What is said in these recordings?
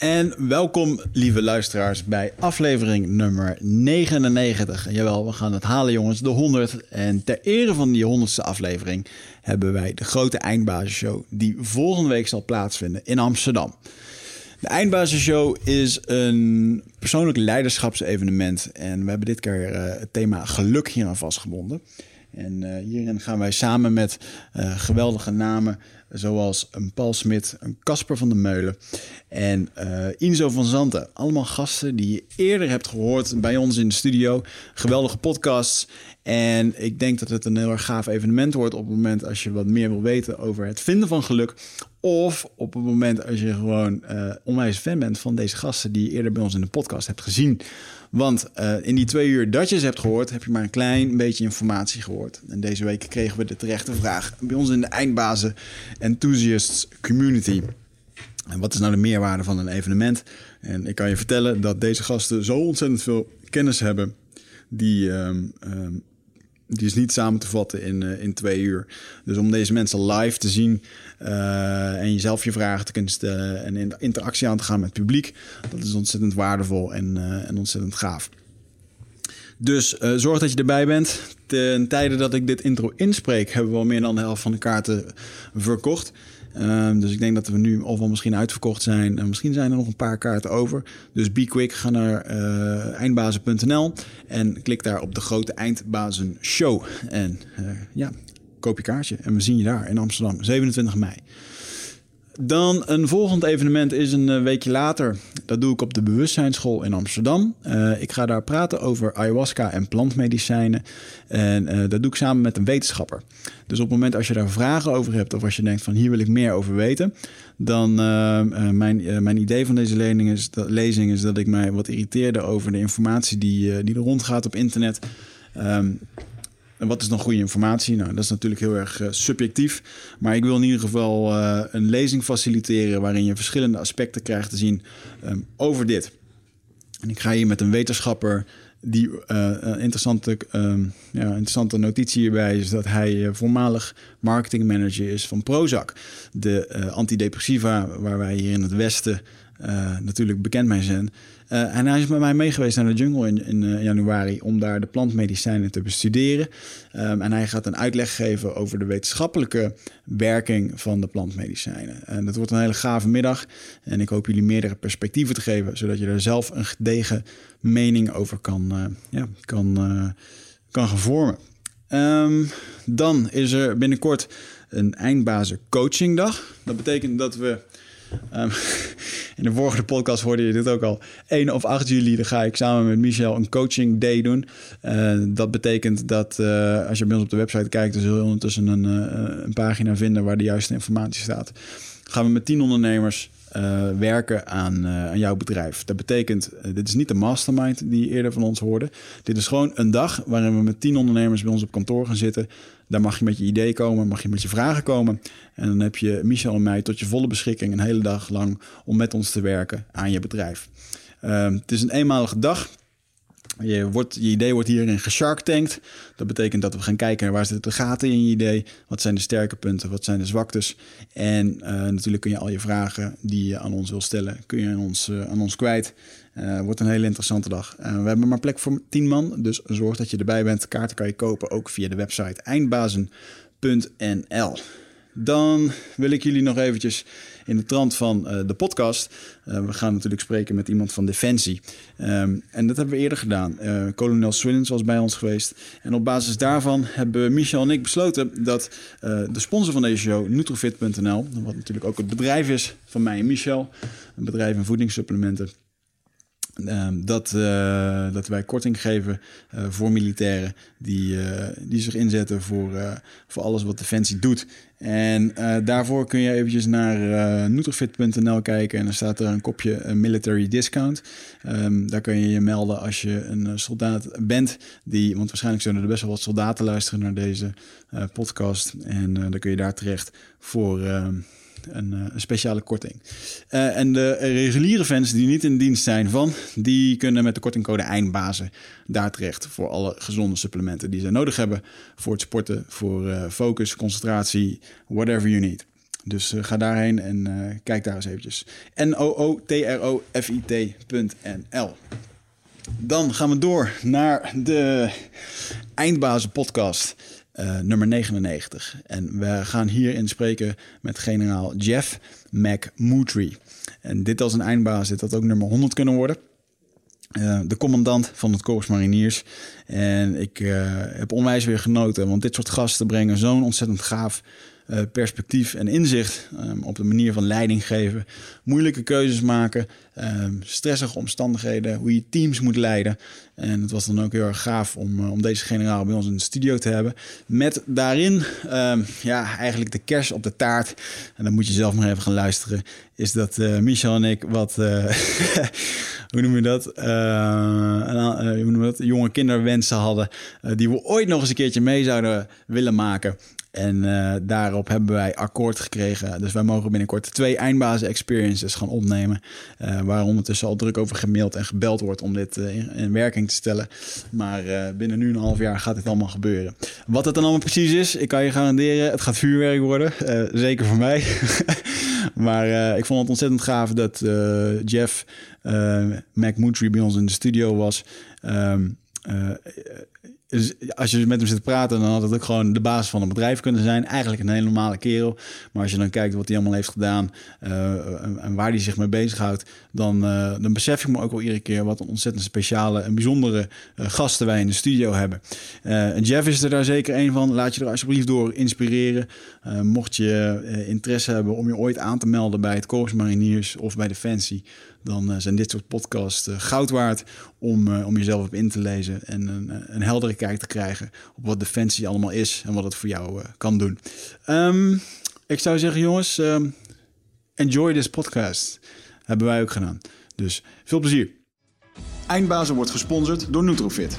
En welkom, lieve luisteraars, bij aflevering nummer 99. Jawel, we gaan het halen, jongens, de 100. En ter ere van die 100ste aflevering hebben wij de grote eindbasisshow, die volgende week zal plaatsvinden in Amsterdam. De Eindbasisshow is een persoonlijk leiderschapsevenement. En we hebben dit keer uh, het thema geluk hier aan vastgebonden. En uh, hierin gaan wij samen met uh, geweldige namen zoals een Paul Smit, een Casper van der Meulen en uh, Inzo van Zanten. Allemaal gasten die je eerder hebt gehoord bij ons in de studio. Geweldige podcasts. En ik denk dat het een heel erg gaaf evenement wordt op het moment als je wat meer wil weten over het vinden van geluk. Of op het moment als je gewoon onwijs fan bent van deze gasten die je eerder bij ons in de podcast hebt gezien. Want uh, in die twee uur dat je ze hebt gehoord, heb je maar een klein beetje informatie gehoord. En deze week kregen we de terechte vraag bij ons in de eindbazen enthusiasts community. En wat is nou de meerwaarde van een evenement? En ik kan je vertellen dat deze gasten zo ontzettend veel kennis hebben. Die, um, die is niet samen te vatten in, uh, in twee uur. Dus om deze mensen live te zien uh, en jezelf je vragen te kunnen stellen en in interactie aan te gaan met het publiek, dat is ontzettend waardevol en, uh, en ontzettend gaaf. Dus zorg dat je erbij bent. Ten tijde dat ik dit intro inspreek, hebben we al meer dan de helft van de kaarten verkocht. Uh, dus ik denk dat we nu of wel misschien uitverkocht zijn. En misschien zijn er nog een paar kaarten over. Dus be quick, ga naar uh, eindbazen.nl en klik daar op de grote eindbazen show. En uh, ja, koop je kaartje. En we zien je daar in Amsterdam, 27 mei. Dan een volgend evenement is een weekje later. Dat doe ik op de Bewustzijnsschool in Amsterdam. Uh, ik ga daar praten over ayahuasca en plantmedicijnen. En uh, dat doe ik samen met een wetenschapper. Dus op het moment als je daar vragen over hebt... of als je denkt van hier wil ik meer over weten... dan uh, mijn, mijn idee van deze lezing is, dat, lezing is dat ik mij wat irriteerde... over de informatie die, die er rondgaat op internet... Um, en wat is dan goede informatie? Nou, dat is natuurlijk heel erg uh, subjectief. Maar ik wil in ieder geval uh, een lezing faciliteren waarin je verschillende aspecten krijgt te zien um, over dit. En ik ga hier met een wetenschapper die uh, interessante, um, ja, interessante notitie hierbij is dat hij voormalig marketingmanager is van Prozac. De antidepressiva waar wij hier in het Westen natuurlijk bekend mee zijn. Uh, en hij is met mij meegeweest naar de jungle in, in uh, januari om daar de plantmedicijnen te bestuderen. Um, en hij gaat een uitleg geven over de wetenschappelijke werking van de plantmedicijnen. En dat wordt een hele gave middag. En ik hoop jullie meerdere perspectieven te geven, zodat je er zelf een gedegen mening over kan, uh, ja, kan, kan gaan vormen. Um, dan is er binnenkort een eindbazen coachingdag. Dat betekent dat we Um, in de vorige podcast hoorde je dit ook al. 1 of 8 juli dan ga ik samen met Michel een coaching day doen. Uh, dat betekent dat uh, als je bij ons op de website kijkt, dan zul je ondertussen een, uh, een pagina vinden waar de juiste informatie staat. Gaan we met 10 ondernemers uh, werken aan, uh, aan jouw bedrijf. Dat betekent, uh, dit is niet de mastermind die je eerder van ons hoorde. Dit is gewoon een dag waarin we met tien ondernemers bij ons op kantoor gaan zitten. Daar mag je met je idee komen, mag je met je vragen komen. En dan heb je Michel en mij tot je volle beschikking een hele dag lang om met ons te werken aan je bedrijf. het is een eenmalige dag. Je, wordt, je idee wordt hierin gesharktankt. Dat betekent dat we gaan kijken naar waar zitten de gaten in je idee. Wat zijn de sterke punten, wat zijn de zwaktes. En uh, natuurlijk kun je al je vragen die je aan ons wil stellen, kun je aan ons, uh, aan ons kwijt. Uh, wordt een hele interessante dag. we hebben maar plek voor 10 man, dus zorg dat je erbij bent. Kaarten kan je kopen ook via de website eindbazen.nl. Dan wil ik jullie nog eventjes in de trant van uh, de podcast. Uh, we gaan natuurlijk spreken met iemand van Defensie. Um, en dat hebben we eerder gedaan. Uh, kolonel Swillens was bij ons geweest. En op basis daarvan hebben Michel en ik besloten dat de sponsor van deze show, Nutrofit.nl, wat natuurlijk ook het bedrijf is van mij en Michel, een bedrijf in voedingssupplementen. Um, dat, uh, dat wij korting geven uh, voor militairen die, uh, die zich inzetten voor, voor alles wat Defensie doet. En daarvoor kun je eventjes naar nutrifit.nl kijken en dan staat er een kopje military discount. Um, daar kun je je melden als je een soldaat bent, die, want waarschijnlijk zullen er best wel wat soldaten luisteren naar deze podcast. En dan kun je daar terecht voor een, een speciale korting. Uh, en de reguliere fans die niet in dienst zijn van, die kunnen met de kortingcode eindbazen daar terecht voor alle gezonde supplementen die ze nodig hebben voor het sporten, voor uh, focus, concentratie, whatever you need. Dus ga daarheen en kijk daar eens eventjes. N-O-O-T-R-O-F-I-T.nl Dan gaan we door naar de Eindbazen podcast. Nummer 99. En we gaan hierin spreken met generaal Jeff McMutry. En dit als een eindbaas, dit had ook nummer 100 kunnen worden. Uh, de commandant van het Korps Mariniers. En ik uh, heb onwijs weer genoten, want dit soort gasten brengen zo'n ontzettend gaaf uh, perspectief en inzicht um, op de manier van leiding geven, moeilijke keuzes maken, um, stressige omstandigheden, hoe je teams moet leiden. En het was dan ook heel erg gaaf om, om deze generaal bij ons in de studio te hebben. Met daarin um, ja, eigenlijk de kers op de taart. En dan moet je zelf maar even gaan luisteren. Is dat Michel en ik wat. hoe noem je dat? Hoe noem je dat? Jonge kinderwensen hadden. Die we ooit nog eens een keertje mee zouden willen maken. En uh, daarop hebben wij akkoord gekregen. Dus wij mogen binnenkort twee eindbazen experiences gaan opnemen. Uh, waar ondertussen al druk over gemaild en gebeld wordt om dit uh, in, in, werking te stellen. Maar binnen nu een half jaar gaat dit allemaal gebeuren. Wat het dan allemaal precies is, ik kan je garanderen, het gaat vuurwerk worden. zeker voor mij. maar ik vond het ontzettend gaaf dat Jeff McMutry bij ons in de studio was. Um, als je met hem zit te praten, dan had het ook gewoon de baas van een bedrijf kunnen zijn. Eigenlijk een hele normale kerel. Maar als je dan kijkt wat hij allemaal heeft gedaan uh, en, waar hij zich mee bezighoudt, dan, uh, dan besef ik me ook wel iedere keer wat een ontzettend speciale en bijzondere uh, gasten wij in de studio hebben. en Jeff is er daar zeker een van. Laat je er alsjeblieft door inspireren. Mocht je interesse hebben om je ooit aan te melden bij het Korps Mariniers of bij Defensie, dan zijn dit soort podcasts goud waard om, om jezelf op in te lezen en een, een heldere kijk te krijgen op wat Defensie allemaal is en wat het voor jou kan doen. Um, ik zou zeggen, jongens, um, enjoy this podcast. Hebben wij ook gedaan. Dus veel plezier. Eindbazen wordt gesponsord door Nutrofit.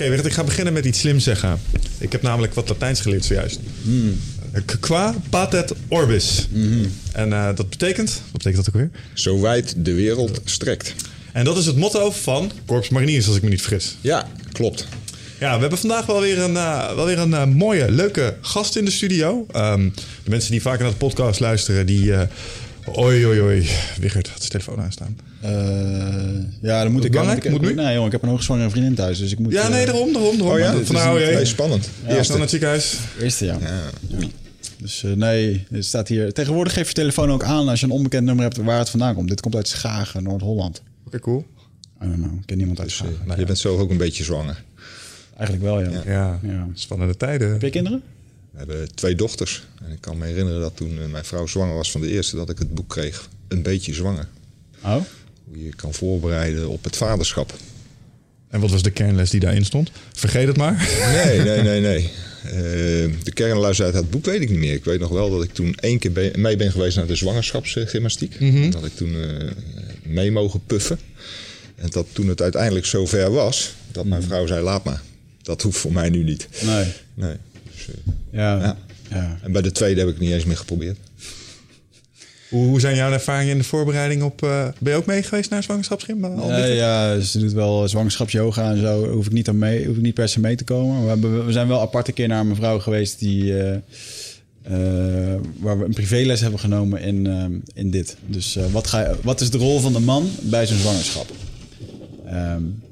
Oké, okay, ik ga beginnen met iets slims zeggen. Ik heb namelijk wat Latijns geleerd zojuist. Mm. Qua patet orbis. Mm En uh, dat betekent, wat betekent dat ook weer? Zo wijd de wereld strekt. En dat is het motto van Corps Mariniers, als ik me niet vergis. Ja, klopt. Ja, we hebben vandaag wel weer een, uh, wel weer een uh, mooie, leuke gast in de studio. Um, de mensen die vaker naar de podcast luisteren, die Oei, oei, oei. Wigert had zijn telefoon aanstaan. Uh, ja, dan moet ik... Belangrijk? Ik, moet nu? Nee, jongen, ik heb een hoogzwangere vriendin thuis, dus ik moet... Ja, nee, daarom, daarom, daarom. Oh ja? Van nou, hey. spannend. Ja, Eerst naar het ziekenhuis. Eerste, ja. ja. Dus uh, nee, het staat hier... Tegenwoordig geef je telefoon ook aan als je een onbekend nummer hebt waar het vandaan komt. Dit komt uit Schagen, Noord-Holland. Oké, okay, cool. I don't know, ik ken niemand uit dus, Schagen. Uh, je bent zo ook een beetje zwanger. Eigenlijk wel, ja. Ja, ja. spannende tijden. Heb je kinderen? We hebben twee dochters. En ik kan me herinneren dat toen mijn vrouw zwanger was van de eerste... dat ik het boek kreeg een beetje zwanger. Oh? Hoe je kan voorbereiden op het vaderschap. En wat was de kernles die daarin stond? Vergeet het maar. Nee, nee, nee, nee. Uh, de kernles uit het boek weet ik niet meer. Ik weet nog wel dat ik toen één keer mee ben geweest naar de zwangerschapsgymnastiek. Mm -hmm. Dat ik toen uh, mee mogen puffen. En dat toen het uiteindelijk zover was, dat mijn vrouw zei: laat maar. Dat hoeft voor mij nu niet. Nee. Nee. Dus, uh, ja, ja. ja. En bij de tweede heb ik niet eens meer geprobeerd. Hoe, zijn jouw ervaringen in de voorbereiding op... Uh, ben je ook mee geweest naar zwangerschapsgym? Ja, ja, ze doet wel zwangerschapsyoga en zo. Hoef ik niet, aan mee, hoef ik niet per se mee te komen. We, hebben, we zijn wel apart een keer naar een mevrouw geweest die... Uh, uh, waar we een privéles hebben genomen in, in dit. Dus wat, ga, wat is de rol van de man bij zijn zwangerschap? Um,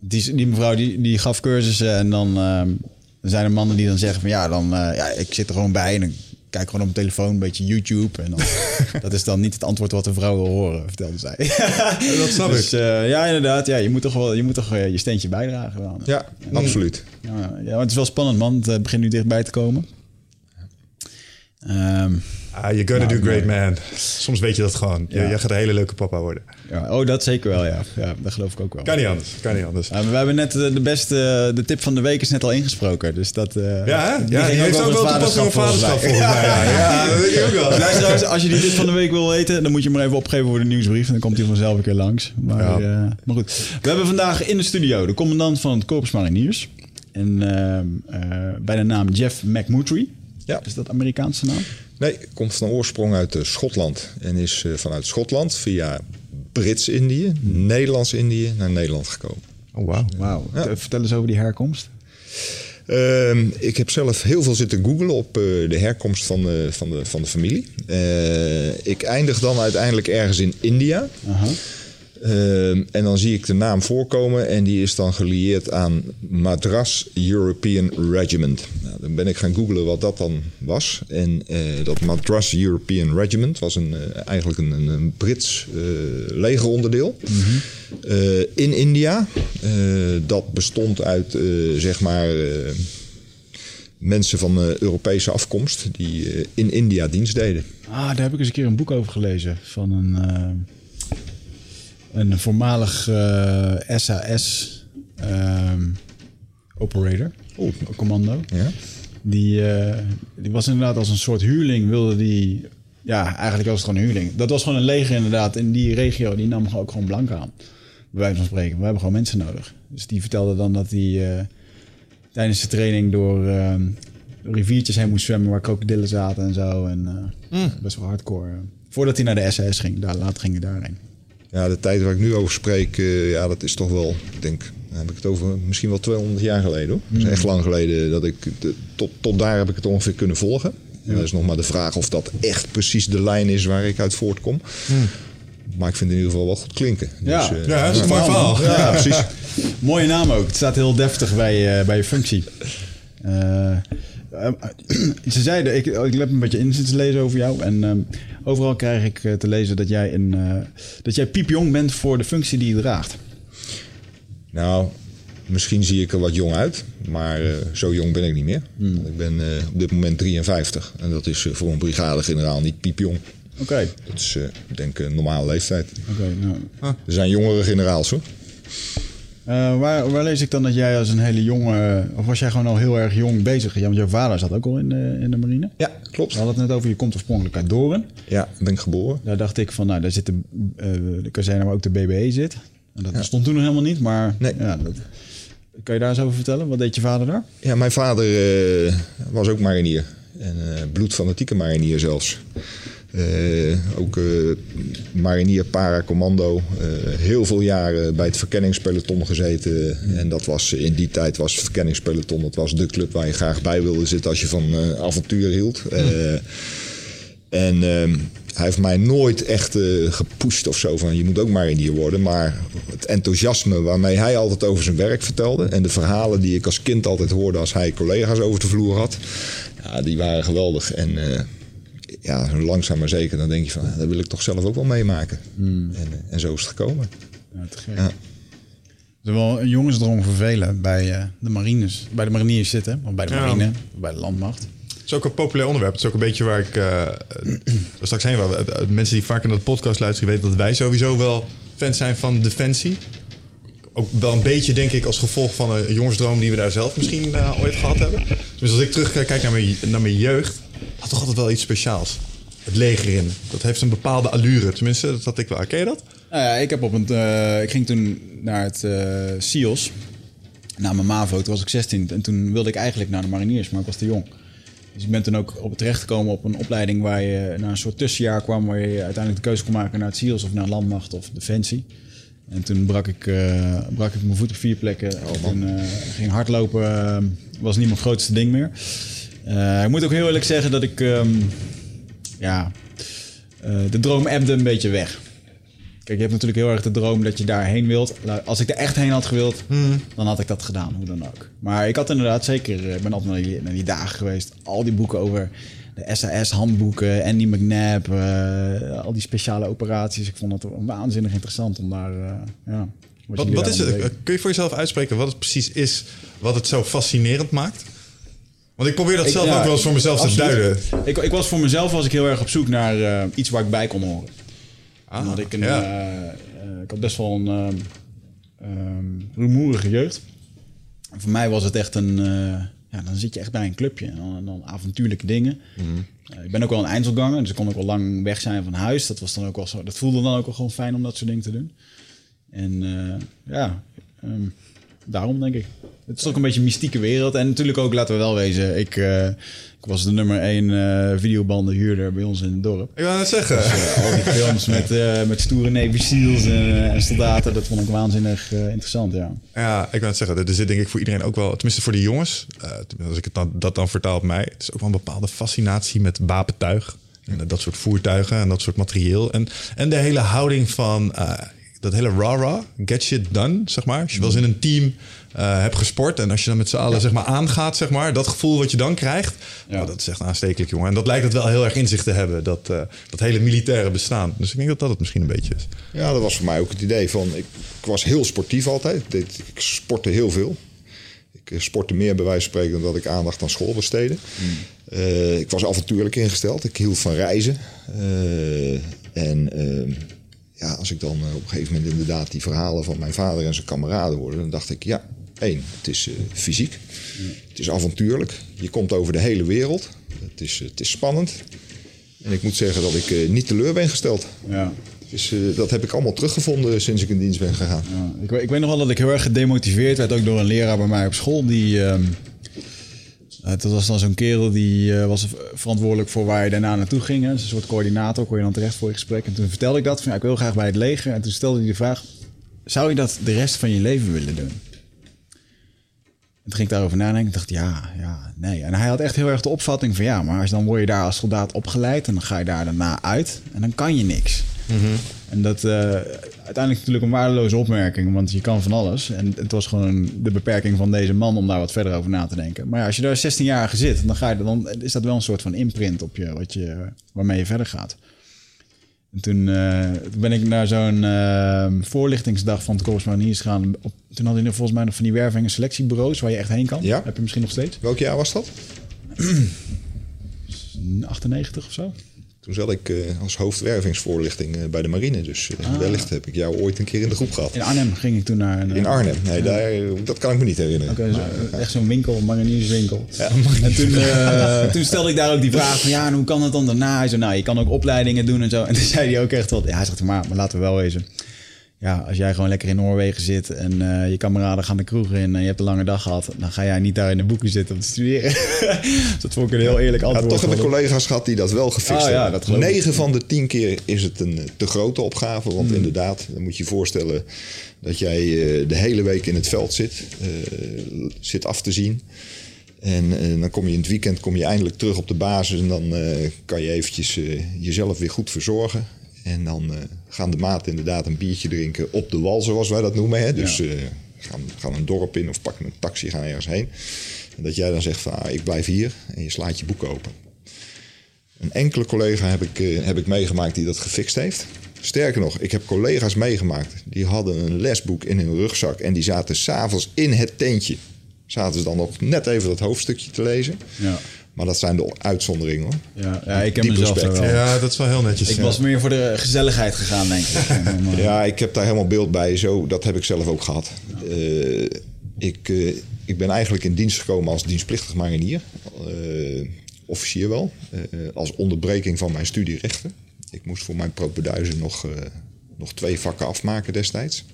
die, die mevrouw die, die gaf cursussen en dan um, zijn er mannen die dan zeggen van ja, dan, ja ik zit er gewoon bij en kijk gewoon op mijn telefoon een beetje YouTube. En dan, dat is dan niet het antwoord wat de vrouw wil horen, vertelde zij. Dat snap dus ik. eh, ja, inderdaad. Ja, je moet toch wel je, moet toch, eh, je steentje bijdragen. Wel. Ja, absoluut. Ja, ja, maar het is wel spannend, man. Het eh, begint nu dichtbij te komen. Ehm, Ah, you're gonna Nou, do great, nee. man. Soms weet je dat gewoon. Je, Ja. je gaat een hele leuke papa worden. ja, oh, dat zeker wel, ja. ja. Dat geloof ik ook wel. Kan niet anders. Kan niet anders. We hebben net eh, de beste, de tip van de week is net al ingesproken. Dus dat. eh, Ja, die ja die heeft ook wel toepassing op vaderschap volgens mij. Ja, dat denk ik ook wel. Luisteraars, als je die tip van de week wil weten, dan moet je hem maar even opgeven voor de nieuwsbrief. En dan komt hij vanzelf een keer langs. Maar, eh, maar goed. We hebben vandaag in de studio de commandant van het Corpus Mariniers. En ehm, eh, bij de naam Jeff McMurtry. Ja. Is dat Amerikaanse naam? Nee, komt van oorsprong uit eh, Schotland. En is eh, vanuit Schotland via Brits-Indië, Nederlands-Indië naar Nederland gekomen. Oh, wauw. Wauw. Vertel eens over die herkomst. Ehm, ik heb zelf heel veel zitten googlen op eh, de herkomst van de, van de, van de familie. Eh, ik eindig dan uiteindelijk ergens in India. Aha. Ehm, en dan zie ik de naam voorkomen en die is dan gelieerd aan Madras European Regiment. Nou, dan ben ik gaan googlen wat dat dan was. En eh, dat Madras European Regiment was een, eh, eigenlijk een, een, Brits eh, legeronderdeel eh, in India. Eh, dat bestond uit, eh, zeg maar, eh, mensen van eh, Europese afkomst die eh, in India dienst deden. Ah, daar heb ik eens een keer een boek over gelezen van een, eh, een voormalig eh, SAS ehm, operator, Oeh. commando. Ja? Die, eh, die was inderdaad als een soort huurling, wilde die... Ja, eigenlijk was het gewoon een huurling. Dat was gewoon een leger inderdaad in die regio. Die nam ook gewoon blank aan. Bij wijze van spreken. We hebben gewoon mensen nodig. Dus die vertelde dan dat hij eh, tijdens de training door eh, riviertjes heen moest zwemmen... waar krokodillen zaten en zo. En eh, best wel hardcore. Voordat hij naar de SAS ging. Daar, later ging hij daarheen. Ja, de tijd waar ik nu over spreek, eh, ja, dat is toch wel, ik denk, dan heb ik het over misschien wel 200 jaar geleden hoor. Het is echt lang geleden dat ik, de- tot, tot daar heb ik het ongeveer kunnen volgen. En dat is nog maar de vraag of dat echt precies de lijn is waar ik uit voortkom. Maar ik vind het in ieder geval wel goed klinken. Ja. Dus, eh, Ja, dat is een mooi verhaal, ja, precies. Mooie naam ook. Het staat heel deftig bij, eh, bij je functie. Eh, eh, ze zeiden, ik, ik heb een beetje in zitten lezen over jou. En ehm, overal krijg ik eh, te lezen dat jij, een, eh, dat jij piepjong bent voor de functie die je draagt. Nou, misschien zie ik er wat jong uit, maar zo jong ben ik niet meer. Want Ik ben op dit moment 53 en dat is voor een brigadegeneraal niet piepjong. Oké, Dat is, eh, ik denk, een normale leeftijd. oké. nou. Er zijn jongere generaals hoor. Eh, waar, waar lees ik dan dat jij als een hele jonge... Of was jij gewoon al heel erg jong bezig? Ja, want jouw vader zat ook al in de, in de marine. Ja, klopt. We hadden het net over, je komt oorspronkelijk uit Doren. Ja, ben ik geboren. Daar dacht ik van, nou, daar zit de, eh, de kazerne waar ook de BBE zit. En dat stond toen nog helemaal niet, maar Nee. ja, dat, kan je daar eens over vertellen? Wat deed je vader daar? Ja, mijn vader eh, was ook marinier. En eh bloedfanatieke marinier zelfs. Eh, ook eh, marinier paracommando. eh heel veel jaren bij het verkenningspeloton gezeten. En dat was in die tijd was het verkenningspeloton. Dat was de club waar je graag bij wilde zitten als je van avontuur hield. En ehm, hij heeft mij nooit echt eh, gepusht of zo van je moet ook marinier worden. Maar het enthousiasme waarmee hij altijd over zijn werk vertelde. En de verhalen die ik als kind altijd hoorde als hij collega's over de vloer had. Ja, die waren geweldig. En ja, langzaam maar zeker dan denk je van ah, dat wil ik toch zelf ook wel meemaken. En, eh, en zo is het gekomen. Ja, te gek. Ja. Er is wel een jongensdroom voor velen bij eh, de marines, bij de mariniers zitten, of bij de Ja. marine, bij de landmacht. Het is ook een populair onderwerp. Het is ook een beetje waar ik eh, eh, straks heen wil. Mensen die vaak in de podcast luisteren weten dat wij sowieso wel fans zijn van Defensie. Ook wel een beetje, denk ik, als gevolg van een jongensdroom die we daar zelf misschien eh, ooit gehad hebben. Dus als ik terugkijk naar mijn, naar mijn jeugd, had toch altijd wel iets speciaals. Het leger in. Dat heeft een bepaalde allure. Tenminste, dat had ik wel. Ken je dat? Nou ja, ik, heb op een, eh, ik ging toen naar het eh SIOS, naar mijn MAVO, toen was ik 16. En toen wilde ik eigenlijk naar de mariniers, maar ik was te jong. Dus ik ben toen ook op terechtgekomen op een opleiding waar je naar een soort tussenjaar kwam... waar je uiteindelijk de keuze kon maken naar het SIOS of naar landmacht of defensie. En toen brak ik, eh, brak ik mijn voet op vier plekken. en toen eh, ging hardlopen, was niet mijn grootste ding meer. Eh, ik moet ook heel eerlijk zeggen dat ik... ehm, ja, eh, de droom ebde een beetje weg. Kijk, je hebt natuurlijk heel erg de droom dat je daarheen wilt. Als ik er echt heen had gewild, dan had ik dat gedaan, hoe dan ook. Maar ik had inderdaad zeker, eh, ik ben altijd naar die, naar die dagen geweest. Al die boeken over de SAS-handboeken, Andy McNabb, eh, al die speciale operaties. Ik vond het waanzinnig interessant om daar, ja... Wat, is het? Kun je voor jezelf uitspreken wat het precies is wat het zo fascinerend maakt? Want ik probeer dat Ik- zelf ja, ook wel eens voor mezelf te duiden. Ik, ik was voor mezelf was ik heel erg op zoek naar eh, iets waar ik bij kon horen. Ah, Omdat ik een, ja. eh, eh, ik had best wel een ehm, rumoerige jeugd. En voor mij was het echt een, ja, dan zit je echt bij een clubje en dan, dan avontuurlijke dingen. Eh, ik ben ook wel een eindselganger, dus ik kon ook wel lang weg zijn van huis. Dat was dan ook wel zo. Dat voelde dan ook wel gewoon fijn om dat soort dingen te doen. En ja, ehm, daarom denk ik. Het is ook een beetje een mystieke wereld. En natuurlijk ook, laten we wel wezen, ik, eh, ik was de nummer één eh videobandenhuurder bij ons in het dorp. Ik wou net zeggen. Eh, al die films met, eh, met stoere Navy Seals en, eh, en soldaten, dat vond ik waanzinnig eh, interessant, ja. Ja, ik wil het zeggen, er zit denk ik voor iedereen ook wel, tenminste voor de jongens, eh, als ik het dan, dat dan vertaal op mij, het is ook wel een bepaalde fascinatie met wapentuig. En dat soort voertuigen en dat soort materieel. En, en de hele houding van eh, dat hele rah-rah, get shit done, zeg maar. Als je wel eens in een team eh, hebt gesport en als je dan met z'n allen zeg maar, aangaat, zeg maar, dat gevoel wat je dan krijgt, Ja. oh, dat is echt aanstekelijk, jongen. En dat lijkt het wel heel erg in zich te hebben, dat, eh, dat hele militaire bestaan. Dus ik denk dat dat het misschien een beetje is. Ja, dat was voor mij ook het idee van... Ik, ik was heel sportief altijd. Ik, sportte heel veel. Ik eh, sportte meer bij wijze van spreken... dan dat ik aandacht aan school besteedde. Eh, ik was avontuurlijk ingesteld. Ik hield van reizen. En eh, ja, als ik dan op een gegeven moment inderdaad... die verhalen van mijn vader en zijn kameraden hoorde... dan dacht ik, ja, één, het is eh, fysiek. Het is avontuurlijk. Je komt over de hele wereld. Het is, het is spannend. En ik moet zeggen dat ik eh, niet teleur ben gesteld. ja. Dus eh, dat heb ik allemaal teruggevonden sinds ik in dienst ben gegaan. Ja, ik, weet- ik weet nog wel dat ik heel erg gedemotiveerd werd, ook door een leraar bij mij op school. Die, ehm, eh, dat was dan zo'n kerel die eh, was verantwoordelijk voor waar je daarna naartoe ging. hè. Dus een soort coördinator, kon je dan terecht voor je gesprek. En toen vertelde ik dat, van ja, ik wil graag bij het leger. En toen stelde hij de vraag, zou je dat de rest van je leven willen doen? En toen ging ik daarover nadenken. Ik dacht, ja, ja, nee. En hij had echt heel erg de opvatting van, ja, maar als, dan word je daar als soldaat opgeleid en dan ga je daar daarna uit en dan kan je niks. En dat eh, uiteindelijk natuurlijk een waardeloze opmerking, want je kan van alles. En het was gewoon de beperking van deze man om daar wat verder over na te denken. Maar ja, als je daar 16 jaar zit, dan, ga je, dan is dat wel een soort van imprint op je, wat je, waarmee je verder gaat. En toen, eh, toen ben ik naar zo'n eh, voorlichtingsdag van het Corps Mariniers gegaan. Op, toen hadden we volgens mij nog van die werving- en selectiebureaus waar je echt heen kan. Ja. Heb je misschien nog steeds? Welk jaar was dat? 98 of zo? Toen zat ik eh, als hoofdwervingsvoorlichting eh, bij de marine. Dus eh, wellicht heb ik jou ooit een keer in de groep gehad. In Arnhem ging ik toen naar een... In Arnhem. Nee, daar, dat kan ik me niet herinneren. Echt zo'n winkel, marinierswinkel. en toen, toen stelde ik daar ook die vraag van, ja, en hoe kan het dan daarna? Hij zei, nou, je kan ook opleidingen doen en zo. En toen zei hij ook echt wat, ja, hij zegt, maar, maar laten we wel wezen. Ja, als jij gewoon lekker in Noorwegen zit en eh, je kameraden gaan de kroeg in en je hebt een lange dag gehad, dan ga jij niet daar in de boeken zitten om te studeren. dat vond ik een heel eerlijk Ja, antwoord. toch heb hem. collega's gehad die dat wel gefixt Ah, ja, hebben. dat geloof ik. 9 van de 10 keer is het een eh, te grote opgave. Hmm. Want inderdaad, dan moet je je voorstellen dat jij eh, de hele week in het veld zit. zit af te zien. En eh, dan kom je in het weekend kom je eindelijk terug op de basis. En dan kan je eventjes jezelf weer goed verzorgen. En dan eh, gaan de maten inderdaad een biertje drinken op de wal, zoals wij dat noemen. Hè? Dus Ja. eh, gaan, gaan een dorp in of pakken een taxi, gaan ergens heen. En dat jij dan zegt van, ah, ik blijf hier. En je slaat je boek open. Een enkele collega heb ik, eh, heb ik meegemaakt die dat gefixt heeft. Sterker nog, ik heb collega's meegemaakt. Die hadden een lesboek in hun rugzak. En die zaten s'avonds in het tentje. Zaten ze dan nog net even dat hoofdstukje te lezen. Ja, Maar dat zijn de uitzonderingen hoor. ja, ja ik heb Diep mezelf respect. wel. Ja, dat is wel heel netjes. Ik ja. was meer voor de gezelligheid gegaan, denk ik. Eh, Ja, ik heb daar helemaal beeld bij. Zo, dat heb ik zelf ook gehad. Eh, ik, eh, ik ben eigenlijk in dienst gekomen als dienstplichtig marinier. Eh, officier wel. Eh, als onderbreking van mijn studie rechten. Ik moest voor mijn propeduize nog, eh, nog twee vakken afmaken destijds.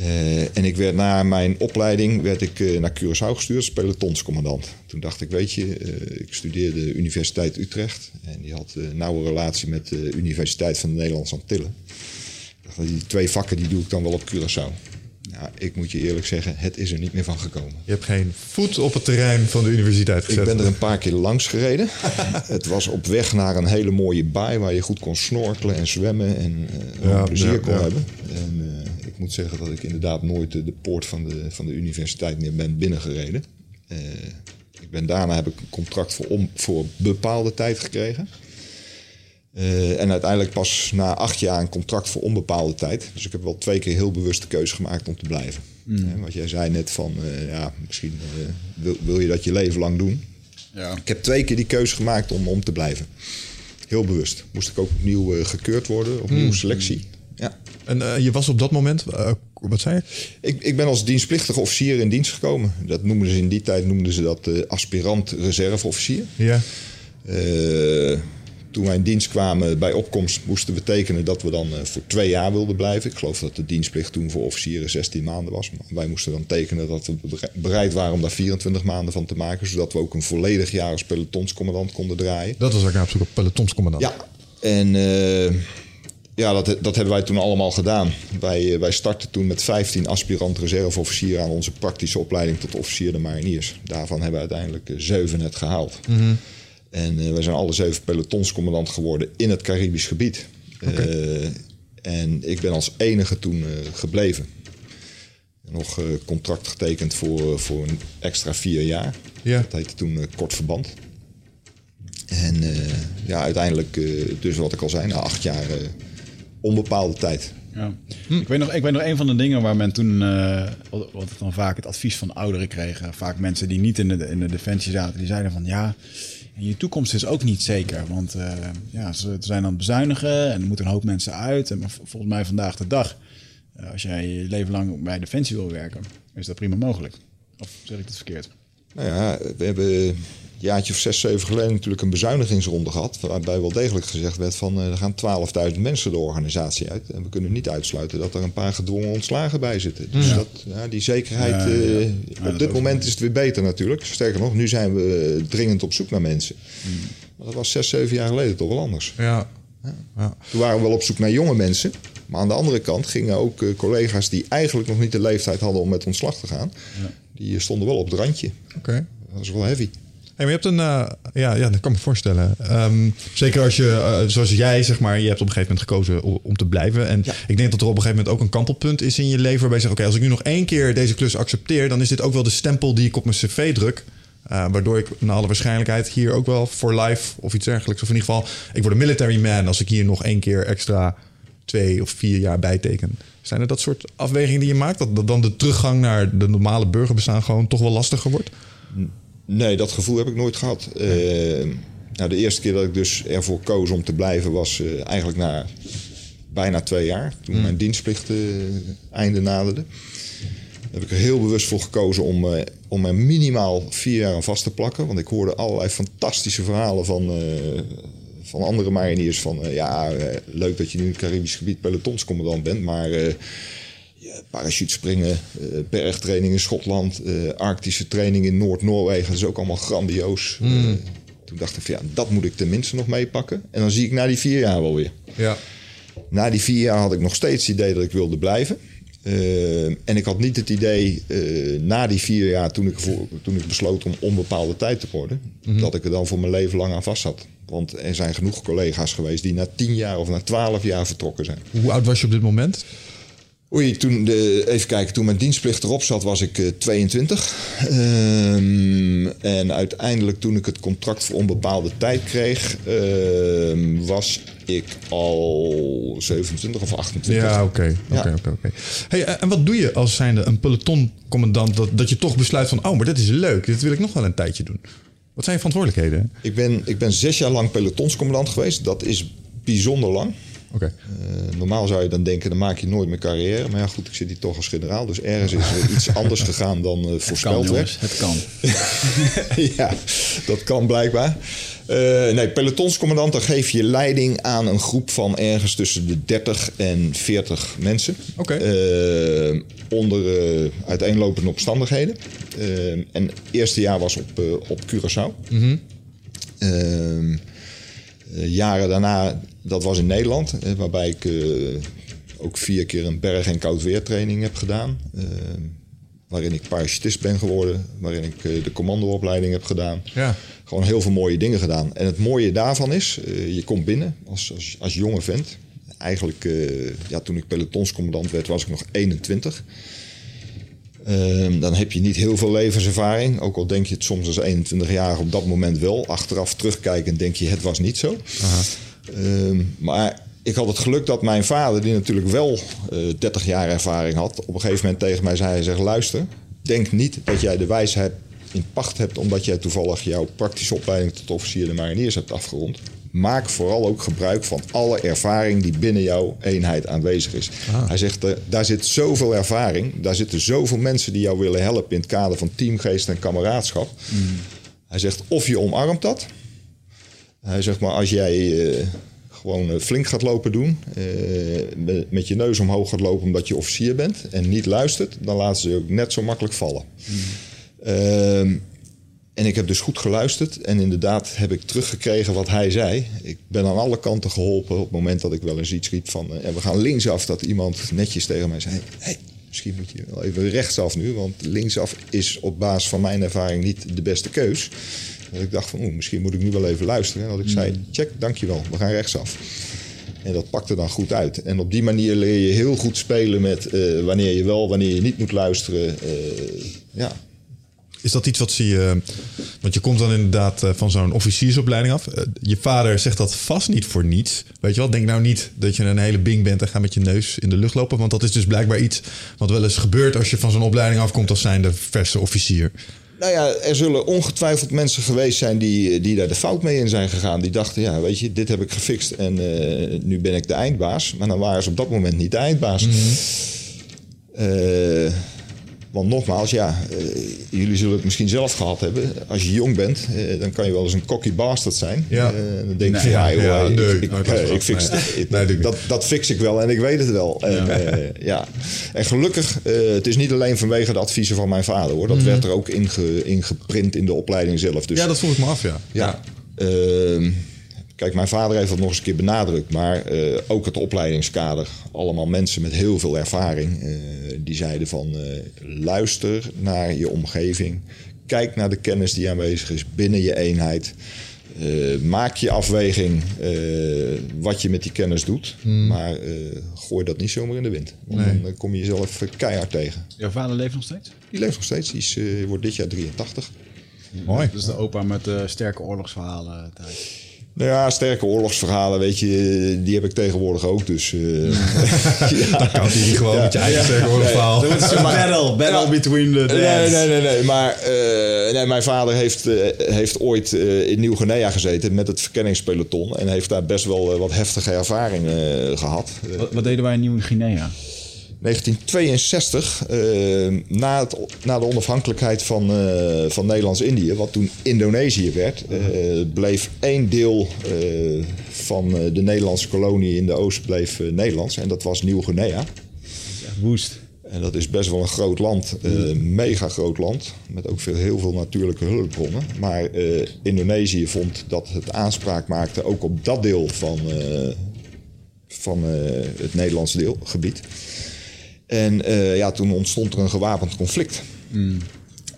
Eh, en ik werd na mijn opleiding werd ik, eh, naar Curaçao gestuurd als pelotonscommandant. Toen dacht ik, weet je, eh, ik studeerde Universiteit Utrecht. En die had een nauwe relatie met de Universiteit van de Nederlandse Antillen. Ik dacht, die twee vakken die doe ik dan wel op Curaçao. Ja, ik moet je eerlijk zeggen, het is er niet meer van gekomen. Je hebt geen voet op het terrein van de universiteit gezet. Ik ben er een paar keer langs gereden. het was op weg naar een hele mooie baai waar je goed kon snorkelen en zwemmen en Ja, plezier ja, kon ja. hebben. En moet zeggen dat ik inderdaad nooit de, de poort van de, van de universiteit meer ben binnengereden. Eh, ik ben daarna heb ik een contract voor, om, voor bepaalde tijd gekregen. Eh, en uiteindelijk pas na acht jaar een contract voor onbepaalde tijd. Dus ik heb wel twee keer heel bewust de keuze gemaakt om te blijven. Hè, wat jij zei net van, eh, ja, misschien eh, wil, wil je dat je leven lang doen. Ja. Ik heb twee keer die keuze gemaakt om, om te blijven. Heel bewust. Moest ik ook opnieuw eh, gekeurd worden, opnieuw selectie. En eh, je was op dat moment, eh, wat zei je? Ik, ik ben als dienstplichtige officier in dienst gekomen. Dat noemden ze in die tijd noemden ze dat eh, aspirant reserveofficier. Ja. Toen wij in dienst kwamen bij opkomst moesten we tekenen dat we dan voor twee jaar wilden blijven. Ik geloof dat de dienstplicht toen voor officieren 16 maanden was. Maar wij moesten dan tekenen dat we bere- bereid waren om daar 24 maanden van te maken. Zodat we ook een volledig jaar als pelotonscommandant konden draaien. Dat was waar ik naar op zoek op pelotonscommandant. Ja, en ja, dat, dat hebben wij toen allemaal gedaan. Wij, eh, wij startten toen met 15 aspirant reserveofficieren aan onze praktische opleiding tot officier de mariniers. Daarvan hebben we uiteindelijk eh, zeven het gehaald. En eh, wij zijn alle zeven pelotonscommandant geworden in het Caribisch gebied. En ik ben als enige toen gebleven. Nog contract getekend voor, voor een extra vier jaar. Ja. Dat heette toen kort verband. En ja, uiteindelijk, dus wat ik al zei, na acht jaar onbepaalde tijd. Ja. Ik, weet nog, ik weet nog een van de dingen waar men toen, eh, wat dan vaak het advies van ouderen kregen, vaak mensen die niet in de, in de defensie zaten, die zeiden van ja, je toekomst is ook niet zeker. Want eh, ja, ze zijn aan het bezuinigen en er moeten een hoop mensen uit. En maar volgens mij vandaag de dag, eh, als jij je leven lang bij defensie wil werken, is dat prima mogelijk. Of zeg ik het verkeerd? Nou ja, we hebben jaartje of zes, zeven geleden natuurlijk een bezuinigingsronde gehad. Waarbij wel degelijk gezegd werd van eh, er gaan 12.000 mensen de organisatie uit. En we kunnen niet uitsluiten dat er een paar gedwongen ontslagen bij zitten. Dus dat, ja, die zekerheid, Ja, ja, ja. eh, Ja, op dit moment is het weer beter natuurlijk. Sterker nog, nu zijn we eh, dringend op zoek naar mensen. Maar dat was zes, zeven jaar geleden toch wel anders. Ja. ja. Toen waren we wel op zoek naar jonge mensen. Maar aan de andere kant gingen ook collega's die eigenlijk nog niet de leeftijd hadden om met ontslag te gaan. Die stonden wel op het randje. Oké. Dat was wel heavy. Maar je hebt een, eh, ja, ja, dat kan me voorstellen. Ehm, zeker als je, eh, zoals jij, zeg maar, je hebt op een gegeven moment gekozen om te blijven. En Ja. ik denk dat er op een gegeven moment ook een kantelpunt is in je leven waarbij je zegt, oké, als ik nu nog één keer deze klus accepteer, dan is dit ook wel de stempel die ik op mijn cv druk. Eh, waardoor ik naar alle waarschijnlijkheid hier ook wel voor life of iets dergelijks, of in ieder geval, ik word een military man als ik hier nog één keer extra twee of vier jaar bijteken. Zijn er dat soort afwegingen die je maakt? Dat, dat dan de teruggang naar de normale burgerbestaan gewoon toch wel lastiger wordt? Nee, dat gevoel heb ik nooit gehad. Eh, nou, de eerste keer dat ik dus ervoor koos om te blijven was eh, eigenlijk na bijna twee jaar. Toen mijn dienstplicht eh, einde naderde. Daar heb ik er heel bewust voor gekozen om, om er minimaal vier jaar aan vast te plakken. Want ik hoorde allerlei fantastische verhalen van, van andere mariniers. Van ja, leuk dat je nu in het Caribisch gebied pelotonscommandant bent. Maar ja, parachutespringen, eh bergtraining in Schotland, eh, arctische training in Noord-Noorwegen. Dat is ook allemaal grandioos. Eh, toen dacht ik van ja, dat moet ik tenminste nog meepakken. En dan zie ik na die vier jaar wel weer. Ja. Na die vier jaar had ik nog steeds het idee dat ik wilde blijven. En ik had niet het idee, na die vier jaar, toen ik, voor, toen ik besloot om onbepaalde tijd te worden, dat ik er dan voor mijn leven lang aan vast zat. Want er zijn genoeg collega's geweest die na tien jaar of na twaalf jaar vertrokken zijn. Hoe oud was je op dit moment? Oei, toen de, even kijken, toen mijn dienstplicht erop zat, was ik eh, 22. Ehm, en uiteindelijk, toen ik het contract voor onbepaalde tijd kreeg, ehm, was ik al 27 of 28. Ja, oké. Ja. oké, oké. Hey, eh, en wat doe je als zijnde een pelotoncommandant dat, dat je toch besluit van... oh, maar dit is leuk, dit wil ik nog wel een tijdje doen. Wat zijn je verantwoordelijkheden? Ik, ben, ik ben zes jaar lang pelotonscommandant geweest. Dat is bijzonder lang. Eh, normaal zou je dan denken, dan maak je nooit meer carrière. Maar ja, goed, ik zit hier toch als generaal. Dus ergens is er iets anders gegaan dan eh, voorspeld werd. Het kan. ja, dat kan blijkbaar. Eh, nee, pelotonscommandant, dan geef je leiding aan een groep van ergens tussen de 30 en 40 mensen. Oké. Onder uiteenlopende omstandigheden. En het eerste jaar was op, op Curaçao. Ehm, eh, jaren daarna, dat was in Nederland, waarbij ik eh, ook vier keer een berg- en koud weertraining heb gedaan. eh, waarin ik parachutist ben geworden. Waarin ik eh, de commandoopleiding heb gedaan. Ja. Gewoon heel veel mooie dingen gedaan. En het mooie daarvan is, je komt binnen als, als, als jonge vent. Eigenlijk, ja, toen ik pelotonscommandant werd, was ik nog 21. Ehm, dan heb je niet heel veel levenservaring. Ook al denk je het soms als 21-jarige op dat moment wel. Achteraf terugkijkend denk je het was niet zo. Ehm, maar ik had het geluk dat mijn vader, die natuurlijk wel eh 30 jaar ervaring had... op een gegeven moment tegen mij zei, hij zegt... luister, denk niet dat jij de wijsheid in pacht hebt... omdat jij toevallig jouw praktische opleiding tot officier de mariniers hebt afgerond. Maak vooral ook gebruik van alle ervaring die binnen jouw eenheid aanwezig is. Hij zegt, eh, daar zit zoveel ervaring. Daar zitten zoveel mensen die jou willen helpen... in het kader van teamgeest en kameraadschap. Hij zegt, of je omarmt dat... Hij zegt maar, als jij eh, gewoon eh, flink gaat lopen doen, eh, met, je neus omhoog gaat lopen omdat je officier bent en niet luistert, dan laten ze je ook net zo makkelijk vallen. Ehm, en ik heb dus goed geluisterd en inderdaad heb ik teruggekregen wat hij zei. Ik ben aan alle kanten geholpen op het moment dat ik wel eens iets riep van... eh, en we gaan linksaf, dat iemand netjes tegen mij zei... Hey, misschien moet je wel even rechtsaf nu, want linksaf is op basis van mijn ervaring niet de beste keus. Dat ik dacht van, oeh, misschien moet ik nu wel even luisteren. En dat ik zei, check, dankjewel, we gaan rechtsaf. En dat pakte dan goed uit. En op die manier leer je heel goed spelen met eh, wanneer je wel, wanneer je niet moet luisteren. Eh, ja, Is dat iets wat zie je... Want je komt dan inderdaad eh, van zo'n officiersopleiding af. Eh, Je vader zegt dat vast niet voor niets. Weet je wel, denk nou niet dat je een hele bing bent... en ga met je neus in de lucht lopen. Want dat is dus blijkbaar iets wat wel eens gebeurt... als je van zo'n opleiding afkomt als zijnde verse officier. Nou ja, er zullen ongetwijfeld mensen geweest zijn die, die daar de fout mee in zijn gegaan. Die dachten, ja, weet je, dit heb ik gefixt en eh, nu ben ik de eindbaas. Maar dan waren ze op dat moment niet de eindbaas. Eh, want nogmaals, ja, eh, jullie zullen het misschien zelf gehad hebben. Als je jong bent, eh, dan kan je wel eens een cocky bastard zijn. Ja. Eh, dan denk je Nee, van, ja, ja, joh, ja, ik, nee, ik, van. ik fix Nee. het. Nee, dat, dat fix ik wel en ik weet het wel. En, ja. en gelukkig, het is niet alleen vanwege de adviezen van mijn vader hoor. Dat werd er ook inge, ingeprint in de opleiding zelf. Dus Ja, dat vroeg ik me af, ja. ja. Kijk, mijn vader heeft dat nog eens een keer benadrukt. Maar eh, ook het opleidingskader. Allemaal mensen met heel veel ervaring. eh, die zeiden van eh, luister naar je omgeving. Kijk naar de kennis die aanwezig is binnen je eenheid. Eh, maak je afweging eh, wat je met die kennis doet. Maar eh, gooi dat niet zomaar in de wind. Want Nee. dan kom je jezelf keihard tegen. Jouw vader leeft nog steeds? Die leeft nog steeds. Die is, eh, wordt dit jaar 83. Mooi. Dat is de opa met de sterke oorlogsverhalen thuis. Nou ja, sterke oorlogsverhalen, weet je, die heb ik tegenwoordig ook. Dus eh, Dan kan hij gewoon met je eigen sterke oorlogsverhaal. Het is een battle, battle between the nee, nee, nee, nee. Maar eh, nee, mijn vader heeft, eh, heeft ooit eh, in Nieuw-Guinea gezeten met het verkenningspeloton. En heeft daar best wel wat heftige ervaringen eh, gehad. Eh, Wat, wat deden wij in Nieuw-Guinea? 1962, eh, na, het, na de onafhankelijkheid van, eh, van Nederlands-Indië, wat toen Indonesië werd, eh, bleef één deel van de Nederlandse kolonie in de oost bleef Nederlands. En dat was Nieuw-Guinea. Woest. En dat is best wel een groot land, mega groot land, met ook veel, heel veel natuurlijke hulpbronnen. Maar Indonesië vond dat het aanspraak maakte ook op dat deel van, van het Nederlandse deel, gebied. En eh, ja, toen ontstond er een gewapend conflict.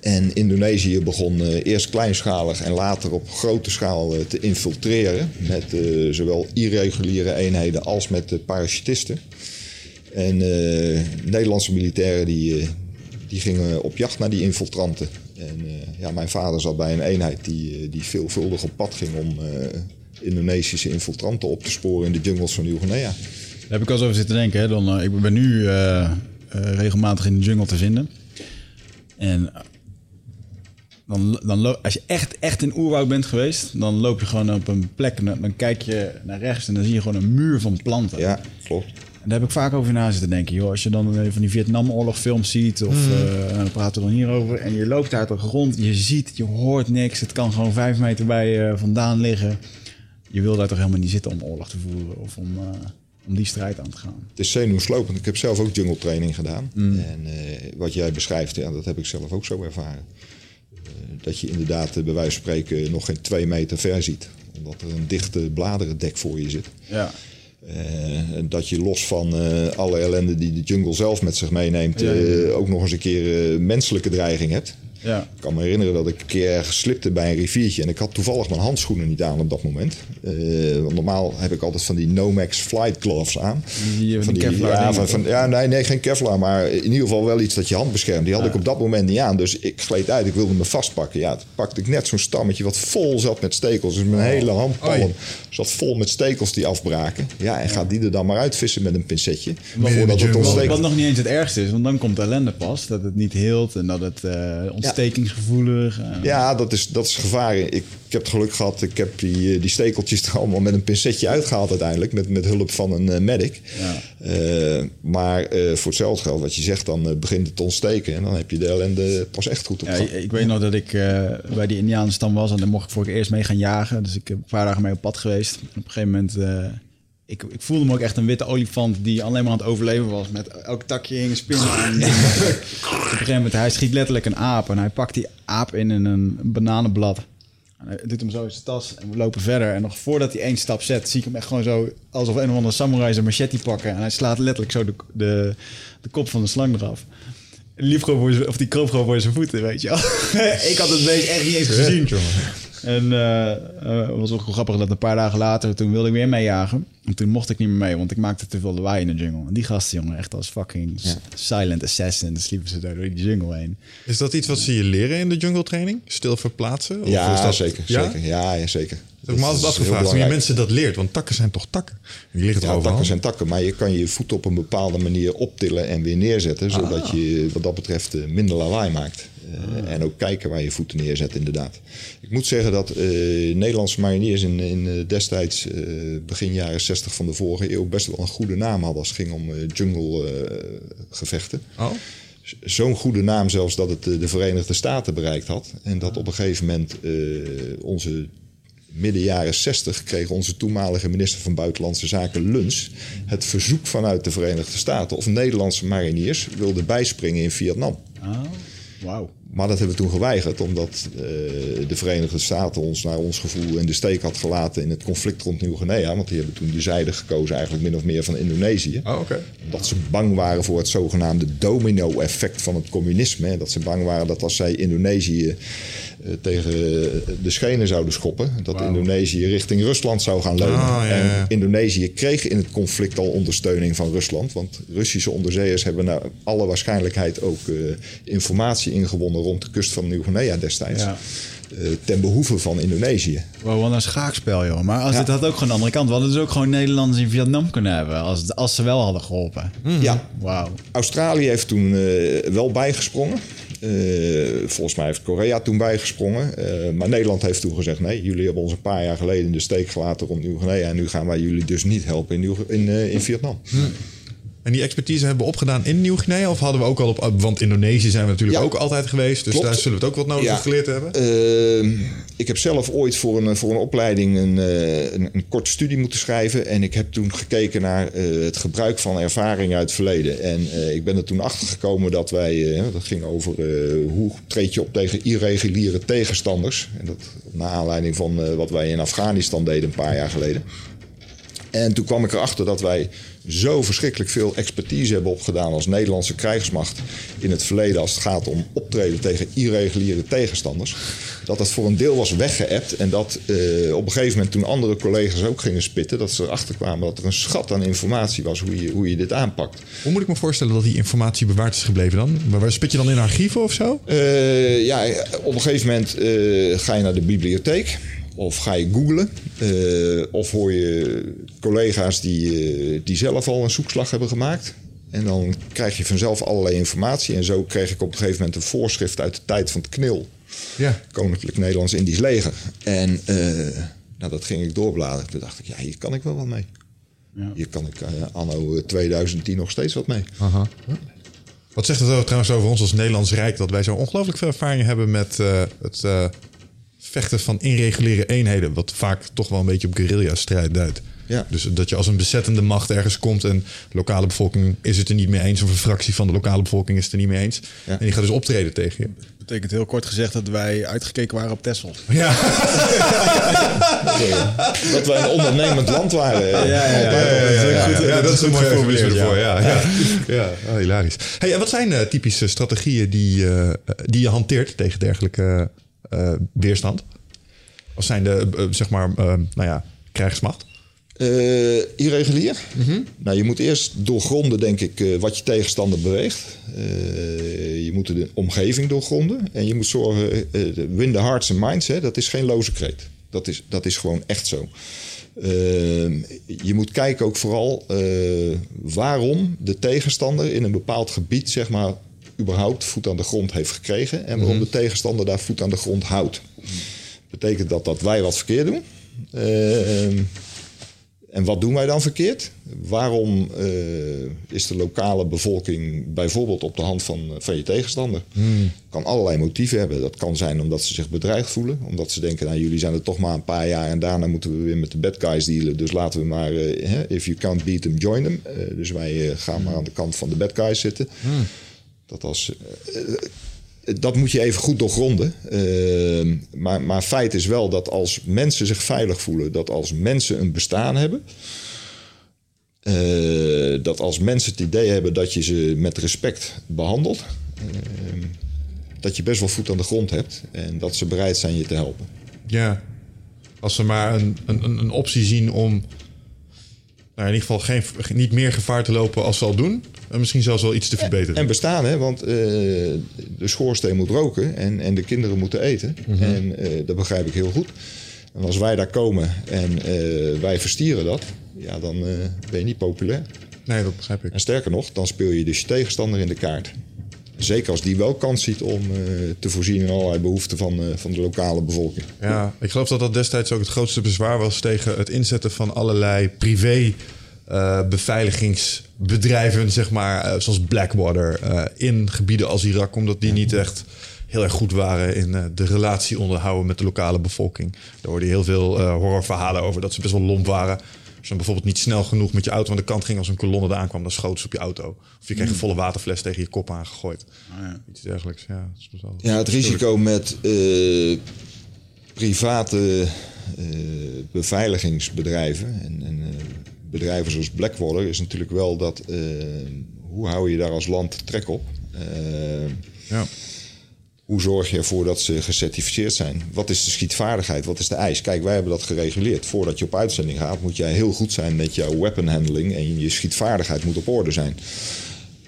En Indonesië begon eh, eerst kleinschalig en later op grote schaal eh, te infiltreren. Met zowel irreguliere eenheden als met parachutisten. En Nederlandse militairen die, die gingen op jacht naar die infiltranten. En ja, mijn vader zat bij een eenheid die, die veelvuldig op pad ging om Indonesische infiltranten op te sporen in de jungles van Nieuw-Guinea. Daar heb ik al eens over zitten denken. Hè. Dan, eh, ik ben nu eh, eh, regelmatig in de jungle te vinden. En dan, dan als je echt, echt in oerwoud bent geweest, dan loop je gewoon op een plek en dan, kijk je naar rechts en dan zie je gewoon een muur van planten. Ja, klopt. En daar heb ik vaak over na zitten denken. Joh, als je dan van die Vietnamoorlog films ziet, of dan praten we dan hierover, en je loopt uit de grond, je ziet, je hoort niks, het kan gewoon vijf meter bij je vandaan liggen. Je wil daar toch helemaal niet zitten om oorlog te voeren of om, om die strijd aan te gaan. Het is zenuwslopend. Ik heb zelf ook jungle training gedaan. En eh, wat jij beschrijft, ja, dat heb ik zelf ook zo ervaren. Eh, dat je inderdaad eh, bij wijze van spreken nog geen twee meter ver ziet. Omdat er een dichte bladerendek voor je zit. Ja. Eh, dat je los van alle ellende die de jungle zelf met zich meeneemt, Ja, ja. ook nog eens een keer menselijke dreiging hebt. Ja. Ik kan me herinneren dat ik een keer slipte bij een riviertje en ik had toevallig mijn handschoenen niet aan op dat moment. Eh, want normaal heb ik altijd van die Nomex flight gloves aan. Die, van die Kevlar ja, van, ja, nee, nee, geen Kevlar, maar in ieder geval wel iets dat je hand beschermt. Die had ik op dat moment niet aan, dus ik gleed uit. Ik wilde me vastpakken. Ja, toen pakte ik net zo'n stammetje wat vol zat met stekels. Dus mijn hele handpalm zat vol met stekels die afbraken. Ja, en ga die er dan maar uitvissen met een pincetje. Voordat het ontsteekt. wat nog niet eens het ergste is, want dan komt de ellende pas. Dat het niet heelt en dat het eh, ontstekingsgevoelig... eh, Ja, dat is, dat is gevaar. Ik, ik heb het geluk gehad. Ik heb die, eh, die stekeltjes er allemaal met een pincetje uitgehaald uiteindelijk. Met, met hulp van een eh, medic. Ja. Maar voor hetzelfde geld, wat je zegt, dan begint het te ontsteken. En dan heb je de ellende pas echt goed op Ja, ik, weet nog dat ik bij die Indianenstam was en dan mocht ik voor het eerst mee gaan jagen. Dus ik heb een paar dagen mee op pad geweest. Op een gegeven moment, ik, ik voelde me ook echt een witte olifant die alleen maar aan het overleven was. Met elk takje hing een spin aan. op een gegeven moment, hij schiet letterlijk een aap en hij pakt die aap in in een bananenblad. En hij doet hem zo in zijn tas en we lopen verder. En nog voordat hij één stap zet, zie ik hem echt gewoon zo... alsof een of andere samurai zijn machete pakken. En hij slaat letterlijk zo de, de, de kop van de slang eraf. Liep gewoon voor zijn, of die kroop gewoon voor zijn voeten, weet je wel. ik had het beest echt niet eens gezien. En het was ook wel grappig dat een paar dagen later, toen wilde ik weer meejagen. En toen mocht ik niet meer mee, want ik maakte te veel lawaai in de jungle. En die gasten, jongen, echt als fucking silent assassin. Dan sliepen ze daar door die jungle heen. Is dat iets wat ze je leren in de jungle training? Stil verplaatsen? Of Ja, is dat- zeker. Ja? zeker. Ja, ja, zeker. Dat heb ik me altijd afgevraagd. Hoe je mensen dat leert. Want takken zijn toch takken? Die liggen Ja, overal? takken zijn takken, maar je kan je voet op een bepaalde manier optillen en weer neerzetten, zodat je wat dat betreft eh, minder lawaai maakt. Eh, En ook kijken waar je voeten neerzet, inderdaad. Ik moet zeggen dat eh, Nederlandse mariniers in, in destijds, begin jaren 60 van de vorige eeuw, best wel een goede naam hadden als het ging om eh, jungle eh, gevechten. Oh? Zo'n goede naam zelfs dat het de Verenigde Staten bereikt had. En dat op een gegeven moment onze midden jaren 60 kreeg onze toenmalige minister van Buitenlandse Zaken Luns het verzoek vanuit de Verenigde Staten of Nederlandse mariniers wilden bijspringen in Vietnam. Oh, wauw. Maar dat hebben we toen geweigerd, omdat eh, de Verenigde Staten ons naar ons gevoel in de steek had gelaten in het conflict rond Nieuw-Guinea. Want die hebben toen de zijde gekozen, eigenlijk min of meer van Indonesië Oh, oké. omdat ze bang waren voor het zogenaamde domino-effect van het communisme. Hè. Dat ze bang waren dat als zij Indonesië tegen de schenen zouden schoppen, dat. Indonesië richting Rusland zou gaan leunen. Ah, ja, ja. En Indonesië kreeg in het conflict al ondersteuning van Rusland, want Russische onderzeeërs hebben naar alle waarschijnlijkheid ook eh, informatie ingewonnen rond de kust van Nieuw-Guinea destijds. Ja. eh, ten behoeve van Indonesië. Wow, wat een schaakspel, joh. Maar als Ja. dit had ook gewoon de andere kant. We hadden dus ook gewoon Nederlanders in Vietnam kunnen hebben. Als, als ze wel hadden geholpen. Ja, Wauw. Australië heeft toen eh, wel bijgesprongen. Eh, volgens mij heeft Korea toen bijgesprongen. Eh, maar Nederland heeft toen gezegd: nee, jullie hebben ons een paar jaar geleden in de steek gelaten rond Nieuw-Guinea. En nu gaan wij jullie dus niet helpen in, eh, in Vietnam. En die expertise hebben we opgedaan in Nieuw-Guinea? Of hadden we ook al op... Want Indonesië zijn we natuurlijk Ja. ook altijd geweest. Dus Klopt. daar zullen we het ook wat nodig Ja. geleerd hebben. Eh, ik heb zelf ooit voor een, voor een opleiding een, eh, een, een korte studie moeten schrijven. En ik heb toen gekeken naar eh, het gebruik van ervaring uit het verleden. En eh, ik ben er toen achter gekomen dat wij, eh, dat ging over eh, hoe treed je op tegen irreguliere tegenstanders. En dat naar aanleiding van eh, wat wij in Afghanistan deden een paar jaar geleden. En toen kwam ik erachter dat wij zo verschrikkelijk veel expertise hebben opgedaan als Nederlandse krijgsmacht in het verleden als het gaat om optreden tegen irreguliere tegenstanders. Dat dat voor een deel was weggeëpt en dat eh, op een gegeven moment toen andere collega's ook gingen spitten, dat ze erachter kwamen dat er een schat aan informatie was hoe je, hoe je dit aanpakt. Hoe moet ik me voorstellen dat die informatie bewaard is gebleven dan? Waar spit je dan in archieven of zo? Eh, ja, op een gegeven moment eh, ga je naar de bibliotheek. Of ga je googlen. eh, of hoor je collega's die, eh, die zelf al een zoekslag hebben gemaakt. En dan krijg je vanzelf allerlei informatie. En zo kreeg ik op een gegeven moment een voorschrift uit de tijd van het KNIL. Ja. Koninklijk Nederlands-Indisch Leger. En eh, nou, dat ging ik doorbladeren. Toen dacht ik, ja, hier kan ik wel wat mee. Ja. Hier kan ik anno 2010 nog steeds wat mee. Aha. Wat zegt het trouwens over ons als Nederlands Rijk... dat wij zo ongelooflijk veel ervaring hebben met het vechten van irreguliere eenheden... wat vaak toch wel een beetje op guerrilla-strijd duidt. Ja. Dus dat je als een bezettende macht ergens komt... en de lokale bevolking is het er niet mee eens... of een fractie van de lokale bevolking is het er niet mee eens... Ja. en die gaat dus optreden tegen je. betekent heel kort gezegd dat wij uitgekeken waren op Texel. Ja, Dat wij een ondernemend land waren. ja, dat dat is een geformuleerd, eufemisme ervoor. ja. Ja, ja. ja. oh, hilarisch. Hey, en wat zijn eh, typische strategieën die, eh, die je hanteert tegen dergelijke eh, weerstand? Wat zijn de, eh, zeg maar, eh, nou ja, krijgsmacht? Eh, irregulier? Nou, je moet eerst doorgronden, denk ik, eh, wat je tegenstander beweegt. Eh, je moet de omgeving doorgronden. En je moet zorgen, eh, de win the hearts and minds, hè, dat is geen loze kreet. Dat is, dat is gewoon echt zo. Eh, je moet kijken ook vooral eh, waarom de tegenstander in een bepaald gebied, zeg maar, überhaupt voet aan de grond heeft gekregen. En waarom de tegenstander daar voet aan de grond houdt. Betekent dat dat wij wat verkeerd doen? Eh, en wat doen wij dan verkeerd? Waarom eh, is de lokale bevolking bijvoorbeeld op de hand van, eh, van je tegenstander? Kan allerlei motieven hebben. Dat kan zijn omdat ze zich bedreigd voelen. Omdat ze denken, nou jullie zijn er toch maar een paar jaar en daarna moeten we weer met de bad guys dealen. Dus laten we maar, eh, if you can't beat them, join them. Dus wij gaan maar aan de kant van de bad guys zitten. Dat eh, eh, dat moet je even goed doorgronden. Uh, maar, maar feit is wel dat als mensen zich veilig voelen, dat als mensen een bestaan hebben, dat als mensen het idee hebben dat je ze met respect behandelt, dat je best wel voet aan de grond hebt en dat ze bereid zijn je te helpen. Ja, als ze maar een, een, een optie zien om nou, in ieder geval geen, niet meer gevaar te lopen als ze al doen. En misschien zelfs wel iets te verbeteren. En bestaan, hè? want uh, de schoorsteen moet roken en, en de kinderen moeten eten. Mm -hmm. En uh, dat begrijp ik heel goed. En als wij daar komen en uh, wij verstieren dat, ja, dan ben je niet populair. Nee, dat begrijp ik. En sterker nog, dan speel je dus je tegenstander in de kaart. Zeker als die wel kans ziet om te voorzien in allerlei behoeften van, van de lokale bevolking. Ja, ik geloof dat dat destijds ook het grootste bezwaar was tegen het inzetten van allerlei privé uh, beveiligingsbedrijven, zeg maar, uh, zoals Blackwater, uh, in gebieden als Irak, omdat die niet echt heel erg goed waren in de relatie onderhouden met de lokale bevolking. Daar hoorde je heel veel horrorverhalen over dat ze best wel lomp waren. Als je dan bijvoorbeeld niet snel genoeg met je auto aan de kant ging als een kolonne eraan kwam, dan schoten ze op je auto. Of je kreeg een volle waterfles tegen je kop aangegooid. Oh ja. Iets dergelijks. Ja, dat is wel ja het risico met uh, private uh, beveiligingsbedrijven en, en uh, bedrijven zoals Blackwater is natuurlijk wel dat hoe hou je daar als land trek op? ja. Hoe zorg je ervoor dat ze gecertificeerd zijn? Wat is de schietvaardigheid? Wat is de eis? Kijk, wij hebben dat gereguleerd. Voordat je op uitzending gaat, moet jij heel goed zijn met jouw weapon handling en je schietvaardigheid moet op orde zijn.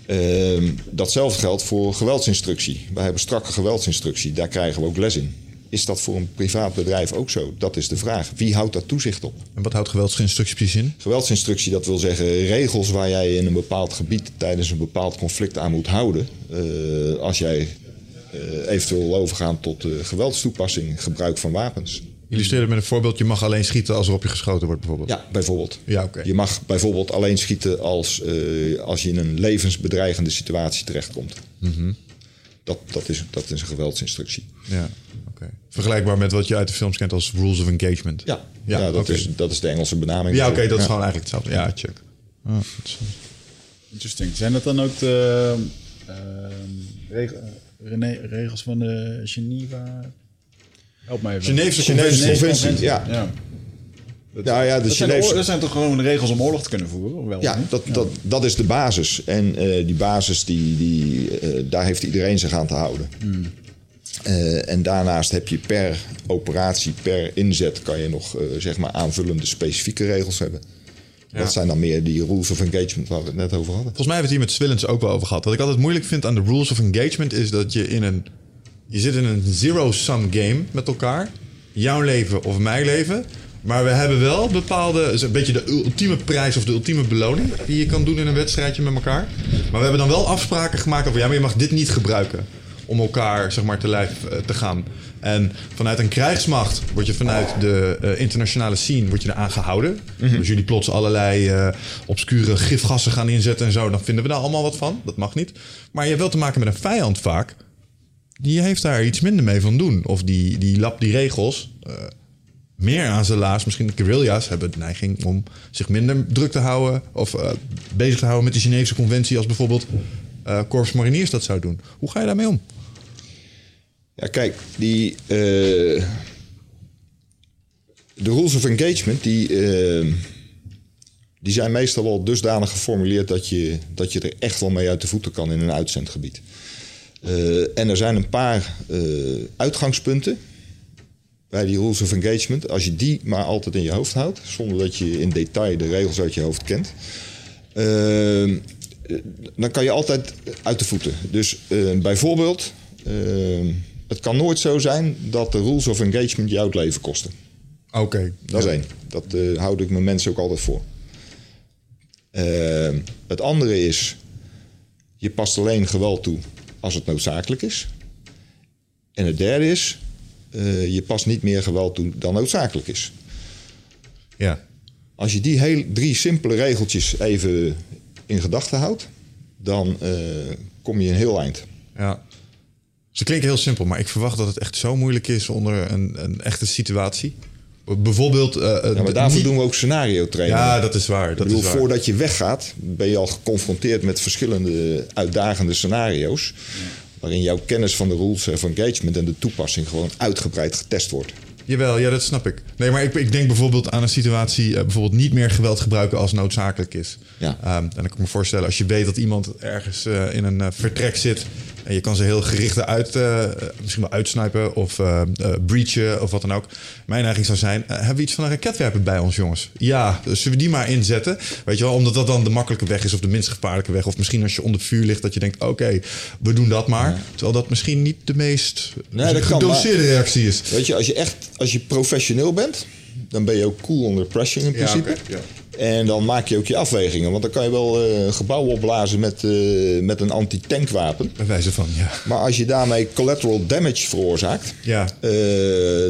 Uh, datzelfde geldt voor geweldsinstructie. Wij hebben strakke geweldsinstructie, daar krijgen we ook les in. Is dat voor een privaat bedrijf ook zo? Dat is de vraag. Wie houdt daar toezicht op? En wat houdt geweldsinstructie precies in? Geweldsinstructie, dat wil zeggen regels waar jij in een bepaald gebied tijdens een bepaald conflict aan moet houden. Uh, als jij uh, eventueel overgaan tot uh, geweldstoepassing, gebruik van wapens. Illustreer het met een voorbeeld. Je mag alleen schieten als er op je geschoten wordt, bijvoorbeeld. Ja, bijvoorbeeld. Ja, okay. Je mag bijvoorbeeld alleen schieten als, als je in een levensbedreigende situatie terechtkomt. Mm -hmm. Dat, dat, is, dat is een geweldsinstructie. Ja, oké. Okay. Vergelijkbaar met wat je uit de films kent als rules of engagement. Ja, ja, ja dat, okay. is, dat is de Engelse benaming. Ja, oké, okay, dat is gewoon eigenlijk hetzelfde. Ja, check. Oh, Interesting. Zijn dat dan ook de uh, reg regels van de Geneva? Help mij even. Geneefse Conventie. Conventie. Ja. ja. Dat, nou ja, de dat, zijn, dat zijn toch gewoon de regels om oorlog te kunnen voeren? Wel, ja, dat, ja. Dat, dat is de basis. En uh, die basis, die, die, uh, daar heeft iedereen zich aan te houden. Mm. Uh, en daarnaast heb je per operatie, per inzet... kan je nog zeg maar aanvullende specifieke regels hebben. Ja. Dat zijn dan meer die rules of engagement waar we het net over hadden. Volgens mij hebben we het hier met Swillens ook wel over gehad. Wat ik altijd moeilijk vind aan de rules of engagement... is dat je in een... Je zit in een zero-sum game met elkaar. Jouw leven of mijn leven... Maar we hebben wel bepaalde, een beetje de ultieme prijs of de ultieme beloning die je kan doen in een wedstrijdje met elkaar. Maar we hebben dan wel afspraken gemaakt over ja, maar je mag dit niet gebruiken om elkaar zeg maar te lijf te gaan. En vanuit een krijgsmacht word je vanuit de uh, internationale scene word je eraan gehouden. Mm -hmm. Dus jullie plots allerlei uh, obscure gifgassen gaan inzetten en zo, dan vinden we daar allemaal wat van. Dat mag niet. Maar je hebt wel te maken met een vijand vaak. Die heeft daar iets minder mee van doen. Of die, die lapt die regels. Meer aan zijn laars. Misschien de guerrilla's hebben de neiging om zich minder druk te houden. Of uh, bezig te houden met de Geneefse conventie. Als bijvoorbeeld uh, Corps Mariniers dat zou doen. Hoe ga je daarmee om? Ja, kijk, die, eh, de rules of engagement, die, eh, die zijn meestal wel dusdanig geformuleerd dat je, dat je er echt wel mee uit de voeten kan in een uitzendgebied. Eh, en er zijn een paar eh, uitgangspunten bij die rules of engagement. Als je die maar altijd in je hoofd houdt, zonder dat je in detail de regels uit je hoofd kent, eh, dan kan je altijd uit de voeten. Dus eh, bijvoorbeeld, eh, het kan nooit zo zijn dat de rules of engagement jou het leven kosten. Oké. Dat is één. Dat eh, houd ik mijn mensen ook altijd voor. Eh, het andere is, je past alleen geweld toe als het noodzakelijk is. En het derde is, je past niet meer geweld toe dan noodzakelijk is. Ja. Als je die heel, drie simpele regeltjes even in gedachten houdt, dan eh, kom je een heel eind. Ja. Ze klinken heel simpel, maar ik verwacht dat het echt zo moeilijk is onder een, een echte situatie. Bijvoorbeeld. eh, Ja, maar daarvoor niet- doen we ook scenario training. Ja, dat is waar. Dat bedoel, is waar. voordat je weggaat, ben je al geconfronteerd met verschillende uitdagende scenario's. Waarin jouw kennis van de rules of engagement en de toepassing gewoon uitgebreid getest wordt. Jawel, ja, dat snap ik. Nee, maar ik, ik denk bijvoorbeeld aan een situatie, eh, bijvoorbeeld niet meer geweld gebruiken als noodzakelijk is. Ja. Ehm, en dan kan ik me voorstellen, als je weet dat iemand ergens eh, in een eh, vertrek zit en je kan ze heel gericht eruit, eh, misschien wel uitsnipen of eh, eh, breachen of wat dan ook. Mijn neiging zou zijn, hebben we iets van een raketwerper bij ons, jongens? Ja, dus zullen we die maar inzetten? Weet je wel, omdat dat dan de makkelijke weg is of de minst gevaarlijke weg. Of misschien als je onder vuur ligt, dat je denkt, oké, we doen dat maar. Terwijl dat misschien niet de meest Nee, dat kan, gedoseerde reactie is. Weet je, als je echt als je professioneel bent, dan ben je ook cool onder pressure in Ja, principe. oké, ja. En dan maak je ook je afwegingen. Want dan kan je wel eh, gebouwen opblazen met, eh, met een anti-tankwapen. Bij wijze van, ja. Maar als je daarmee collateral damage veroorzaakt, Ja. eh,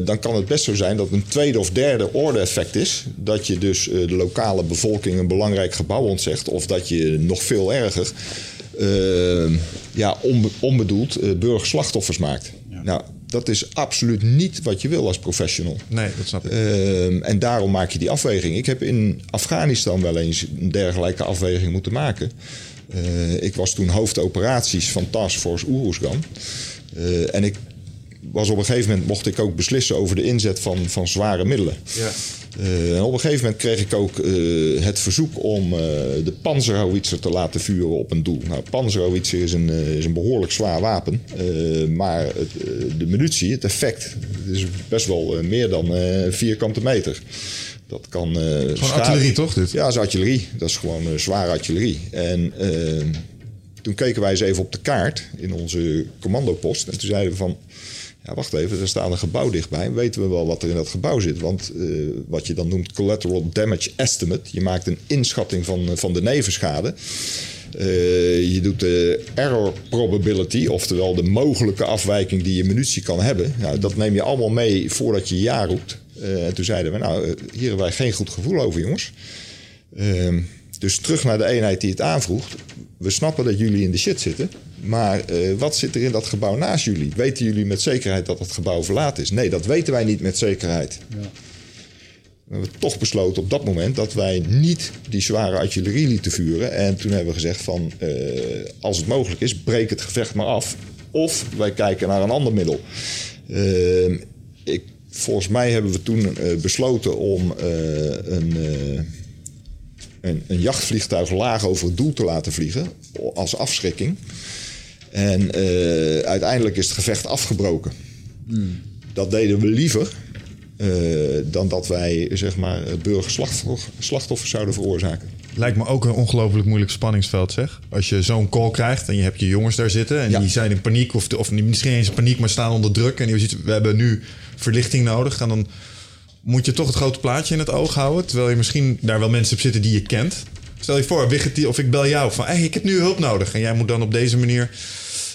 dan kan het best zo zijn dat een tweede of derde orde effect is. Dat je dus de lokale bevolking een belangrijk gebouw ontzegt. Of dat je nog veel erger, ja, onbe- onbedoeld burgerslachtoffers maakt. Nou, dat is absoluut niet wat je wil als professional. Nee, dat snap ik. Ehm, en daarom maak je die afweging. Ik heb in Afghanistan wel eens een dergelijke afweging moeten maken. Eh, ik was toen hoofdoperaties van Task Force Oeruzgan. Eh, en ik was op een gegeven moment mocht ik ook beslissen over de inzet van, van zware middelen. Ja. Eh, en op een gegeven moment kreeg ik ook eh, het verzoek om eh, de panzerhowitzer te laten vuren op een doel. Nou, panzerhowitzer is een, is een behoorlijk zwaar wapen. Maar het, de munitie, het effect, het is best wel meer dan vierkante meter. Dat kan... eh, Gewoon schade- artillerie, toch? Dit? ja, dat is artillerie. Dat is gewoon eh, zware artillerie. En toen keken wij eens even op de kaart in onze commandopost. En toen zeiden we van... Ja, wacht even, er staat een gebouw dichtbij. Weten we wel wat er in dat gebouw zit? Want eh, wat je dan noemt collateral damage estimate. Je maakt een inschatting van, van de nevenschade. Eh, je doet de error probability, oftewel de mogelijke afwijking die je munitie kan hebben. Dat neem je allemaal mee voordat je ja roept. Eh, en toen zeiden we, nou, eh, hier hebben wij geen goed gevoel over, jongens. Ehm, dus terug naar de eenheid die het aanvroeg. We snappen dat jullie in de shit zitten. Maar eh, wat zit er in dat gebouw naast jullie? Weten jullie met zekerheid dat het gebouw verlaten is? Nee, dat weten wij niet met zekerheid. We hebben toch besloten op dat moment dat wij niet die zware artillerie lieten vuren. En toen hebben we gezegd van, eh, als het mogelijk is, breek het gevecht maar af. Of wij kijken naar een ander middel. Ehm, ik, volgens mij hebben we toen eh, besloten om een, een, een jachtvliegtuig laag over het doel te laten vliegen als afschrikking. En eh, uiteindelijk is het gevecht afgebroken. Dat deden we liever eh, dan dat wij zeg maar burgerslachtoffers zouden veroorzaken. Lijkt me ook een ongelooflijk moeilijk spanningsveld, zeg. Als je zo'n call krijgt en je hebt je jongens daar zitten... en Ja. die zijn in paniek, of, of niet misschien eens in paniek... maar staan onder druk en je ziet, we hebben nu verlichting nodig... en dan moet je toch het grote plaatje in het oog houden... terwijl je misschien daar wel mensen op zitten die je kent. Stel je voor, of ik bel jou van... Hey, ik heb nu hulp nodig. En jij moet dan op deze manier...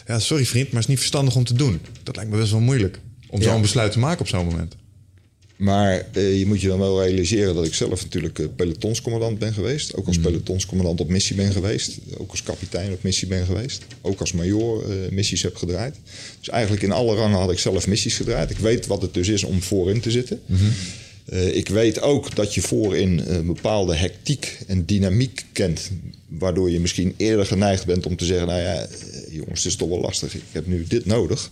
Ja, sorry vriend, maar het is niet verstandig om te doen. Dat lijkt me best wel moeilijk. Om Ja. zo'n besluit te maken op zo'n moment. Maar eh, je moet je dan wel realiseren dat ik zelf natuurlijk eh, pelotonscommandant ben geweest. Ook als pelotonscommandant op missie ben geweest. Ook als kapitein op missie ben geweest. Ook als major eh, missies heb gedraaid. Dus eigenlijk in alle rangen had ik zelf missies gedraaid. Ik weet wat het dus is om voorin te zitten. Eh, ik weet ook dat je voorin een bepaalde hectiek en dynamiek kent. Waardoor je misschien eerder geneigd bent om te zeggen... nou ja, jongens, het is toch wel lastig. Ik heb nu dit nodig.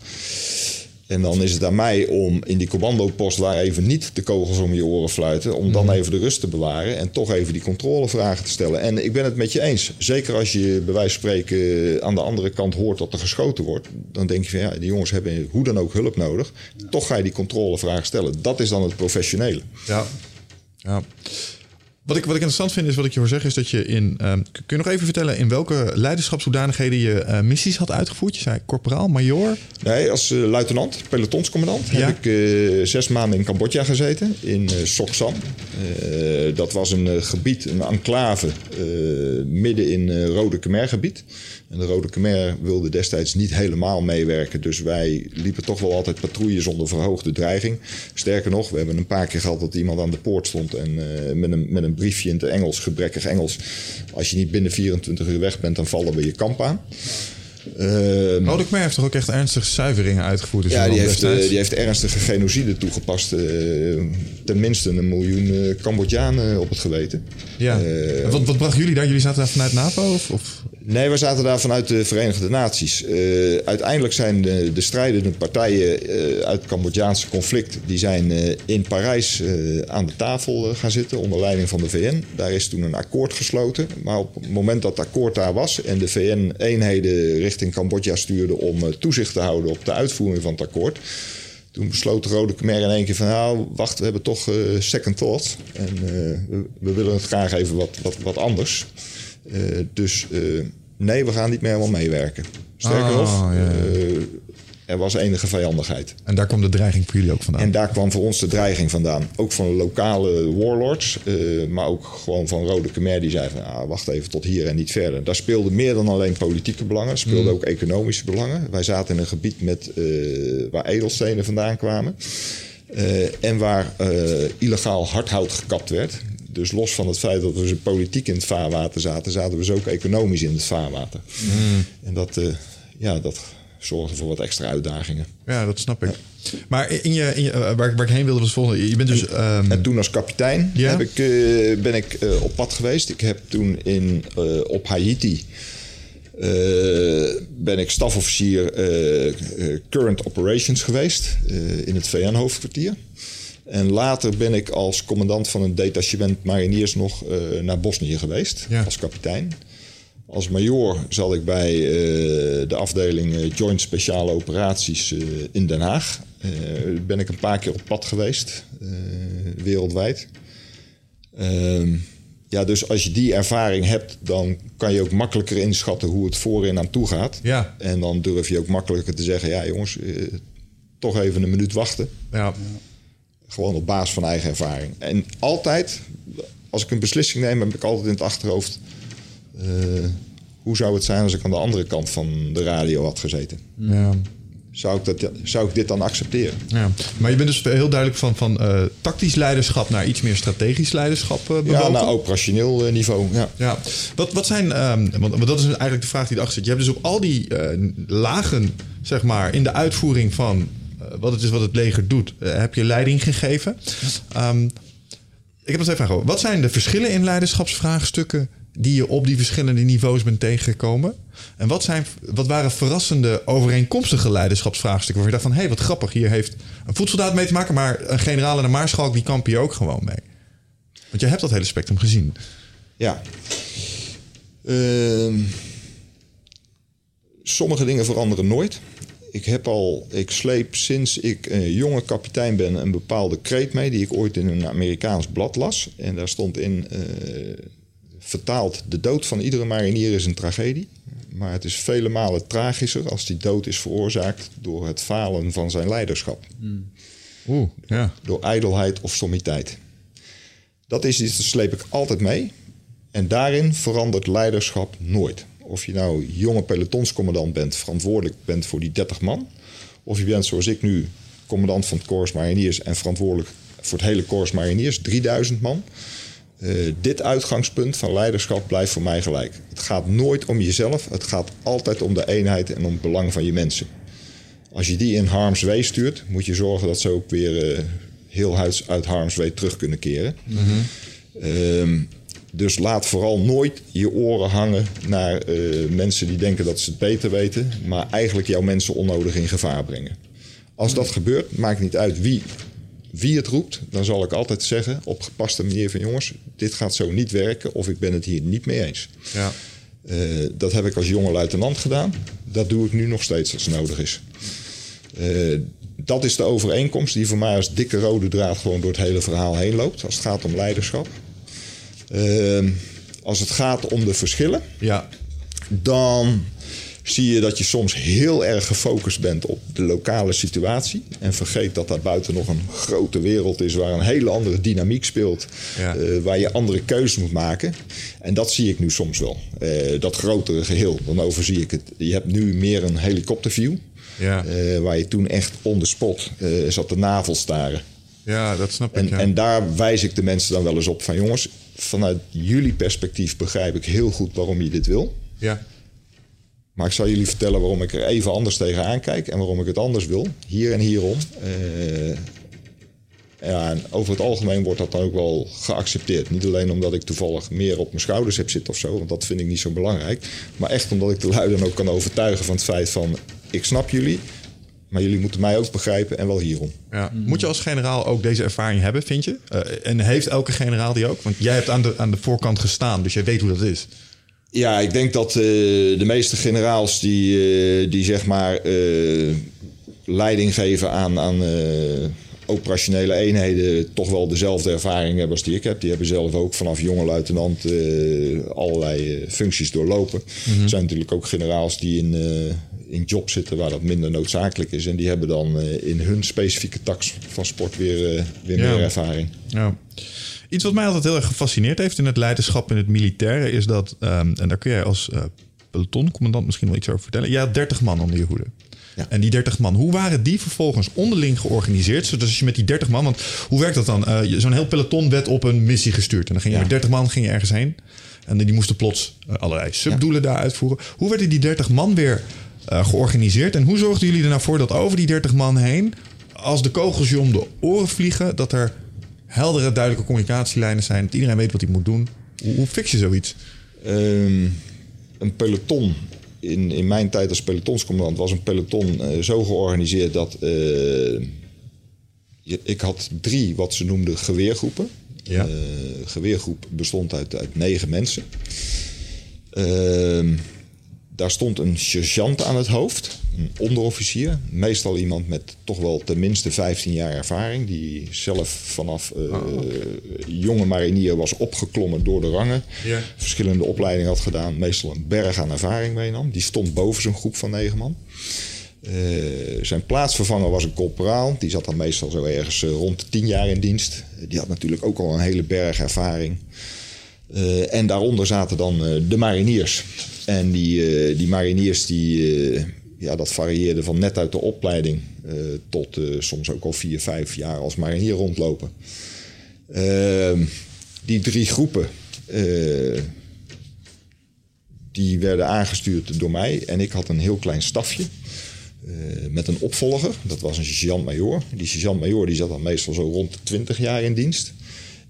En dan is het aan mij om in die commandopost waar even niet de kogels om je oren fluiten, om dan even de rust te bewaren en toch even die controlevragen te stellen. En ik ben het met je eens. Zeker als je bij wijze van spreken aan de andere kant hoort dat er geschoten wordt, dan denk je van ja, die jongens hebben hoe dan ook hulp nodig. Toch ga je die controlevragen stellen. Dat is dan het professionele. Ja. ja. Wat ik, wat ik interessant vind is wat ik je hoor zeggen, is dat je in. ehm, kun je nog even vertellen in welke leiderschapshoedanigheden je eh, missies had uitgevoerd? Je zei corporaal, major. Nee, als eh, luitenant, pelotonscommandant, Ja. heb ik eh, zes maanden in Cambodja gezeten, in Sok Sam. Eh, dat was een gebied, een enclave, midden in Rode Khmer-gebied. En de Rode Khmer wilde destijds niet helemaal meewerken, dus wij liepen toch wel altijd patrouilles onder verhoogde dreiging. Sterker nog, we hebben een paar keer gehad dat iemand aan de poort stond en met, een, met een briefje in het Engels, gebrekkig Engels. Als je niet binnen 24 uur weg bent, dan vallen we je kamp aan. Khmer heeft toch ook echt ernstige zuiveringen uitgevoerd? in ja, die heeft, eh, die heeft ernstige genocide toegepast. eh, tenminste een miljoen eh, Cambodjanen op het geweten. ja. wat, wat brachten jullie daar? Jullie zaten daar vanuit NAVO? Of, of? Nee, we zaten daar vanuit de Verenigde Naties. Eh, uiteindelijk zijn de, de strijdende partijen eh, uit het Cambodjaanse conflict... die zijn eh, in Parijs aan de tafel gaan zitten onder leiding van de VN. Daar is toen een akkoord gesloten. Maar op het moment dat het akkoord daar was... en de VN eenheden richting Cambodja stuurde om toezicht te houden op de uitvoering van het akkoord... Toen besloot de Rode Khmer in één keer van... nou, wacht, we hebben toch second thought. En we, we willen het graag even wat, wat, wat anders. Dus nee, we gaan niet meer helemaal meewerken. Sterker Ah, nog, ja. eh, er was enige vijandigheid. En daar kwam de dreiging voor jullie ook vandaan? En daar kwam voor ons de dreiging vandaan. Ook van lokale warlords, eh, maar ook gewoon van Rode Khmer. Die zeiden van, ah, wacht even tot hier en niet verder. Daar speelden meer dan alleen politieke belangen. speelden ook economische belangen. Wij zaten in een gebied met, eh, waar edelstenen vandaan kwamen. En waar illegaal hardhout gekapt werd. Dus los van het feit dat we politiek in het vaarwater zaten... zaten we dus ook economisch in het vaarwater. En dat, eh, ja, dat zorgde voor wat extra uitdagingen. Ja, dat snap ik. Maar in je, in je, eh, waar, ik- waar ik heen wilde was volgende. Je bent dus... ehm, En toen als kapitein Ja. heb ik, eh, ben ik op pad geweest. Ik heb toen in, op Haiti ben ik stafofficier Current Operations geweest in het VN-hoofdkwartier. En later ben ik als commandant van een detachement mariniers nog eh, naar Bosnië geweest Ja. als kapitein. Als major zat ik bij eh, de afdeling eh, Joint Speciale Operaties in Den Haag. Ben ik een paar keer op pad geweest, wereldwijd. Ehm, ja, dus als je die ervaring hebt, dan kan je ook makkelijker inschatten hoe het voorin aan toe gaat. Ja. En dan durf je ook makkelijker te zeggen, ja jongens, toch even een minuut wachten. ja. Gewoon op basis van eigen ervaring. En altijd, als ik een beslissing neem, heb ik altijd in het achterhoofd... eh, hoe zou het zijn als ik aan de andere kant van de radio had gezeten? ja. Zou ik, dat, zou ik dit dan accepteren? Ja, maar je bent dus heel duidelijk van, van eh, tactisch leiderschap naar iets meer strategisch leiderschap uh, bewogen. Ja, naar operationeel niveau. Ja. Ja, wat, wat zijn, ehm, want, want dat is eigenlijk de vraag die erachter zit. Je hebt dus op al die lagen, zeg maar, in de uitvoering van wat het is wat het leger doet, eh, heb je leiding gegeven. Ehm, ik heb nog twee vragen. Wat zijn de verschillen in leiderschapsvraagstukken die je op die verschillende niveaus bent tegengekomen? En wat, zijn, wat waren verrassende overeenkomstige leiderschapsvraagstukken waar je dacht van, hé, hey, wat grappig, hier heeft een voedsoldaat mee te maken, maar een generaal en een maarschalk die kampen hier ook gewoon mee. Want je hebt dat hele spectrum gezien. Ja. Ehm, sommige dingen veranderen nooit. Ik heb al, ik sleep sinds ik een jonge kapitein ben een bepaalde kreet mee die ik ooit in een Amerikaans blad las. En daar stond in eh, vertaald: de dood van iedere marinier is een tragedie. Maar het is vele malen tragischer als die dood is veroorzaakt door het falen van zijn leiderschap. Oeh, ja. Door ijdelheid of sommiteit. Dat is iets, dat sleep ik altijd mee. En daarin verandert leiderschap nooit. Of je nou jonge pelotonscommandant bent, verantwoordelijk bent voor die 30 man. Of je bent zoals ik nu commandant van het Corps Mariniers en verantwoordelijk voor het hele Corps Mariniers, 3000 man. Uh, dit uitgangspunt van leiderschap blijft voor mij gelijk. Het gaat nooit om jezelf, het gaat altijd om de eenheid en om het belang van je mensen. Als je die in harm's way stuurt, moet je zorgen dat ze ook weer uh, heel huids uit harm's way terug kunnen keren. Mm-hmm. Um, dus laat vooral nooit je oren hangen naar uh, mensen die denken dat ze het beter weten, maar eigenlijk jouw mensen onnodig in gevaar brengen. Als dat gebeurt, maakt niet uit wie, wie het roept. Dan zal ik altijd zeggen, op gepaste manier van jongens, dit gaat zo niet werken of ik ben het hier niet mee eens. Ja. Eh, dat heb ik als jonge luitenant gedaan. Dat doe ik nu nog steeds als het nodig is. Eh, dat is de overeenkomst die voor mij als dikke rode draad gewoon door het hele verhaal heen loopt. Als het gaat om leiderschap. Eh, als het gaat om de verschillen, Ja. dan zie je dat je soms heel erg gefocust bent op de lokale situatie. En vergeet dat daar buiten nog een grote wereld is waar een hele andere dynamiek speelt. Ja. eh, waar je andere keuzes moet maken. En dat zie ik nu soms wel. Eh, dat grotere geheel, dan overzie ik het. Je hebt nu meer een helikopterview. Ja. eh, waar je toen echt on the spot zat de navel staren. ja, dat snap ik. En, ja. en daar wijs ik de mensen dan wel eens op van jongens, vanuit jullie perspectief begrijp ik heel goed waarom je dit wil. ja. Maar ik zal jullie vertellen waarom ik er even anders tegenaan kijk en waarom ik het anders wil. Hier en hierom. Eh, ja, en over het algemeen wordt dat dan ook wel geaccepteerd. Niet alleen omdat ik toevallig meer op mijn schouders heb zitten of zo, want dat vind ik niet zo belangrijk. Maar echt omdat ik de lui dan ook kan overtuigen van het feit van: ik snap jullie, maar jullie moeten mij ook begrijpen en wel hierom. Ja. Moet je als generaal ook deze ervaring hebben, vind je? Eh, en heeft elke generaal die ook? Want jij hebt aan de, aan de voorkant gestaan, dus jij weet hoe dat is. Ja, ik denk dat eh, de meeste generaals die, eh, die zeg maar eh, leiding geven aan, aan eh, operationele eenheden toch wel dezelfde ervaring hebben als die ik heb. Die hebben zelf ook vanaf jonge luitenant eh, allerlei functies doorlopen. Er zijn natuurlijk ook generaals die in, eh, in job zitten waar dat minder noodzakelijk is. En die hebben dan eh, in hun specifieke tak van sport weer, eh, weer Ja. meer ervaring. Ja. Iets wat mij altijd heel erg gefascineerd heeft in het leiderschap in het militaire is dat, ehm, en daar kun jij als eh pelotoncommandant misschien wel iets over vertellen. Had 30 man onder je hoede. Ja. En die 30 man, hoe waren die vervolgens onderling georganiseerd? Zodat als je met die 30 man, want hoe werkt dat dan? Je- Zo'n heel peloton werd op een missie gestuurd. En dan ging je Ja. met 30 man ging je ergens heen. En die moesten plots allerlei subdoelen daar uitvoeren. Hoe werden die 30 man weer eh, georganiseerd? En hoe zorgden jullie er nou voor dat over die 30 man heen, als de kogels je om de oren vliegen, dat er heldere, duidelijke communicatielijnen zijn, dat iedereen weet wat hij moet doen? Hoe, hoe fix je zoiets? Ehm, een peloton. In, in mijn tijd als pelotonscommandant was een peloton eh, zo georganiseerd dat eh, je- ik had drie wat ze noemden geweergroepen. Ja. Geweergroep bestond uit, uit negen mensen. Ehm, daar stond een sergeant aan het hoofd, een onderofficier. Meestal iemand met toch wel tenminste 15 jaar ervaring. Die zelf vanaf eh, jonge marinier was opgeklommen door de rangen. Verschillende opleidingen had gedaan. Meestal een berg aan ervaring meenam. Die stond boven zo'n groep van negen man. Eh, zijn plaatsvervanger was een corporaal. Die zat dan meestal zo ergens eh, rond de 10 jaar in dienst. Die had natuurlijk ook al een hele berg ervaring. Eh, en daaronder zaten dan eh, de mariniers. En die, eh, die mariniers, die, ja, dat varieerde van net uit de opleiding tot soms ook al vier, vijf jaar als marinier rondlopen. Ehm, die drie groepen, die werden aangestuurd door mij. En ik had een heel klein stafje met een opvolger. Dat was een sergeant-majoor. Die sergeant-majoor die zat dan meestal zo rond de 20 jaar in dienst.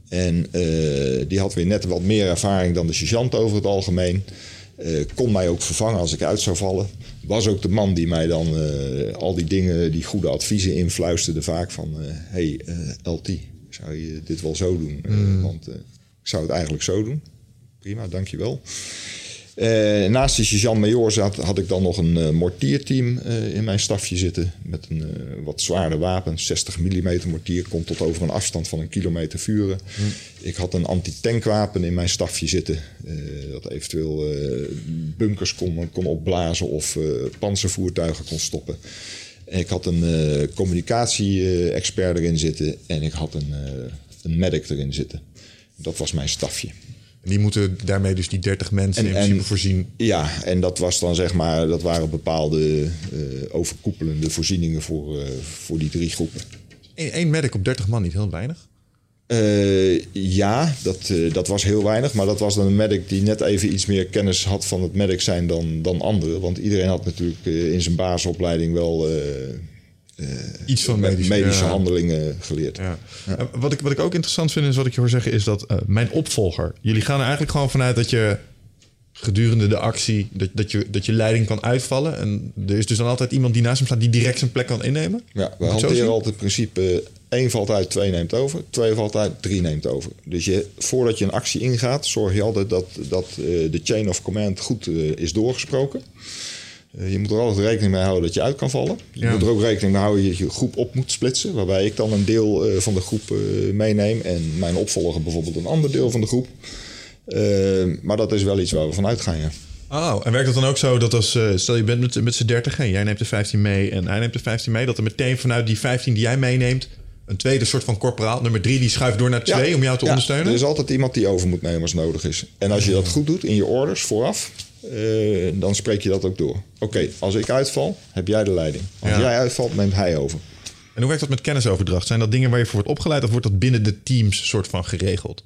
En eh, die had weer net wat meer ervaring dan de sergeant over het algemeen. Eh, kon mij ook vervangen als ik uit zou vallen. Was ook de man die mij dan eh, al die dingen, die goede adviezen influisterde vaak van... hey, LT, zou je dit wel zo doen? Eh, want ik zou het eigenlijk zo doen. Prima, dankjewel. Eh, naast de sergeant-major zat, had ik dan nog een eh, mortierteam eh, in mijn stafje zitten. Met een wat zwaarder wapen. 60 mm mortier. Kon tot over een afstand van een kilometer vuren. Ik had een anti-tankwapen in mijn stafje zitten. dat eventueel bunkers kon, kon opblazen of panzervoertuigen kon stoppen. En ik had een communicatie-expert erin zitten. En ik had een, een medic erin zitten. Dat was mijn stafje. Die moeten daarmee dus die 30 mensen En- in principe en- voorzien. Ja, en dat was dan zeg maar, dat waren bepaalde eh, overkoepelende voorzieningen voor, eh, voor die drie groepen. Eén medic op 30 man, niet heel weinig. Eh, ja, dat, dat was heel weinig, maar dat was dan een medic die net even iets meer kennis had van het medic zijn dan, dan anderen. Want iedereen had natuurlijk in zijn basisopleiding wel eh, Iets van me- medische, medische ja. handelingen geleerd. Ja. Eh, Wat, ik, wat ik ook interessant vind is wat ik je hoor zeggen is dat eh, mijn opvolger. Jullie gaan er eigenlijk gewoon vanuit dat je gedurende de actie dat, dat, je, dat je leiding kan uitvallen. En er is dus dan altijd iemand die naast hem staat die direct zijn plek kan innemen. Ja, we hanteren altijd het principe 1 valt uit, 2 neemt over. 2 valt uit, 3 neemt over. Dus je, voordat je een actie ingaat, zorg je altijd dat, dat eh, de chain of command goed eh, is doorgesproken. Eh, je moet er altijd rekening mee houden dat je uit kan vallen. Je Ja. moet er ook rekening mee houden dat je je groep op moet splitsen. Waarbij ik dan een deel eh, van de groep eh, meeneem en mijn opvolger bijvoorbeeld een ander deel van de groep. Maar dat is wel iets waar we van uitgaan, ja. Oh, en werkt het dan ook zo dat als, stel je bent met, met z'n 30 en jij neemt de 15 mee en hij neemt de 15 mee, dat er meteen vanuit die 15 die jij meeneemt, een tweede soort van corporaal, nummer 3, die schuift door naar 2 om jou te Ja, ondersteunen? Er is altijd iemand die over moet nemen als nodig is. En als je dat goed doet in je orders vooraf, eh, dan spreek je dat ook door. Oké, als ik uitval, heb jij de leiding. Als Ja. jij uitvalt, neemt hij over. En hoe werkt dat met kennisoverdracht? Zijn dat dingen waar je voor wordt opgeleid of wordt dat binnen de teams soort van geregeld?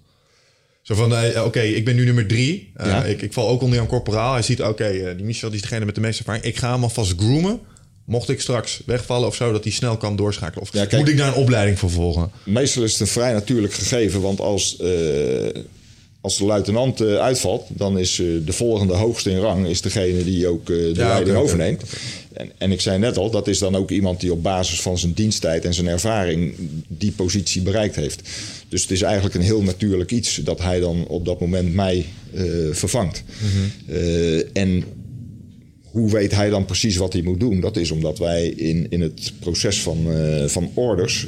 Zo van, eh, oké, ik ben nu nummer drie. Eh, Ja. ik, ik val ook onder jouw corporaal. Hij ziet, oké, die Michel die is degene met de meeste ervaring. Ik ga hem alvast groomen. Mocht ik straks wegvallen of zo, dat hij snel kan doorschakelen. Of Ja, kijk- moet ik daar een opleiding voor volgen? Meestal is het een vrij natuurlijk gegeven, want als, als de luitenant eh, uitvalt, dan is eh, de volgende hoogste in rang is degene die ook eh, de Ja, leiding overneemt. En, en ik zei net al, dat is dan ook iemand die op basis van zijn diensttijd en zijn ervaring die positie bereikt heeft. Dus het is eigenlijk een heel natuurlijk iets dat hij dan op dat moment mij vervangt. Eh, en hoe weet hij dan precies wat hij moet doen? Dat is omdat wij in, in het proces van, van orders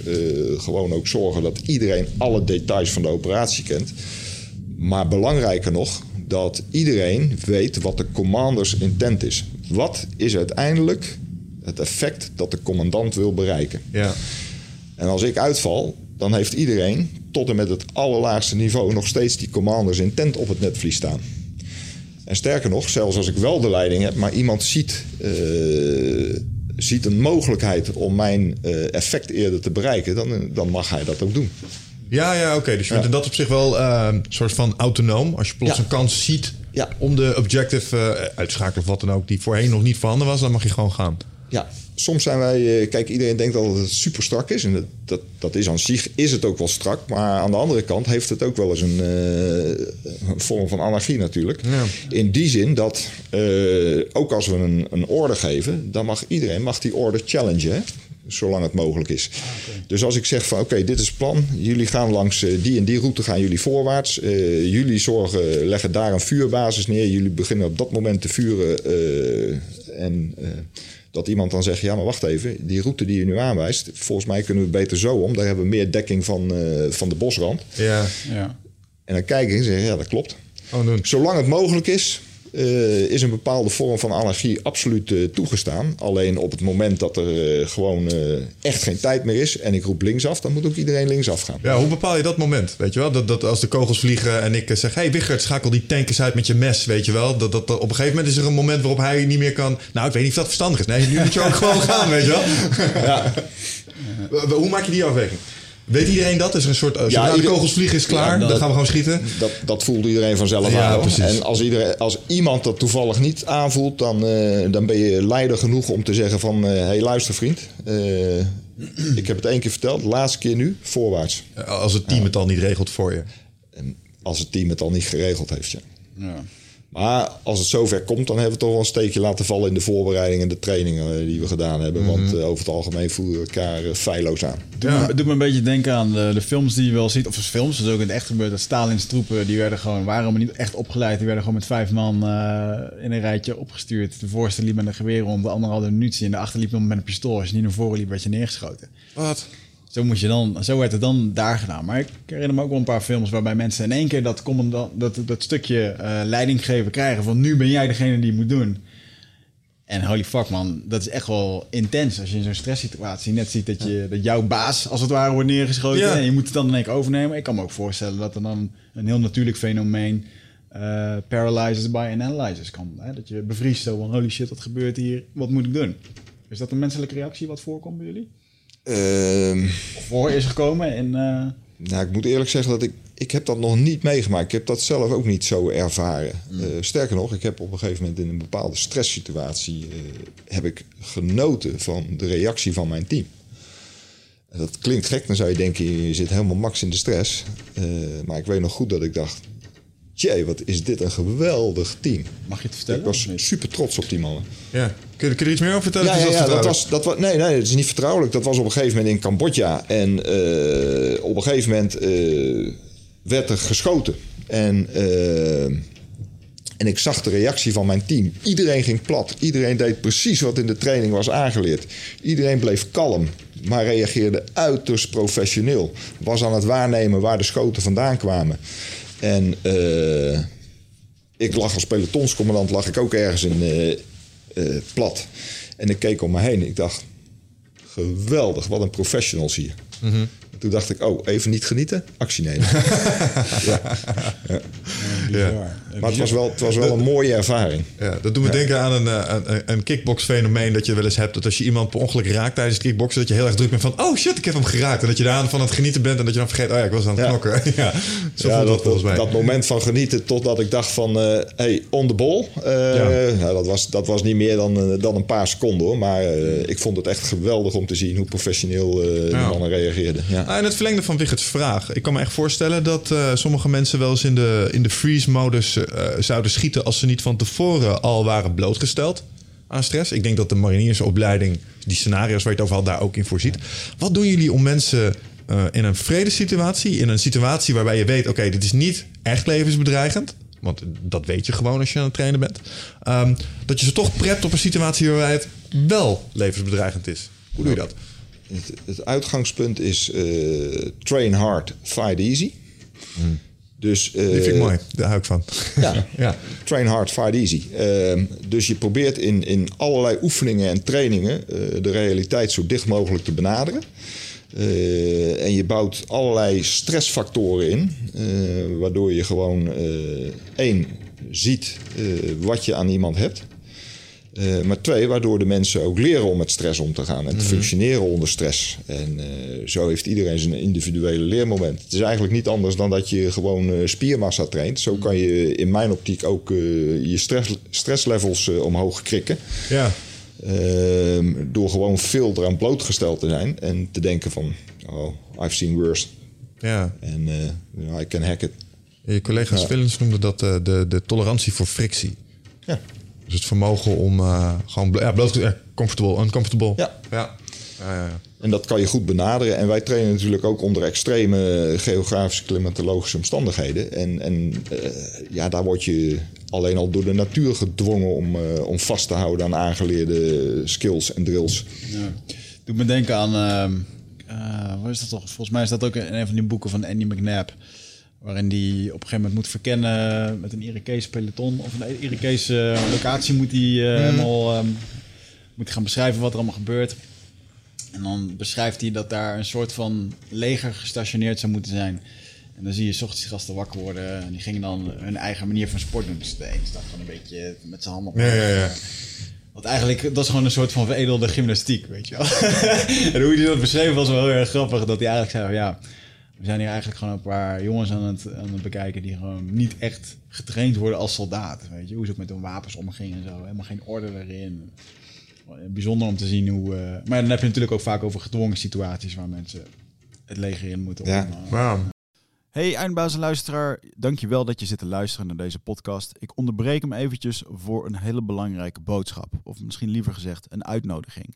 gewoon ook zorgen dat iedereen alle details van de operatie kent. Maar belangrijker nog, dat iedereen weet wat de commanders intent is. Wat is uiteindelijk het effect dat de commandant wil bereiken? Ja. En als ik uitval, dan heeft iedereen tot en met het allerlaagste niveau nog steeds die commanders intent op het netvlies staan. En sterker nog, zelfs als ik wel de leiding heb, maar iemand ziet, eh, ziet een mogelijkheid om mijn eh, effect eerder te bereiken, dan, dan mag hij dat ook doen. Ja, ja, oké. Dus je bent in dat opzicht wel eh, een soort van autonoom. Als je plots een kans ziet om de objective eh, uit te schakelen of wat dan ook, die voorheen nog niet voorhanden was, dan mag je gewoon gaan. Ja, soms zijn wij... eh, Kijk, iedereen denkt dat het super strak is. En dat, dat, dat is aan zich is het ook wel strak. Maar aan de andere kant heeft het ook wel eens een, eh, een vorm van anarchie natuurlijk. Ja. In die zin dat ook als we een, een order geven... dan mag iedereen mag die order challengen. Zolang het mogelijk is. Dus als ik zeg van oké, dit is het plan. Jullie gaan langs eh, die en die route gaan jullie voorwaarts. Eh, jullie zorgen, leggen daar een vuurbasis neer. Jullie beginnen op dat moment te vuren. eh, en eh, dat iemand dan zegt, ja maar wacht even. Die route die je nu aanwijst. Volgens mij kunnen we beter zo om. Daar hebben we meer dekking van, eh, van de bosrand. Ja, Ja. En dan kijk ik en zeg ja dat klopt. doen. Zolang het mogelijk is, eh, is een bepaalde vorm van anarchie absoluut eh, toegestaan. Alleen op het moment dat er eh, gewoon echt geen tijd meer is en ik roep linksaf, dan moet ook iedereen linksaf gaan. Ja, hoe bepaal je dat moment? Weet je wel, dat, dat als de kogels vliegen en ik zeg: Hey Wichert, schakel die tank eens uit met je mes. Weet je wel, dat, dat, dat- op een gegeven moment is er een moment waarop hij niet meer kan. Nou, ik weet niet of dat verstandig is. Nee, nu moet je ook gewoon gaan, weet je wel. Ja. Hoe maak je die afweging? Weet iedereen dat? Is er een soort. Uh, zodra de kogels vliegen is klaar, Ja, dan gaan we gewoon schieten. Dat, dat voelt iedereen vanzelf Ja, aan. En als, iedereen, als iemand dat toevallig niet aanvoelt, dan, eh, dan ben je leider genoeg om te zeggen van... hé, hey, luister vriend, eh, ik heb het één keer verteld, laatste keer nu, voorwaarts. Als het team het al niet regelt voor je. En als het team het al niet geregeld heeft, ja. Maar als het zover komt, dan hebben we toch wel een steekje laten vallen in de voorbereiding en de trainingen eh, die we gedaan hebben. Want eh, over het algemeen voelen we elkaar eh, feilloos aan. Doet, Ja. me, doet me een beetje denken aan de, de films die je wel ziet. Of films, dat is ook in het echt gebeurd. Dat Stalins troepen, die werden gewoon, waren allemaal niet echt opgeleid. Die werden gewoon met vijf man eh, in een rijtje opgestuurd. De voorste liep met een geweer rond, de andere had een munitie. En de achter liep met een pistool. Als je niet naar voren liep, werd je neergeschoten. Wat? Zo, moest je dan, zo werd het dan daar gedaan. Maar ik herinner me ook wel een paar films waarbij mensen in één keer dat, commandant, dat, dat stukje eh leiding geven krijgen. Van nu ben jij degene die het moet doen. En holy fuck man, dat is echt wel intens. Als je in zo'n stresssituatie net ziet dat, je, dat jouw baas als het ware wordt neergeschoten. Ja. En je moet het dan in één keer overnemen. Ik kan me ook voorstellen dat er dan een heel natuurlijk fenomeen eh paralyzes by and analyzes kan. Hè? Dat je bevriest zo van holy shit, wat gebeurt hier? Wat moet ik doen? Is dat een menselijke reactie wat voorkomt bij jullie? Ehm, voor is gekomen en... eh, Nou, ik moet eerlijk zeggen dat ik, ik heb dat nog niet meegemaakt. Ik heb dat zelf ook niet zo ervaren. Eh, sterker nog, ik heb op een gegeven moment in een bepaalde stresssituatie... eh, heb ik genoten van de reactie van mijn team. Dat klinkt gek, dan zou je denken, je zit helemaal max in de stress. Maar ik weet nog goed dat ik dacht... jee, wat is dit een geweldig team. Mag je het vertellen? Ik was super trots op die mannen. Ja. Kun, je- kun je er iets meer over vertellen? Ja, dat was, dat was, nee, nee, het is niet vertrouwelijk. Dat was op een gegeven moment in Cambodja. En eh, op een gegeven moment eh, werd er geschoten. En, eh, en ik zag de reactie van mijn team. Iedereen ging plat. Iedereen deed precies wat in de training was aangeleerd. Iedereen bleef kalm, maar reageerde uiterst professioneel. Was aan het waarnemen waar de schoten vandaan kwamen. En eh, ik lag als pelotonscommandant lag ik ook ergens in eh, eh, plat. En ik keek om me heen. Ik dacht, geweldig, wat een professionals hier. En Toen dacht ik, oh, even niet genieten, actie nemen. Bizar. Maar het was wel, het was wel een mooie ervaring. Ja, dat doet me denken aan een, eh, een, een kickbox-fenomeen dat je wel eens hebt. Dat als je iemand per ongeluk raakt tijdens het kickboksen, dat je heel erg druk bent van... Oh shit, ik heb hem geraakt. En dat je daar van aan het genieten bent en dat je dan vergeet... Oh ja, ik was aan het knokken. ja, zo Ja, dat, dat, volgens mij. dat moment van genieten totdat ik dacht van, eh, hey, on the ball. Ja. nou, dat, was, dat was niet meer dan, dan een paar seconden hoor. Maar ik vond het echt geweldig om te zien hoe professioneel Ja. mannen reageerden. Ja. Ah, in het verlengde van Wichert's vraag. Ik kan me echt voorstellen dat sommige mensen wel eens in de, in de freeze-modus eh, zouden schieten als ze niet van tevoren al waren blootgesteld aan stress. Ik denk dat de mariniersopleiding, die scenario's waar je het over had, daar ook in voorziet. Wat doen jullie om mensen eh, in een vredessituatie, in een situatie waarbij je weet, oké, dit is niet echt levensbedreigend. Want dat weet je gewoon als je aan het trainen bent. Ehm, dat je ze toch prept op een situatie waarbij het wel levensbedreigend is. Hoe doe je dat? Het, het uitgangspunt is eh, train hard, fight easy. Dus, eh, Die vind ik mooi, daar hou ik van. Ja, ja. train hard, fight easy. Ehm, dus je probeert in, in allerlei oefeningen en trainingen eh, de realiteit zo dicht mogelijk te benaderen. Eh, en je bouwt allerlei stressfactoren in, eh, waardoor je gewoon eh, één ziet eh, wat je aan iemand hebt. Eh, maar twee, waardoor de mensen ook leren om met stress om te gaan en te functioneren onder stress. En eh, zo heeft iedereen zijn individuele leermoment. Het is eigenlijk niet anders dan dat je gewoon eh, spiermassa traint. Zo kan je in mijn optiek ook je stress, stresslevels omhoog krikken. ja. Ehm, door gewoon veel eraan blootgesteld te zijn en te denken van, oh, I've seen worse. ja. En I can hack it. Je collega's Ja. Willens noemde dat de, de tolerantie voor frictie. Ja. Dus het vermogen om eh, gewoon ja, bloot, ja, comfortable, uncomfortable. Ja. Ja. Ja, ja, ja. En dat kan je goed benaderen. En wij trainen natuurlijk ook onder extreme geografische, klimatologische omstandigheden. En, en eh, ja, daar word je alleen al door de natuur gedwongen om, eh, om vast te houden aan aangeleerde skills en drills. Ja. Doet me denken aan, ehm eh, waar is dat toch? Volgens mij is dat ook in een van die boeken van Andy McNabb. Waarin die op een gegeven moment moet verkennen met een Irakees peloton. Of een Irakese locatie moet hij eh, helemaal ehm, moet gaan beschrijven wat er allemaal gebeurt. En dan beschrijft hij dat daar een soort van leger gestationeerd zou moeten zijn. En dan zie je ochtends gasten wakker worden. En die gingen dan hun eigen manier van sport doen. Dus de een staat gewoon een beetje met zijn handen op. Ja, ja, ja. Want eigenlijk, dat is gewoon een soort van veredelde gymnastiek, weet je wel. en hoe hij dat beschreven was wel heel erg grappig. Dat hij eigenlijk zei, ja, we zijn hier eigenlijk gewoon een paar jongens aan het, aan het bekijken... die gewoon niet echt getraind worden als soldaat, weet je. Hoe ze ook met hun wapens omgingen en zo. Helemaal geen orde erin. Bijzonder om te zien hoe... eh, maar dan heb je natuurlijk ook vaak over gedwongen situaties... waar mensen het leger in moeten. Ja. om, Wauw. Hey eindbazenluisteraar, dankjewel dat je zit te luisteren naar deze podcast. Ik onderbreek hem eventjes voor een hele belangrijke boodschap. Of misschien liever gezegd een uitnodiging.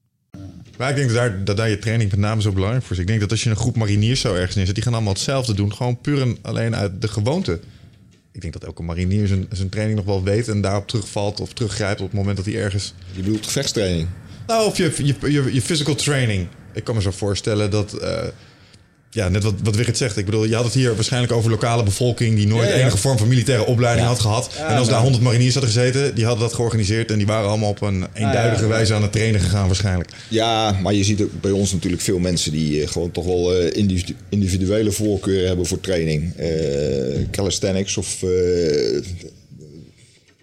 Maar ik denk dat daar, dat daar je training met name zo belangrijk voor is. Ik denk dat als je een groep mariniers zo ergens neerzet, die gaan allemaal hetzelfde doen. Gewoon puur en alleen uit de gewoonte. Ik denk dat elke marinier zijn, zijn training nog wel weet en daarop terugvalt of teruggrijpt op het moment dat hij ergens... Je bedoelt gevechtstraining. Nou, of je, je, je, je physical training. Ik kan me zo voorstellen dat... eh, ja, net wat, wat Wigert zegt. Ik bedoel, je had het hier waarschijnlijk over lokale bevolking... die nooit Ja, ja. enige vorm van militaire opleiding Ja. had gehad. en als daar 100 mariniers hadden gezeten, die hadden dat georganiseerd... en die waren allemaal op een eenduidige wijze aan het trainen gegaan waarschijlijk. Ja, maar je ziet ook bij ons natuurlijk veel mensen die eh, gewoon toch wel eh, individu- individuele voorkeuren hebben voor training. Eh, calisthenics of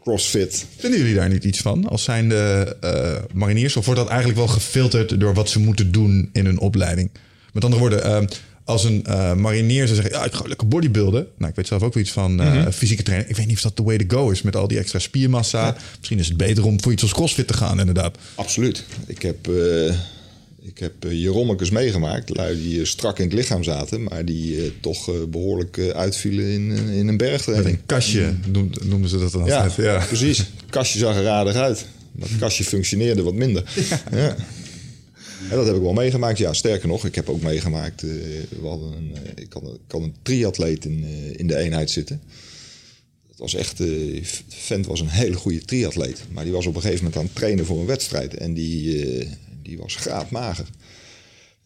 crossfit. Vinden jullie daar niet iets van als zijnde eh mariniers? Of wordt dat eigenlijk wel gefilterd door wat ze moeten doen in hun opleiding? Met andere woorden, als een eh, marinier zou zeggen... ja, ik ga lekker bodybuilden. Nou, ik weet zelf ook wel iets van eh, fysieke training. Ik weet niet of dat de way to go is met al die extra spiermassa. Misschien is het beter om voor iets als crossfit te gaan, inderdaad. Absoluut. Ik heb, eh ik heb Jerommekes meegemaakt. Lui die strak in het lichaam zaten, maar die toch eh, behoorlijk eh, uitvielen in, in een Met bergtraining. een kastje noem- noemden ze dat dan Ja. Ja. precies. Het kastje zag er aardig uit. Maar het kastje functioneerde wat minder. Ja. En dat heb ik wel meegemaakt. Ja, sterker nog, ik heb ook meegemaakt. eh, we hadden een, eh, ik, had, een- ik had een triatleet in, eh, in de eenheid zitten. Dat was echt, die vent was een hele goede triatleet. Maar die was op een gegeven moment aan het trainen voor een wedstrijd. En die, die was graadmager.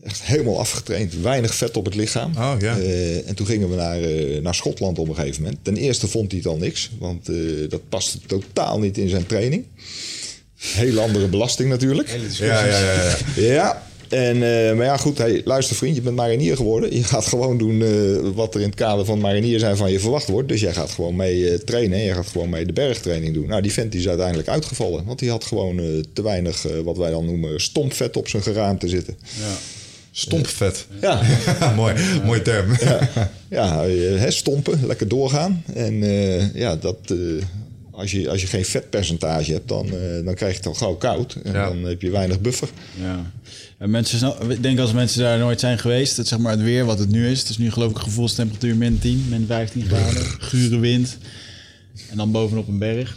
Echt helemaal afgetraind. Weinig vet op het lichaam. Oh, ja. En toen gingen we naar, naar Schotland op een gegeven moment. Ten eerste vond hij het al niks. Want dat paste totaal niet in zijn training. Heel andere belasting natuurlijk. Ja, ja, ja, ja. Ja, en, eh, maar ja, goed. Hey, luister vriend, je bent marinier geworden. Je gaat gewoon doen eh, wat er in het kader van marinier zijn van je verwacht wordt. Dus jij gaat gewoon mee eh, trainen en je gaat gewoon mee de bergtraining doen. Nou, die vent die is uiteindelijk uitgevallen. Want die had gewoon te weinig, wat wij dan noemen, stompvet op zijn geraamte zitten. Stompvet. Ja, mooi, mooie term. ja hè, stompen, lekker doorgaan. En ja, dat... als je, als je geen vetpercentage hebt, dan, eh, dan krijg je het al gauw koud. En Ja. dan heb je weinig buffer. Ja. En mensen, ik denk als mensen daar nooit zijn geweest, het, zeg maar het weer wat het nu is. Het is nu geloof ik gevoelstemperatuur min 10, min 15 graden, gure wind. En dan bovenop een berg.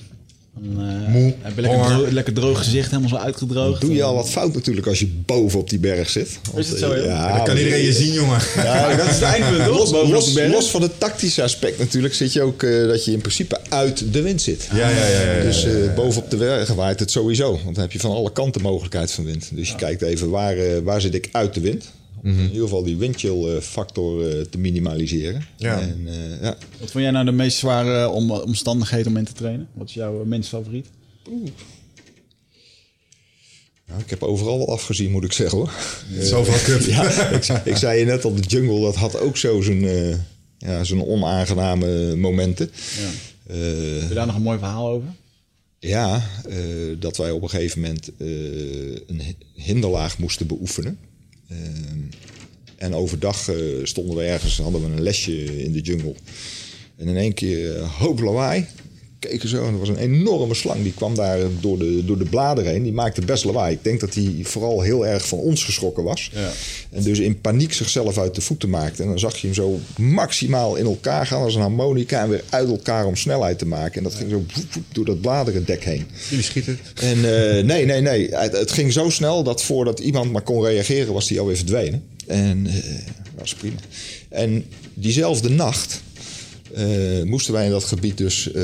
Eh, Moe, heb je lekker, droog, lekker droog gezicht, helemaal zo uitgedroogd. Doe je al wat fout natuurlijk als je boven op die berg zit. Want, Is het zo, eh, ja, Dan kan iedereen je zien, jongen. Ja, dat is het eindpunt, toch? Los, los, berg. van het tactische aspect natuurlijk zit je ook eh, dat je in principe uit de wind zit. Ja, ja, ja, ja, ja, Dus eh, ja, ja. bovenop de bergen waait het sowieso. Want dan heb je van alle kanten mogelijkheid van wind. Dus je kijkt even waar, eh, waar zit ik uit de wind. Mhm. in ieder geval die windchill eh, factor eh, te minimaliseren. Ja. En, eh, ja. Wat vond jij nou de meest zware om, omstandigheden om in te trainen? Wat is jouw minst favoriet? Nou, ik heb overal wel afgezien, moet ik zeggen hoor. Zoveel kut. Ja, ik, ik zei je net al, de jungle dat had ook zo zijn, eh, ja, zijn onaangename momenten. Ja. Heb je daar nog een mooi verhaal over? Ja, eh, dat wij op een gegeven moment eh, een hi- hinderlaag moesten beoefenen. Eh, en overdag eh, stonden we ergens, hadden we een lesje in de jungle. En in één keer eh, hoop lawaai. Keken zo en er was een enorme slang. Die kwam daar door de, door de bladeren heen. Die maakte best lawaai. Ik denk dat hij vooral heel erg van ons geschrokken was. Ja. En dus in paniek zichzelf uit de voeten maakte. En dan zag je hem zo maximaal in elkaar gaan als een harmonica. En weer uit elkaar om snelheid te maken. En dat ging zo voep, voep door dat bladerendek heen. Jullie schieten. En eh, nee, nee, nee. Het, het ging zo snel dat voordat iemand maar kon reageren, was hij alweer verdwenen. En eh, dat was prima. En diezelfde nacht eh, moesten wij in dat gebied dus eh,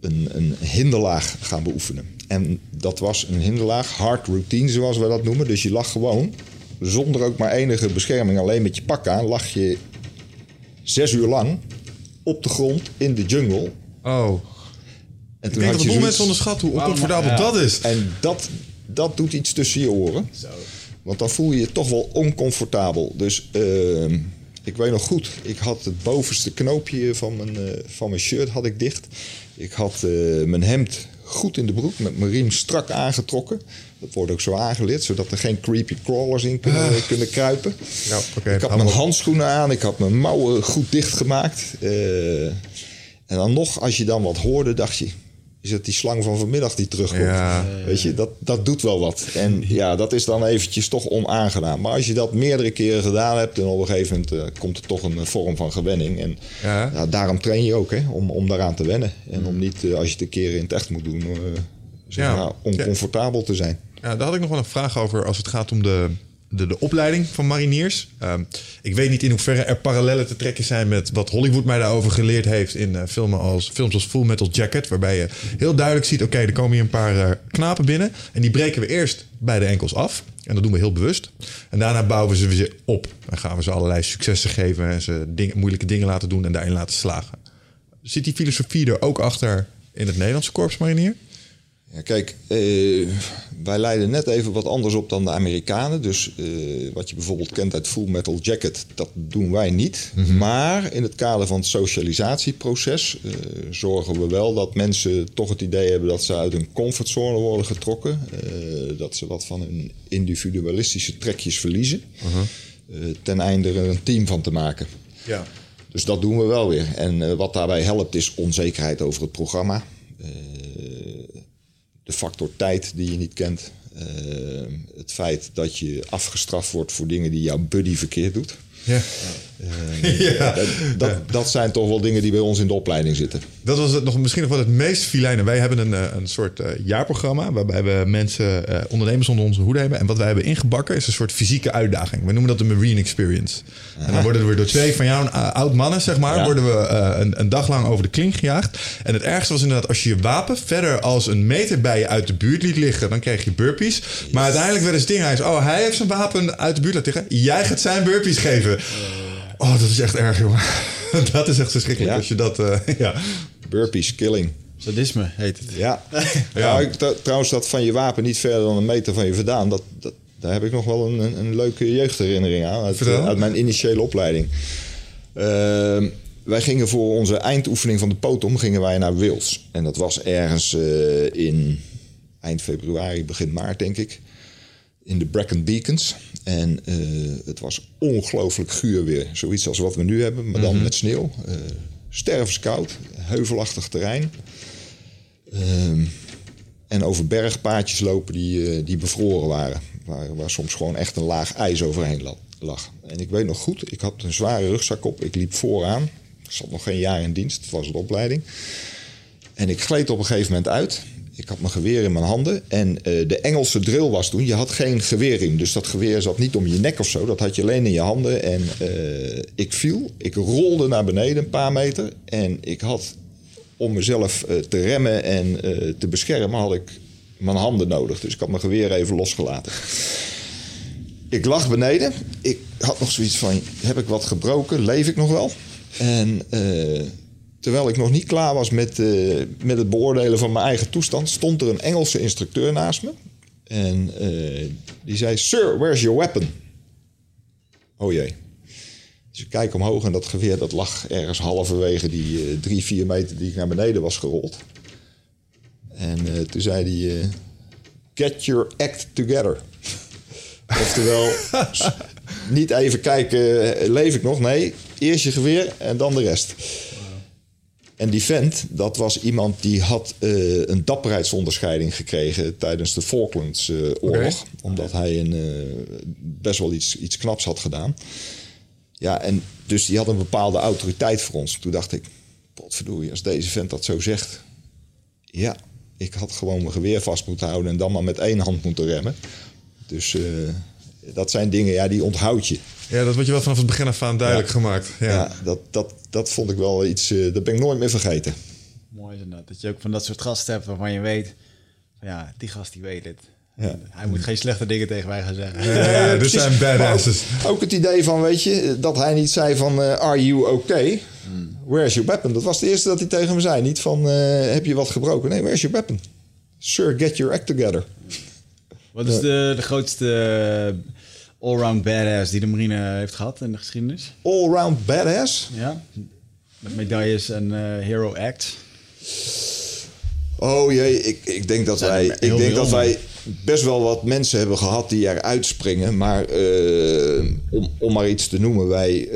een, een hinderlaag gaan beoefenen. En dat was een hinderlaag, hard routine zoals we dat noemen. Dus je lag gewoon zonder ook maar enige bescherming, alleen met je pak aan, lag je zes uur lang op de grond in de jungle. Oh. En Ik denk dat boel mensen onderschatten hoe oncomfortabel ja. dat is. En dat, dat doet iets tussen je oren. Want dan voel je je toch wel oncomfortabel. Dus ehm, ik weet nog goed, ik had het bovenste knoopje van mijn, eh, van mijn shirt had ik dicht. Ik had eh, mijn hemd goed in de broek met mijn riem strak aangetrokken. Dat wordt ook zo aangeleerd, zodat er geen creepy crawlers in kunnen, kunnen kruipen. Ja, ik had mijn handschoenen aan, ik had mijn mouwen goed dichtgemaakt. Eh, en dan nog, als je dan wat hoorde, dacht je... is het die slang van vanmiddag die terugkomt. Ja. Weet je, dat, dat doet wel wat. En ja, dat is dan eventjes toch onaangenaam. Maar als je dat meerdere keren gedaan hebt... en op een gegeven moment eh, komt er toch een eh, vorm van gewenning. En Ja. ja, daarom train je ook, hè, om, om daaraan te wennen. En om niet, eh, als je het een keer in het echt moet doen... zeg Ja. maar, oncomfortabel te zijn. Ja, daar had ik nog wel een vraag over als het gaat om de, de, de opleiding van mariniers. Ehm, ik weet niet in hoeverre er parallellen te trekken zijn met wat Hollywood mij daarover geleerd heeft in filmen als, films als Full Metal Jacket. Waarbij je heel duidelijk ziet, oké, er komen hier een paar eh, knapen binnen. En die breken we eerst bij de enkels af. En dat doen we heel bewust. En daarna bouwen we ze op. Dan gaan we ze allerlei successen geven en ze moeilijke dingen laten doen en daarin laten slagen. Zit die filosofie er ook achter in het Nederlandse korps marinier? Ja, kijk, eh, wij leiden net even wat anders op dan de Amerikanen. Dus eh, wat je bijvoorbeeld kent uit Full Metal Jacket, dat doen wij niet. Maar in het kader van het socialisatieproces eh, zorgen we wel dat mensen toch het idee hebben dat ze uit hun comfortzone worden getrokken. Dat ze wat van hun individualistische trekjes verliezen. eh, ten einde er een team van te maken. Ja. Dus dat doen we wel weer. En wat daarbij helpt is onzekerheid over het programma. De factor tijd die je niet kent. Eh, het feit dat je afgestraft wordt voor dingen die jouw buddy verkeerd doet. Ja. ja. Dat, dat, dat zijn toch wel dingen die bij ons in de opleiding zitten. Dat was het nog, misschien nog wel het meest filijne. Wij hebben een, eh, een soort eh, jaarprogramma waarbij we mensen, eh, ondernemers onder onze hoede hebben. En wat wij hebben ingebakken is een soort fysieke uitdaging. We noemen dat de Marine Experience. En dan worden we door twee van jouw uh, oud mannen, zeg maar, Ja. worden we eh, een, een dag lang over de klink gejaagd. En het ergste was inderdaad, als je je wapen verder als een meter bij je uit de buurt liet liggen, dan kreeg je burpees. Maar uiteindelijk werd het stinghuis. Oh, hij heeft zijn wapen uit de buurt laten liggen. Jij gaat zijn burpees geven. Oh, dat is echt erg, jongen. Dat is echt verschrikkelijk Ja. als je dat... eh, ja. Burpees, killing. Sadisme heet het. Ja. ja. trouwens, dat van je wapen niet verder dan een meter van je vandaan, dat, dat, daar heb ik nog wel een, een, een leuke jeugdherinnering aan. Uit, eh, uit mijn initiële opleiding. Ehm, wij gingen voor onze eindoefening van de potom gingen wij naar Wales. En dat was ergens eh, in eind februari, begin maart, denk ik. In de Brecon Beacons. En eh, het was ongelooflijk guur weer. Zoiets als wat we nu hebben, maar dan met sneeuw. Eh stervenskoud, heuvelachtig terrein. Ehm, en over bergpaadjes lopen die, eh, die bevroren waren. Waar, waar soms gewoon echt een laag ijs overheen la- lag. En ik weet nog goed, ik had een zware rugzak op. Ik liep vooraan. Ik zat nog geen jaar in dienst, het was een opleiding. En ik gleed op een gegeven moment uit. Ik had mijn geweer in mijn handen. En eh, de Engelse drill was toen, je had geen geweerriem. Dus dat geweer zat niet om je nek of zo. Dat had je alleen in je handen. En eh, ik viel. Ik rolde naar beneden een paar meter. En ik had om mezelf eh, te remmen en te beschermen... had ik mijn handen nodig. Dus ik had mijn geweer even losgelaten. Ik lag beneden. Ik had nog zoiets van, heb ik wat gebroken? Leef ik nog wel? En terwijl ik nog niet klaar was met, eh, met het beoordelen van mijn eigen toestand... stond er een Engelse instructeur naast me. En eh, die zei, sir, where's your weapon? Oh jee. Dus ik kijk omhoog en dat geweer dat lag ergens halverwege die eh, drie, vier meter die ik naar beneden was gerold. En toen zei hij, get your act together. Oftewel, niet even kijken, leef ik nog? Nee, eerst je geweer en dan de rest. En die vent, dat was iemand die had eh, een dapperheidsonderscheiding gekregen tijdens de Falklandsoorlog. Omdat hij een, eh, best wel iets, iets knaps had gedaan. Ja, en dus die had een bepaalde autoriteit voor ons. Toen dacht ik, potverdorie, als deze vent dat zo zegt. Ja, ik had gewoon mijn geweer vast moeten houden en dan maar met één hand moeten remmen. Dus eh, dat zijn dingen, ja, die onthoud je. ja, dat wordt je wel vanaf het begin af aan duidelijk Ja. gemaakt. Ja. Ja, dat, dat, dat vond ik wel iets, eh, dat ben ik nooit meer vergeten. Mooi is dat. Dat je ook van dat soort gasten hebt waarvan je weet... Ja, die gast die weet het. Ja. Hij moet geen slechte dingen tegen mij gaan zeggen. Ja, ja, dit precies. zijn badasses. Ook, ook het idee van, weet je, dat hij niet zei van, eh, are you okay? Where's your weapon? Dat was het eerste dat hij tegen me zei. Niet van, eh, heb je wat gebroken? Nee, where's your weapon? Sir, get your act together. Wat is de, de grootste eh, allround badass die de marine heeft gehad in de geschiedenis? Allround badass? Ja. Met medailles en eh, hero acts. Oh jee, ik, ik denk dat er wij, ik denk dat wij best wel wat mensen hebben gehad die eruit springen. Maar eh, om, om maar iets te noemen, wij.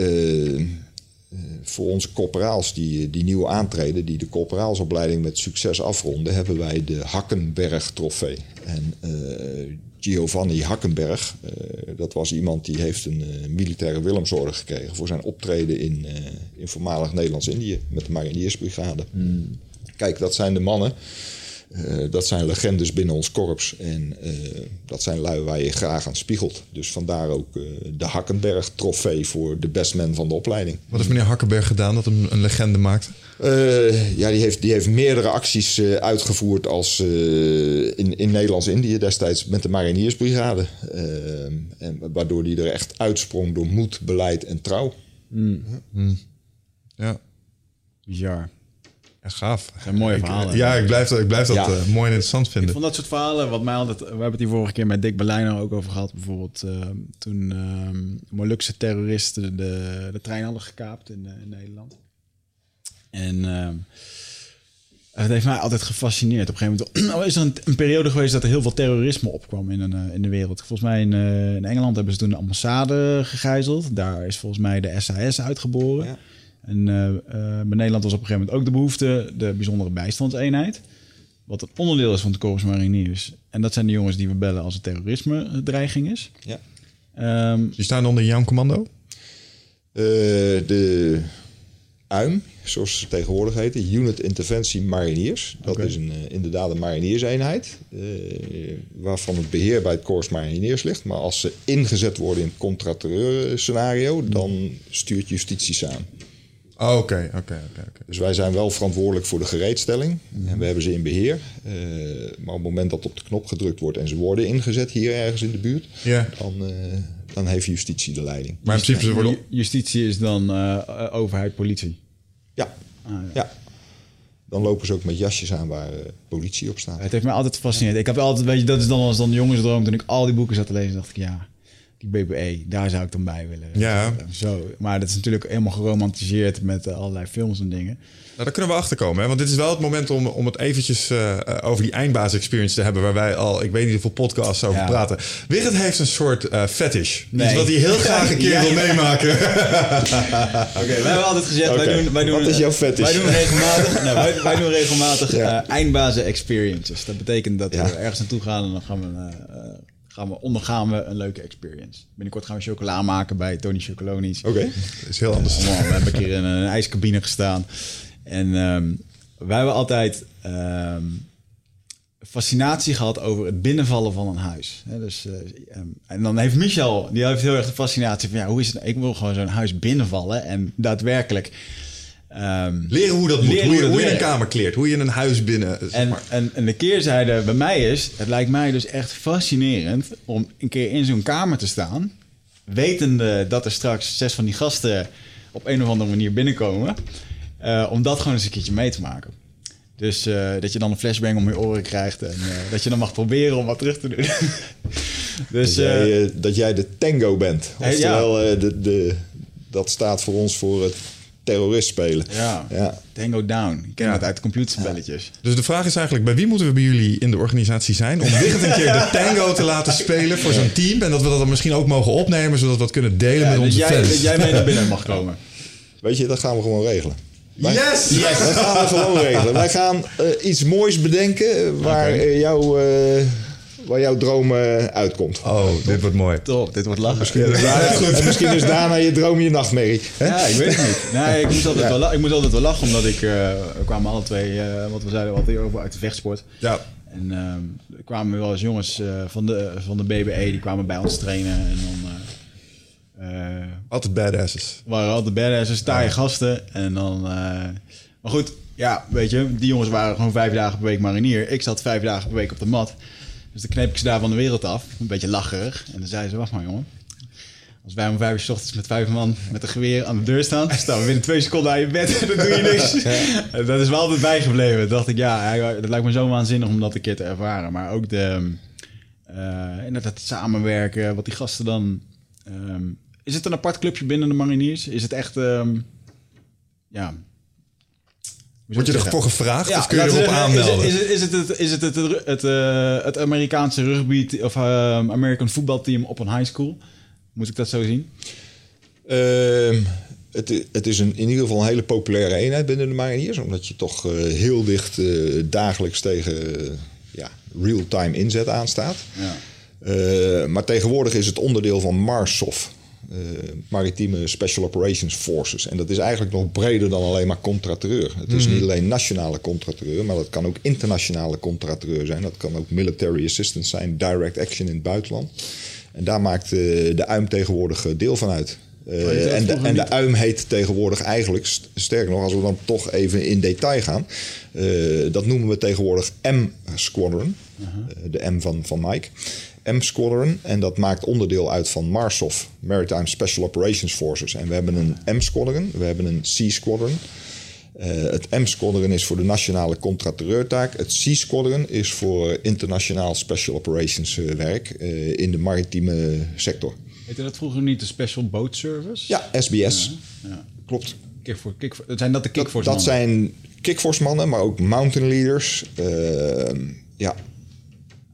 voor onze corporaals die, die nieuw aantreden, die de corporaalsopleiding met succes afronden, hebben wij de Hakkenberg trofee. En eh, Giovanni Hakkenberg, eh, dat was iemand die heeft een eh, militaire Willemsorde gekregen voor zijn optreden in, in voormalig Nederlands-Indië met de Mariniersbrigade. Kijk, dat zijn de mannen. Eh, dat zijn legendes binnen ons korps. En eh, dat zijn lui waar je graag aan spiegelt. Dus vandaar ook eh, de Hakkenberg trofee voor de best man van de opleiding. Wat heeft meneer Hakkenberg gedaan dat hem een legende maakte? Eh, ja, die heeft, die heeft meerdere acties eh, uitgevoerd als, eh, in, in Nederlands-Indië destijds met de Mariniersbrigade. En waardoor die er echt uitsprong door moed, beleid en trouw. Ja, Bizar. Ja gaaf. zijn mooie Ik- verhalen. ja, ik blijf dat, ik blijf dat Ja. eh, mooi en interessant Ik vinden. vond dat soort verhalen, wat mij altijd... We hebben het hier vorige keer met Dick Berlijner ook over gehad. Bijvoorbeeld eh, toen ehm Molukse terroristen de, de trein hadden gekaapt in, eh, in Nederland. En ehm, het heeft mij altijd gefascineerd. Op een gegeven moment oh, is er een, een periode geweest dat er heel veel terrorisme opkwam in, een, eh, in de wereld. Volgens mij in, eh, in Engeland hebben ze toen de ambassade gegijzeld. Daar is volgens mij de SAS uitgeboren. Ja. En eh, eh, bij Nederland was op een gegeven moment ook de behoefte, de bijzondere bijstandseenheid. Wat een onderdeel is van de Corps Mariniers. En dat zijn de jongens die we bellen als er terrorisme een dreiging is. Ja. Ehm, Die staan onder jouw commando? Eh, de UIM, zoals ze tegenwoordig heten, Unit Interventie Mariniers. Dat is een, eh, inderdaad een marinierseenheid, eh, waarvan het beheer bij het Corps Mariniers ligt. Maar als ze ingezet worden in het contraterreur scenario, dan stuurt justitie ze Oh, Oké, oké, oké. oké. Dus wij zijn wel verantwoordelijk voor de gereedstelling en we hebben ze in beheer. Eh, maar op het moment dat op de knop gedrukt wordt en ze worden ingezet hier ergens in de buurt, dan, eh, dan heeft justitie de leiding. maar in principe worden... ju- justitie is dan eh, overheid, politie. Ja, Ah, ja. ja. Dan lopen ze ook met jasjes aan waar eh, politie op staat. Het heeft mij altijd gefascineerd. Ik heb altijd, weet je, dat is dan als dan jongensdroom. Toen ik al die boeken zat te lezen, dacht ik, ja, die BBE, daar zou ik dan bij willen. Ja. Zo. Maar dat is natuurlijk helemaal geromantiseerd met eh, allerlei films en dingen. Nou, daar kunnen we achter komen. Hè? Want dit is wel het moment om, om het eventjes eh, eh, over die eindbaas-experience te hebben... waar wij al, ik weet niet hoeveel podcasts over Ja. praten. Wigert heeft een soort eh, fetish. Nee. Iets wat hij heel graag een keer Ja. wil meemaken. Oké, wij hebben altijd gezegd, Oké, wij doen, wij doen, wat is jouw fetish? Wij doen regelmatig, nou, wij, wij doen regelmatig Ja. eh, eindbazen experiences. Dat betekent dat Ja. we ergens naartoe gaan en dan gaan we, gaan we, ondergaan we een leuke experience. Binnenkort gaan we chocola maken bij Tony Chocolonies. Oké. Dat is heel anders. Allemaal, we hebben een keer in een ijscabine gestaan. En ehm, wij hebben altijd ehm, fascinatie gehad over het binnenvallen van een huis. Dus, eh, ehm, en dan heeft Michel, die heeft heel erg de fascinatie van... ja, hoe is het? Ik wil gewoon zo'n huis binnenvallen en daadwerkelijk... ehm, Leren hoe dat moet. Leren hoe, je, hoe je een kamer kleert. Hoe je een huis binnen... zeg en, maar. en, en de keerzijde bij mij is, het lijkt mij dus echt fascinerend om een keer in zo'n kamer te staan, wetende dat er straks zes van die gasten op een of andere manier binnenkomen, eh, om dat gewoon eens een keertje mee te maken. Dus eh, dat je dan een flashbang om je oren krijgt en eh, dat je dan mag proberen om wat terug te doen. dus dat, jij, dat jij de tango bent. Ja. Oftewel, de, de, dat staat voor ons voor het terrorist spelen. ja, Ja. Tango Down. Ik ken Ja. dat uit computerspelletjes. Dus de vraag is eigenlijk, bij wie moeten we bij jullie in de organisatie zijn... om Wigert een keer de tango te laten spelen voor zo'n team... en dat we dat dan misschien ook mogen opnemen... zodat we dat kunnen delen Ja, met dat, onze jij, fans. dat jij mee naar binnen mag komen. Weet je, dat gaan we gewoon regelen. Wij- Yes! Dat gaan we gewoon regelen. Wij gaan eh, iets moois bedenken waar, eh, jouw, eh, waar jouw droom eh, uitkomt. Oh, dit wordt mooi. Top, dit wordt lachen. Misschien is daarna, en misschien is daarna je droom je nachtmerrie. hè? Ja, ik weet het niet. Nee, ik moest altijd, Ja. wel, ik moest altijd wel lachen, omdat ik... eh, we kwamen alle twee, eh, wat we zeiden, wat over uit de vechtsport. Ja, En ehm, er kwamen wel eens jongens eh, van, de, van de BBE, die kwamen bij ons trainen. En dan eh, eh, altijd badasses. waren altijd badasses, taaie gasten. En dan... eh, maar goed, ja, weet je, die jongens waren gewoon vijf dagen per week marinier. Ik zat vijf dagen per week op de mat. Dus dan kneep ik ze daar van de wereld af. Een beetje lacherig. En dan zeiden ze, wacht maar jongen. Als wij om vijf uur 's ochtends met vijf man met een geweer aan de deur staan, staan we binnen twee seconden aan je bed en dan doe je niks. Dat is wel altijd bijgebleven. Toen dacht ik, ja, dat lijkt me zo waanzinnig om dat een keer te ervaren. Maar ook de, eh inderdaad het samenwerken, wat die gasten dan... ehm, is het een apart clubje binnen de mariniers? Is het echt, ehm, ja... Word je ervoor gevraagd ja, of kun je erop aanmelden? Is het, is het, is het, het, is het, het, het, eh, het Amerikaanse rugby of ehm, American voetbalteam op een high school? Moet ik dat zo zien? Ehm, Het, het is een, in ieder geval een hele populaire eenheid binnen de mariniers. Omdat je toch eh, heel dicht eh, dagelijks tegen ja, real-time inzet aanstaat. Ja. Eh, maar tegenwoordig is het onderdeel van MARSOF. Eh, Maritieme Special Operations Forces. En dat is eigenlijk nog breder dan alleen maar contraterreur. Het is niet alleen nationale contraterreur, maar dat kan ook internationale contraterreur zijn. Dat kan ook military assistance zijn, direct action in het buitenland. En daar maakt eh, de UIM tegenwoordig eh, deel van uit. Dat en de, en de? UIM heet tegenwoordig eigenlijk, st- sterker nog, als we dan toch even in detail gaan, dat noemen we tegenwoordig M-Squadron, Eh, de M van, van Mike. M-Squadron, en dat maakt onderdeel uit van MARSOF, Maritime Special Operations Forces. En we hebben een M-Squadron, we hebben een C-Squadron. Eh, het M-Squadron is voor de nationale contraterreurtaak. Het C-Squadron is voor internationaal Special Operations eh, werk eh, in de maritieme sector. Heette dat vroeger niet de Special Boat Service? Ja, SBS. Ja. Klopt. Kick for, kick for- zijn dat de Dat, kickforce dat zijn kickforce mannen, maar ook mountain leaders. Ehm, ja,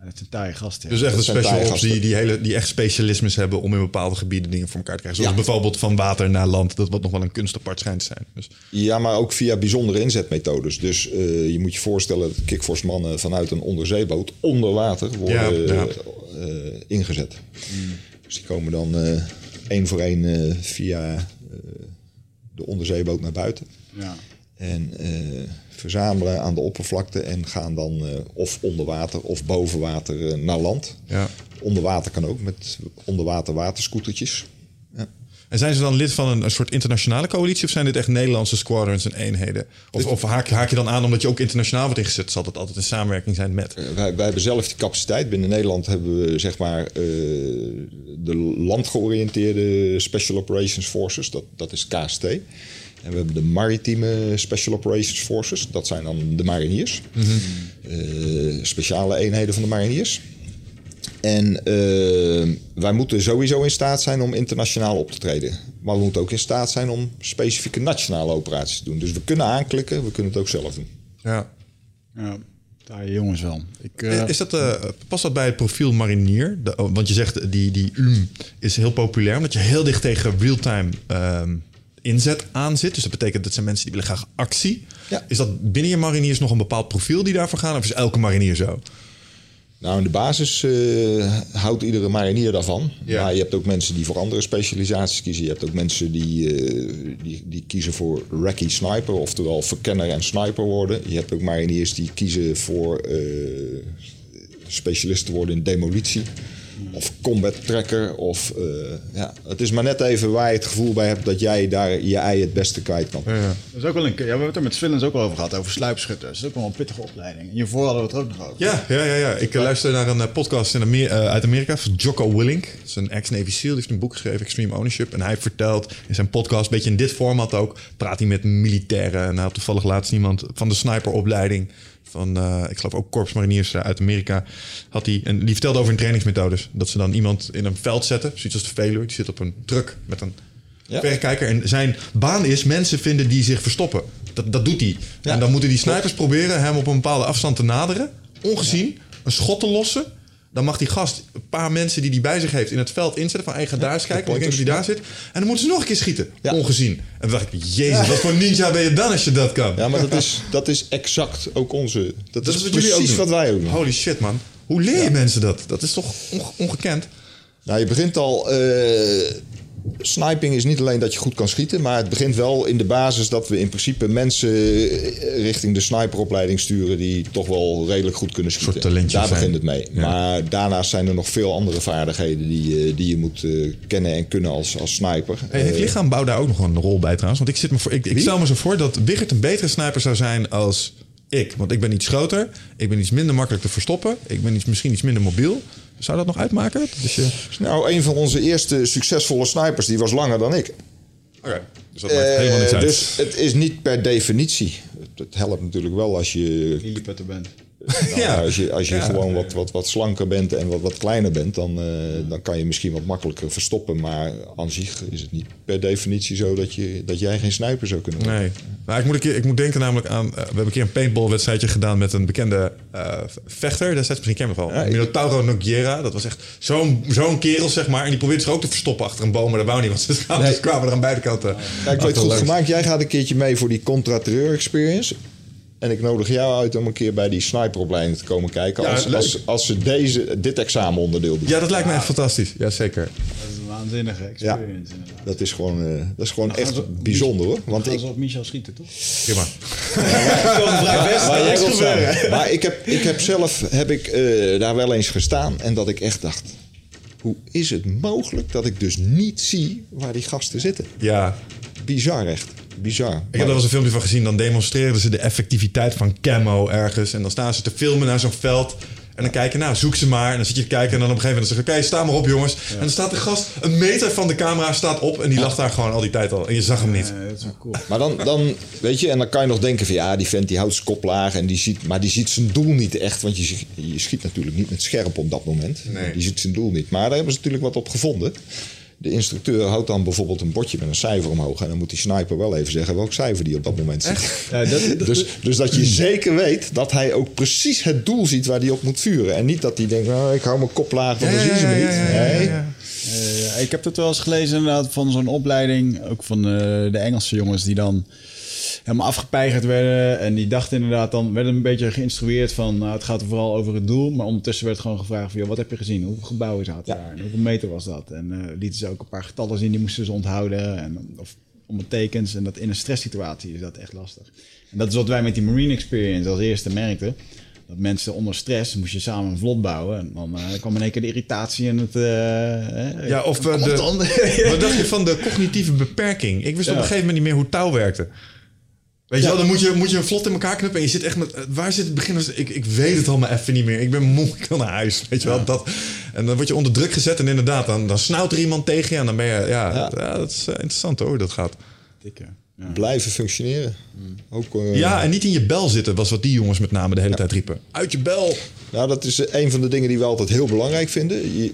Dat zijn taaie gasten. Dus echt zijn special ops die, die, hele, die echt specialismes hebben om in bepaalde gebieden dingen voor elkaar te krijgen. Zoals Ja. bijvoorbeeld van water naar land. Dat wat nog wel een kunst apart schijnt te zijn. Dus, Ja, maar ook via bijzondere inzetmethodes. Dus eh, je moet je voorstellen dat kickforce mannen vanuit een onderzeeboot onder water worden Ja, ja. eh, ingezet. Dus die komen dan eh, één voor één eh, via eh, de onderzeeboot naar buiten. Ja. En eh, verzamelen aan de oppervlakte en gaan dan eh, of onder water of boven water eh, naar land. ja. Onder water kan ook met onderwater waterscootertjes. Ja. En zijn ze dan lid van een, een soort internationale coalitie? Of zijn dit echt Nederlandse squadrons en eenheden? Of, of haak, haak je dan aan omdat je ook internationaal wordt ingezet? Zal dat altijd in samenwerking zijn met? Wij, wij hebben zelf die capaciteit. Binnen Nederland hebben we zeg maar de landgeoriënteerde Special Operations Forces. Dat, dat is KST. En we hebben de maritieme Special Operations Forces. Dat zijn dan de mariniers. Eh, speciale eenheden van de mariniers. En eh, wij moeten sowieso in staat zijn om internationaal op te treden. Maar we moeten ook in staat zijn om specifieke nationale operaties te doen. Dus we kunnen aanklikken, we kunnen het ook zelf doen. Ja. Ja, taaie jongens wel. Ik, eh, Is dat, eh, past dat bij het profiel marinier? De- oh, want je zegt die, die UM is heel populair omdat je heel dicht tegen real-time ehm, inzet aan zit. Dus dat betekent dat zijn mensen die willen graag actie. Ja. Is dat binnen je mariniers nog een bepaald profiel die daarvoor gaan? Of is elke marinier zo? Nou, in de basis eh, houdt iedere marinier daarvan. Ja. Maar je hebt ook mensen die voor andere specialisaties kiezen. Je hebt ook mensen die, eh, die, die kiezen voor recce sniper, oftewel verkenner en sniper worden. Je hebt ook mariniers die kiezen voor eh specialist te worden in demolitie. Of combat tracker. Of, eh, ja, het is maar net even waar je het gevoel bij hebt dat jij daar je ei het beste kwijt kan. Ja, ja. dat is ook wel een, ja, we hebben het er met Svillens ook al over gehad, over sluipschutters. Dat is ook wel een pittige opleiding. Hiervoor hadden we het er ook nog over. Ja, ja, ja, ja. Ik eh, luister naar een eh, podcast in Amer- uit Amerika van Jocko Willink. Dat is een ex-Navy SEAL. Die heeft een boek geschreven, Extreme Ownership. En hij vertelt in zijn podcast, een beetje in dit format ook, praat hij met militairen. En hij had toevallig laatst iemand van de sniperopleiding van, eh, ik geloof ook korpsmariniers eh, uit Amerika, had hij. En die vertelde over hun trainingsmethodes. Dat ze dan iemand in een veld zetten, zoiets als de Veluwe. Die zit op een truck met een Ja. verrekijker. En zijn baan is mensen vinden die zich verstoppen. Dat, dat doet hij. Ja. En dan moeten die snipers proberen hem op een bepaalde afstand te naderen. Ongezien. Een schot te lossen. Dan mag die gast een paar mensen die hij bij zich heeft in het veld inzetten. Van, hey, ga daar eens kijken. Ik denk dat hij daar zit. En dan moeten ze nog een keer schieten. Ongezien. En toen dacht ik, jezus, wat voor ninja ben je dan als je dat kan? Ja, maar dat is, dat is exact ook onze. Dat, Dat is, is wat ook precies wat wij ook doen. Holy shit, man. Hoe leer je mensen dat? Dat is toch onge- ongekend? Nou, je begint al. eh, sniping is niet alleen dat je goed kan schieten, maar het begint wel in de basis dat we in principe mensen eh, richting de sniperopleiding sturen die toch wel redelijk goed kunnen schieten. Daar zijn. begint het mee. Ja. Maar daarnaast zijn er nog veel andere vaardigheden die, eh, die je moet eh, kennen en kunnen als, als sniper. Hey, heeft lichaambouw daar ook nog een rol bij trouwens? Want ik, zit me voor, ik, stel me zo voor dat Wigert een betere sniper zou zijn als ik. Want ik ben iets groter. Ik ben iets minder makkelijk te verstoppen. Ik ben iets, misschien iets minder mobiel. Zou dat nog uitmaken? Dus je... nou, een van onze eerste succesvolle snipers die was langer dan ik. Oké, dus dat maakt helemaal niks Eh, uit. Dus het is niet per definitie. Het, het helpt natuurlijk wel als je bent. Nou, Ja. Als je, als je Ja. gewoon wat, wat, wat slanker bent en wat, wat kleiner bent, dan, eh, dan kan je misschien wat makkelijker verstoppen. Maar aan zich is het niet per definitie zo dat, je, dat jij geen sniper zou kunnen worden. Nee. Maar ik moet, een keer, ik moet denken namelijk aan... eh, we hebben een keer een paintball-wedstrijdje gedaan met een bekende eh, vechter. Destijds misschien ken je wel. Ja, Minotauro Nogueira. Dat was echt zo'n zo'n kerel, zeg maar. En die probeerde zich ook te verstoppen achter een boom. Maar dat wou niet, want ze kwamen, Nee. kwamen er aan beide kanten. Ja, ik weet achter goed langs. gemaakt. Jij gaat een keertje mee voor die contra-terreur experience. En ik nodig jou uit om een keer bij die sniperopleiding te komen kijken. Ja, Als, als, als ze deze, dit examenonderdeel doen. Ja, dat lijkt me echt fantastisch. Ja, zeker. Dat is een waanzinnige experience inderdaad. Dat is gewoon, eh, dat is gewoon gaan echt bijzonder hoor. Want ik, op Michel schieten, toch? Prima. maar ik heb, ik heb zelf heb ik, eh, daar wel eens gestaan. En dat ik echt dacht... Hoe is het mogelijk dat ik dus niet zie waar die gasten zitten? Ja. Bizar echt. Bizar. Ik heb er wel eens een filmpje van gezien. Dan demonstreren ze de effectiviteit van camo ergens. En dan staan ze te filmen naar zo'n veld. En dan kijken, nou, zoek ze maar. En dan zit je te kijken en dan op een gegeven moment zeg je... Oké, sta maar op, jongens. En dan staat de gast een meter van de camera staat op. En die lag daar gewoon al die tijd al. En je zag hem niet. Dat is wel cool. Maar dan, dan, weet je, en dan kan je nog denken van ja, die vent die houdt zijn kop laag en die ziet, maar die ziet zijn doel niet echt, want je, schiet- je schiet natuurlijk niet met scherp op dat moment. Nee. Die ziet zijn doel niet. Maar daar hebben ze natuurlijk wat op gevonden. De instructeur houdt dan bijvoorbeeld een bordje met een cijfer omhoog en dan moet die sniper wel even zeggen welk cijfer die op dat moment. Ja, dat, dat- Dus, dus dat je zeker weet dat hij ook precies het doel ziet waar hij op moet vuren. En niet dat hij denkt, nou, ik hou mijn kop laag, want dan zien ze me niet. Nee. Eh, ik heb het wel eens gelezen inderdaad van zo'n opleiding, ook van eh, de Engelse jongens die dan helemaal afgepeigerd werden. En die dachten inderdaad dan, werden een beetje geïnstrueerd van, nou, het gaat er vooral over het doel. Maar ondertussen werd gewoon gevraagd van, joh, wat heb je gezien? Hoeveel gebouwen zaten Ja. daar? En hoeveel meter was dat? En eh lieten ze ook een paar getallen zien, die moesten ze onthouden. En, of ondertekens. En dat in een stresssituatie is dat echt lastig. En dat is wat wij met die Marine Experience als eerste merkten. Dat mensen onder stress moest je samen een vlot bouwen. En dan eh, kwam in één keer de irritatie en het... eh, Ja, of de, wat dacht je van de cognitieve beperking? Ik wist op een gegeven moment niet meer hoe touw werkte. Weet je Ja. wel, dan moet je, moet je een vlot in elkaar knippen en je zit echt met... eh, Waar zit het begin? Ik, ik weet het allemaal even niet meer. Ik ben moe, ik wil naar huis. Weet je wel, dat. En dan word je onder druk gezet en inderdaad, dan, dan snauwt er iemand tegen je en dan ben je... Ja, Ja. ja. dat is eh, interessant hoor, hoe dat gaat. Dikke. Ja. Blijven functioneren. Ook, eh, Ja, en niet in je bel zitten, was wat die jongens met name de hele tijd riepen. Uit je bel! Nou, dat is een van de dingen die we altijd heel belangrijk vinden. Je,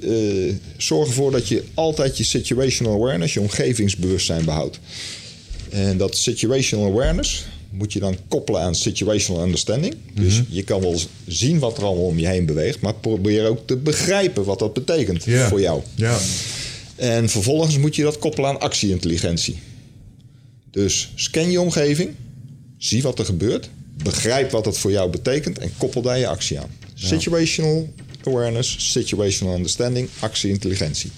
eh, zorg ervoor dat je altijd je situational awareness, je omgevingsbewustzijn behoudt. En dat situational awareness moet je dan koppelen aan situational understanding. Dus je kan wel zien wat er allemaal om je heen beweegt, maar probeer ook te begrijpen wat dat betekent voor jou. Ja. En vervolgens moet je dat koppelen aan actieintelligentie. Dus scan je omgeving, zie wat er gebeurt, begrijp wat het voor jou betekent en koppel daar je actie aan. Situational awareness, situational understanding, actieintelligentie.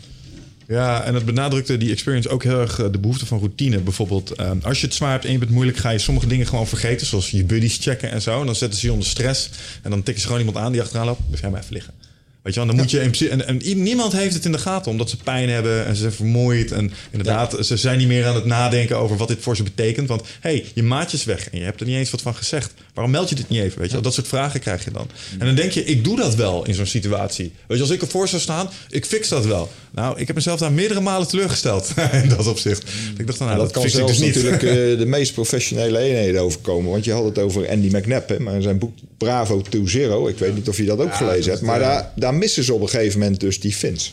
Ja, en het benadrukte die experience ook heel erg eh, de behoefte van routine. Bijvoorbeeld, eh, als je het zwaar hebt en je bent moeilijk, ga je sommige dingen gewoon vergeten. Zoals je buddies checken en zo. En dan zetten ze je onder stress. En dan tikken ze gewoon iemand aan die achteraan loopt. Blijf jij maar even liggen. Weet je wel, dan moet je in principe, en, en niemand heeft het in de gaten omdat ze pijn hebben en ze zijn vermoeid. En inderdaad, ze zijn niet meer aan het nadenken over wat dit voor ze betekent. Want hé, hey, je maatje is weg en je hebt er niet eens wat van gezegd. Waarom meld je dit niet even? Weet je wel, dat soort vragen krijg je dan. En dan denk je, ik doe dat wel in zo'n situatie. Weet je, als ik ervoor zou staan, ik fix dat wel. Nou, ik heb mezelf daar meerdere malen teleurgesteld in dat opzicht. Ik dacht, nou, dat, dat kan ik zelfs dus niet. natuurlijk eh, de meest professionele eenheden overkomen. Want je had het over Andy McNabb, hè, maar in zijn boek Bravo to Zero. Ik weet niet of je dat ook gelezen hebt. Maar daar, daar missen ze op een gegeven moment dus die fins.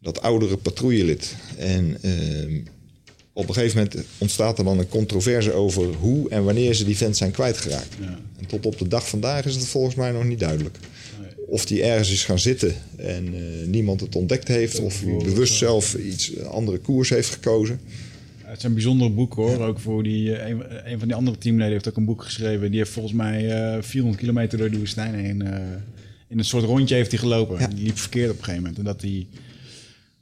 Dat oudere patrouillelid. En ehm, op een gegeven moment ontstaat er dan een controverse over hoe en wanneer ze die vent zijn kwijtgeraakt. En tot op de dag vandaag is het volgens mij nog niet duidelijk. Of die ergens is gaan zitten en eh, niemand het ontdekt heeft. Of hij bewust zelf iets andere koers heeft gekozen. Het zijn bijzondere boeken hoor. Ook voor die, eh, een, een van die andere teamleden heeft ook een boek geschreven. Die heeft volgens mij eh 400 kilometer door de woestijn heen. eh, in een soort rondje heeft hij gelopen. Ja. Die liep verkeerd op een gegeven moment. En dat hij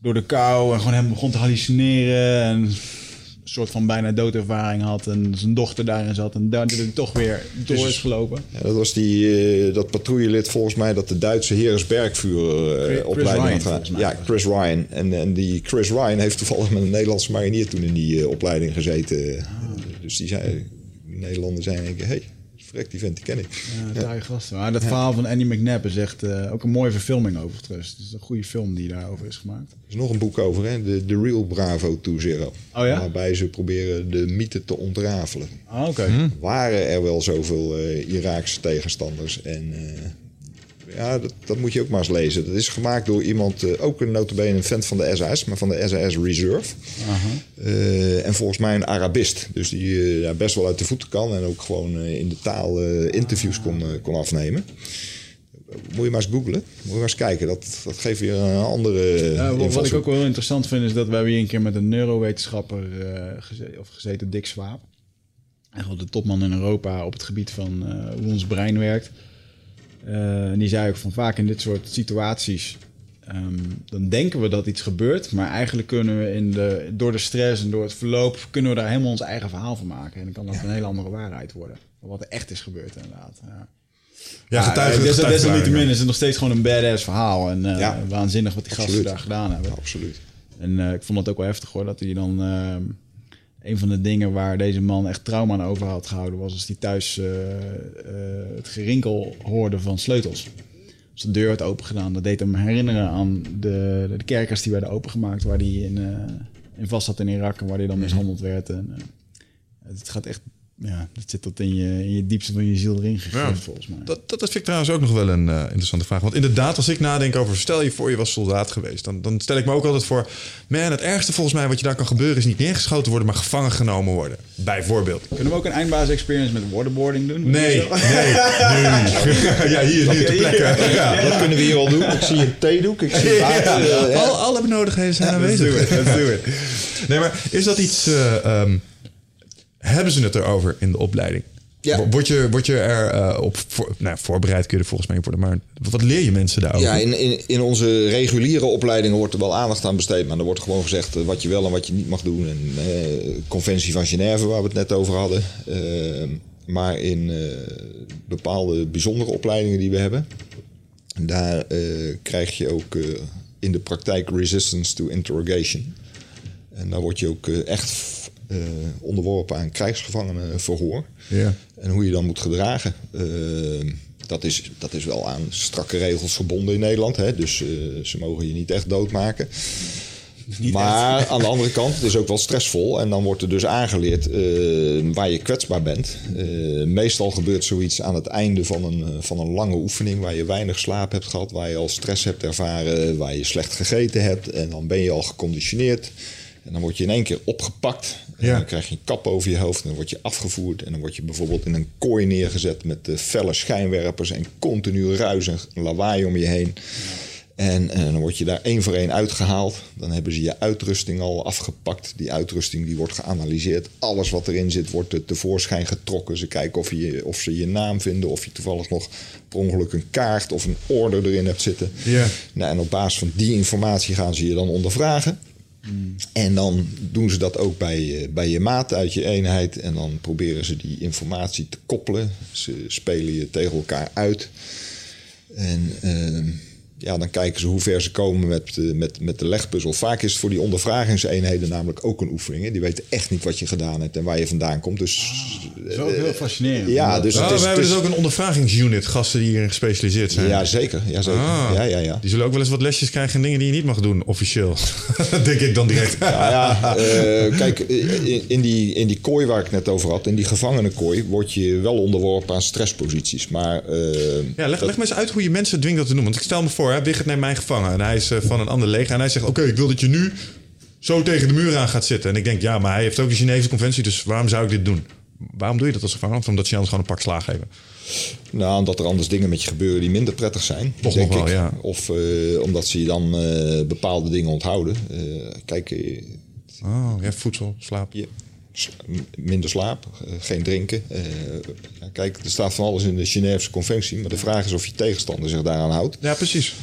door de kou en gewoon hem begon te hallucineren. En soort van bijna doodervaring had. En zijn dochter daarin zat. En daar hij toch weer door is gelopen. Ja, dat was die, eh, dat patrouillelid volgens mij dat de Duitse Heeresbergvuur eh, opleiding Ryan, had gedaan. Ja, Chris Ryan. En, en die Chris Ryan heeft toevallig met een Nederlandse marinier toen in die eh, opleiding gezeten. Ah. Dus die zei, die Nederlander zei in één keer, hey, Verrek, die vent, die ken ik. Ja, taaie gasten. Maar dat verhaal van Andy McNabb is echt eh, ook een mooie verfilming overigens. Het is een goede film die daarover is gemaakt. Er is nog een boek over, hè? De, The Real Bravo 2.0. Oh ja? Waarbij ze proberen de mythe te ontrafelen. Ah, oké. Hm. Waren er wel zoveel eh, Iraakse tegenstanders? En eh, ja, dat, dat moet je ook maar eens lezen. Dat is gemaakt door iemand, eh, ook een notabene een fan van de SAS, maar van de SAS Reserve. Eh, en volgens mij een Arabist. Dus die eh, ja, best wel uit de voeten kan. En ook gewoon in de taal interviews kon, kon afnemen. Moet je maar eens googlen. Moet je maar eens kijken. Dat, dat geeft weer een andere Ja, wat, wat ik ook wel interessant vind, is dat wij hier een keer met een neurowetenschapper eh, geze- of gezeten, Dick Swaap. Wel de topman in Europa op het gebied van hoe ons brein werkt. Eh, en die zei ook van vaak in dit soort situaties, ehm, dan denken we dat iets gebeurt, maar eigenlijk kunnen we in de, door de stress en door het verloop, kunnen we daar helemaal ons eigen verhaal van maken. En dan kan dat een hele andere waarheid worden. Wat er echt is gebeurd inderdaad. Ja. Ja, getuigen, getuigenverklaringen. desalniettemin is het nog steeds gewoon een badass verhaal. En eh, Ja. waanzinnig wat die gasten daar gedaan hebben. Absoluut. En eh, ik vond het ook wel heftig hoor, dat hij dan... een van de dingen waar deze man echt trauma aan over had gehouden... was als hij thuis eh, eh, het gerinkel hoorde van sleutels. Als de deur werd opengedaan, dat deed hem herinneren aan de, de kerkers die werden opengemaakt... waar hij in, eh, in vast zat in Irak en waar hij dan mishandeld werd. En, het gaat echt... Ja, het zit tot in je, in je diepste van je ziel erin gegrift, Ja. volgens mij. Dat, dat, dat vind ik trouwens ook nog wel een eh, interessante vraag. Want inderdaad, als ik nadenk over... stel je voor je was soldaat geweest... Dan, dan stel ik me ook altijd voor... man, het ergste volgens mij wat je daar kan gebeuren... is niet neergeschoten worden, maar gevangen genomen worden. Bijvoorbeeld. Kunnen we ook een eindbaas experience met waterboarding doen? Nee, nee, nee. ja, hier, hier ter plekke. Ja. Dat kunnen we hier wel doen. Ik zie een theedoek. Ik zie water. Ja, eh, ja. Al, alle benodigdheden zijn aanwezig. Let's do it, let's do it. Nee, maar is dat iets... eh, ehm, hebben ze het erover in de opleiding? Ja. Wo- Word je, word je er eh, op voor, nou, voorbereid, kun je er volgens mij worden. Maar wat leer je mensen daarover? Ja, in, in, in onze reguliere opleidingen wordt er wel aandacht aan besteed. Maar er wordt gewoon gezegd eh, wat je wel en wat je niet mag doen. En, eh, conventie van Genève, waar we het net over hadden. Maar in bepaalde bijzondere opleidingen die we hebben... daar krijg je ook in de praktijk resistance to interrogation. En daar word je ook echt eh, onderworpen aan krijgsgevangenenverhoor. Ja. En hoe je dan moet gedragen. Eh, dat, is, dat is wel aan strakke regels verbonden in Nederland. Hè? Dus eh, ze mogen je niet echt doodmaken. maar aan de andere kant, het is ook wel stressvol. En dan wordt er dus aangeleerd eh, waar je kwetsbaar bent. Eh, meestal gebeurt zoiets aan het einde van een, van een lange oefening... waar je weinig slaap hebt gehad, waar je al stress hebt ervaren... waar je slecht gegeten hebt. En dan ben je al geconditioneerd. En dan word je in één keer opgepakt. Ja. dan krijg je een kap over je hoofd en dan word je afgevoerd. En dan word je bijvoorbeeld in een kooi neergezet met eh, felle schijnwerpers en continu ruis en lawaai om je heen. En, dan word je daar één voor één uitgehaald. Dan hebben ze je uitrusting al afgepakt. Die uitrusting die wordt geanalyseerd. Alles wat erin zit wordt tevoorschijn getrokken. Ze kijken of, je, of ze je naam vinden. Of je toevallig nog per ongeluk een kaart of een order erin hebt zitten. Ja. Nou, en op basis van die informatie gaan ze je dan ondervragen. En dan doen ze dat ook bij, eh, bij je maat uit je eenheid. En dan proberen ze die informatie te koppelen. Ze spelen je tegen elkaar uit. En ehm, ja, dan kijken ze hoe ver ze komen met, eh, met, met de legpuzzel. Vaak is het voor die ondervragingseenheden namelijk ook een oefening. Hè. Die weten echt niet wat je gedaan hebt en waar je vandaan komt. Dus Dat is ook heel fascinerend. ja, dus Ah, het is, we hebben het is- dus ook een ondervragingsunit, gasten die hierin gespecialiseerd zijn. Ja, zeker. Ja, zeker. Ah. Ja, ja, ja. Die zullen ook wel eens wat lesjes krijgen in dingen die je niet mag doen, officieel. Denk ik dan direct. Nou ja, eh, kijk, in, in die, in die kooi waar ik net over had, in die gevangenenkooi, word je wel onderworpen aan stressposities. Maar eh, Ja, leg, leg me eens uit hoe je mensen dwingt dat te doen. Want ik stel me voor, hè, Wigert neemt mij gevangen. En hij is eh, van een ander leger. En hij zegt, oké, ik wil dat je nu zo tegen de muur aan gaat zitten. En ik denk, ja, maar hij heeft ook de Chinese conventie. Dus waarom zou ik dit doen? Waarom doe je dat als gevangene? Of omdat ze je anders gewoon een pak slaag geven? nou, omdat er anders dingen met je gebeuren die minder prettig zijn. Toch denk nog wel, ik. ja. Of eh, omdat ze je dan eh, bepaalde dingen onthouden. Kijk, Oh, ja, voedsel, slaap. je, minder slaap, eh, geen drinken. Eh, ja, kijk, er staat van alles in de Geneefse conventie. Maar de vraag is of je tegenstander zich daaraan houdt. Ja, precies.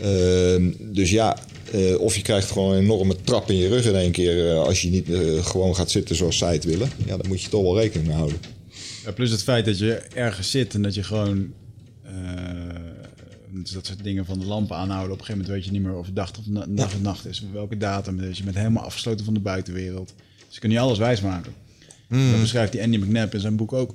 Ehm, dus ja, eh, of je krijgt gewoon een enorme trap in je rug in één keer als je niet gewoon gaat zitten zoals zij het willen. Ja, daar moet je toch wel rekening mee houden. Ja, plus het feit dat je ergens zit en dat je gewoon eh, dat soort dingen van de lampen aanhouden. Op een gegeven moment weet je niet meer of het dag of, na- dag of nacht is. Of welke datum is. Je bent helemaal afgesloten van de buitenwereld. Je kunt niet alles wijsmaken. Dat beschrijft die Andy McNabb in zijn boek ook.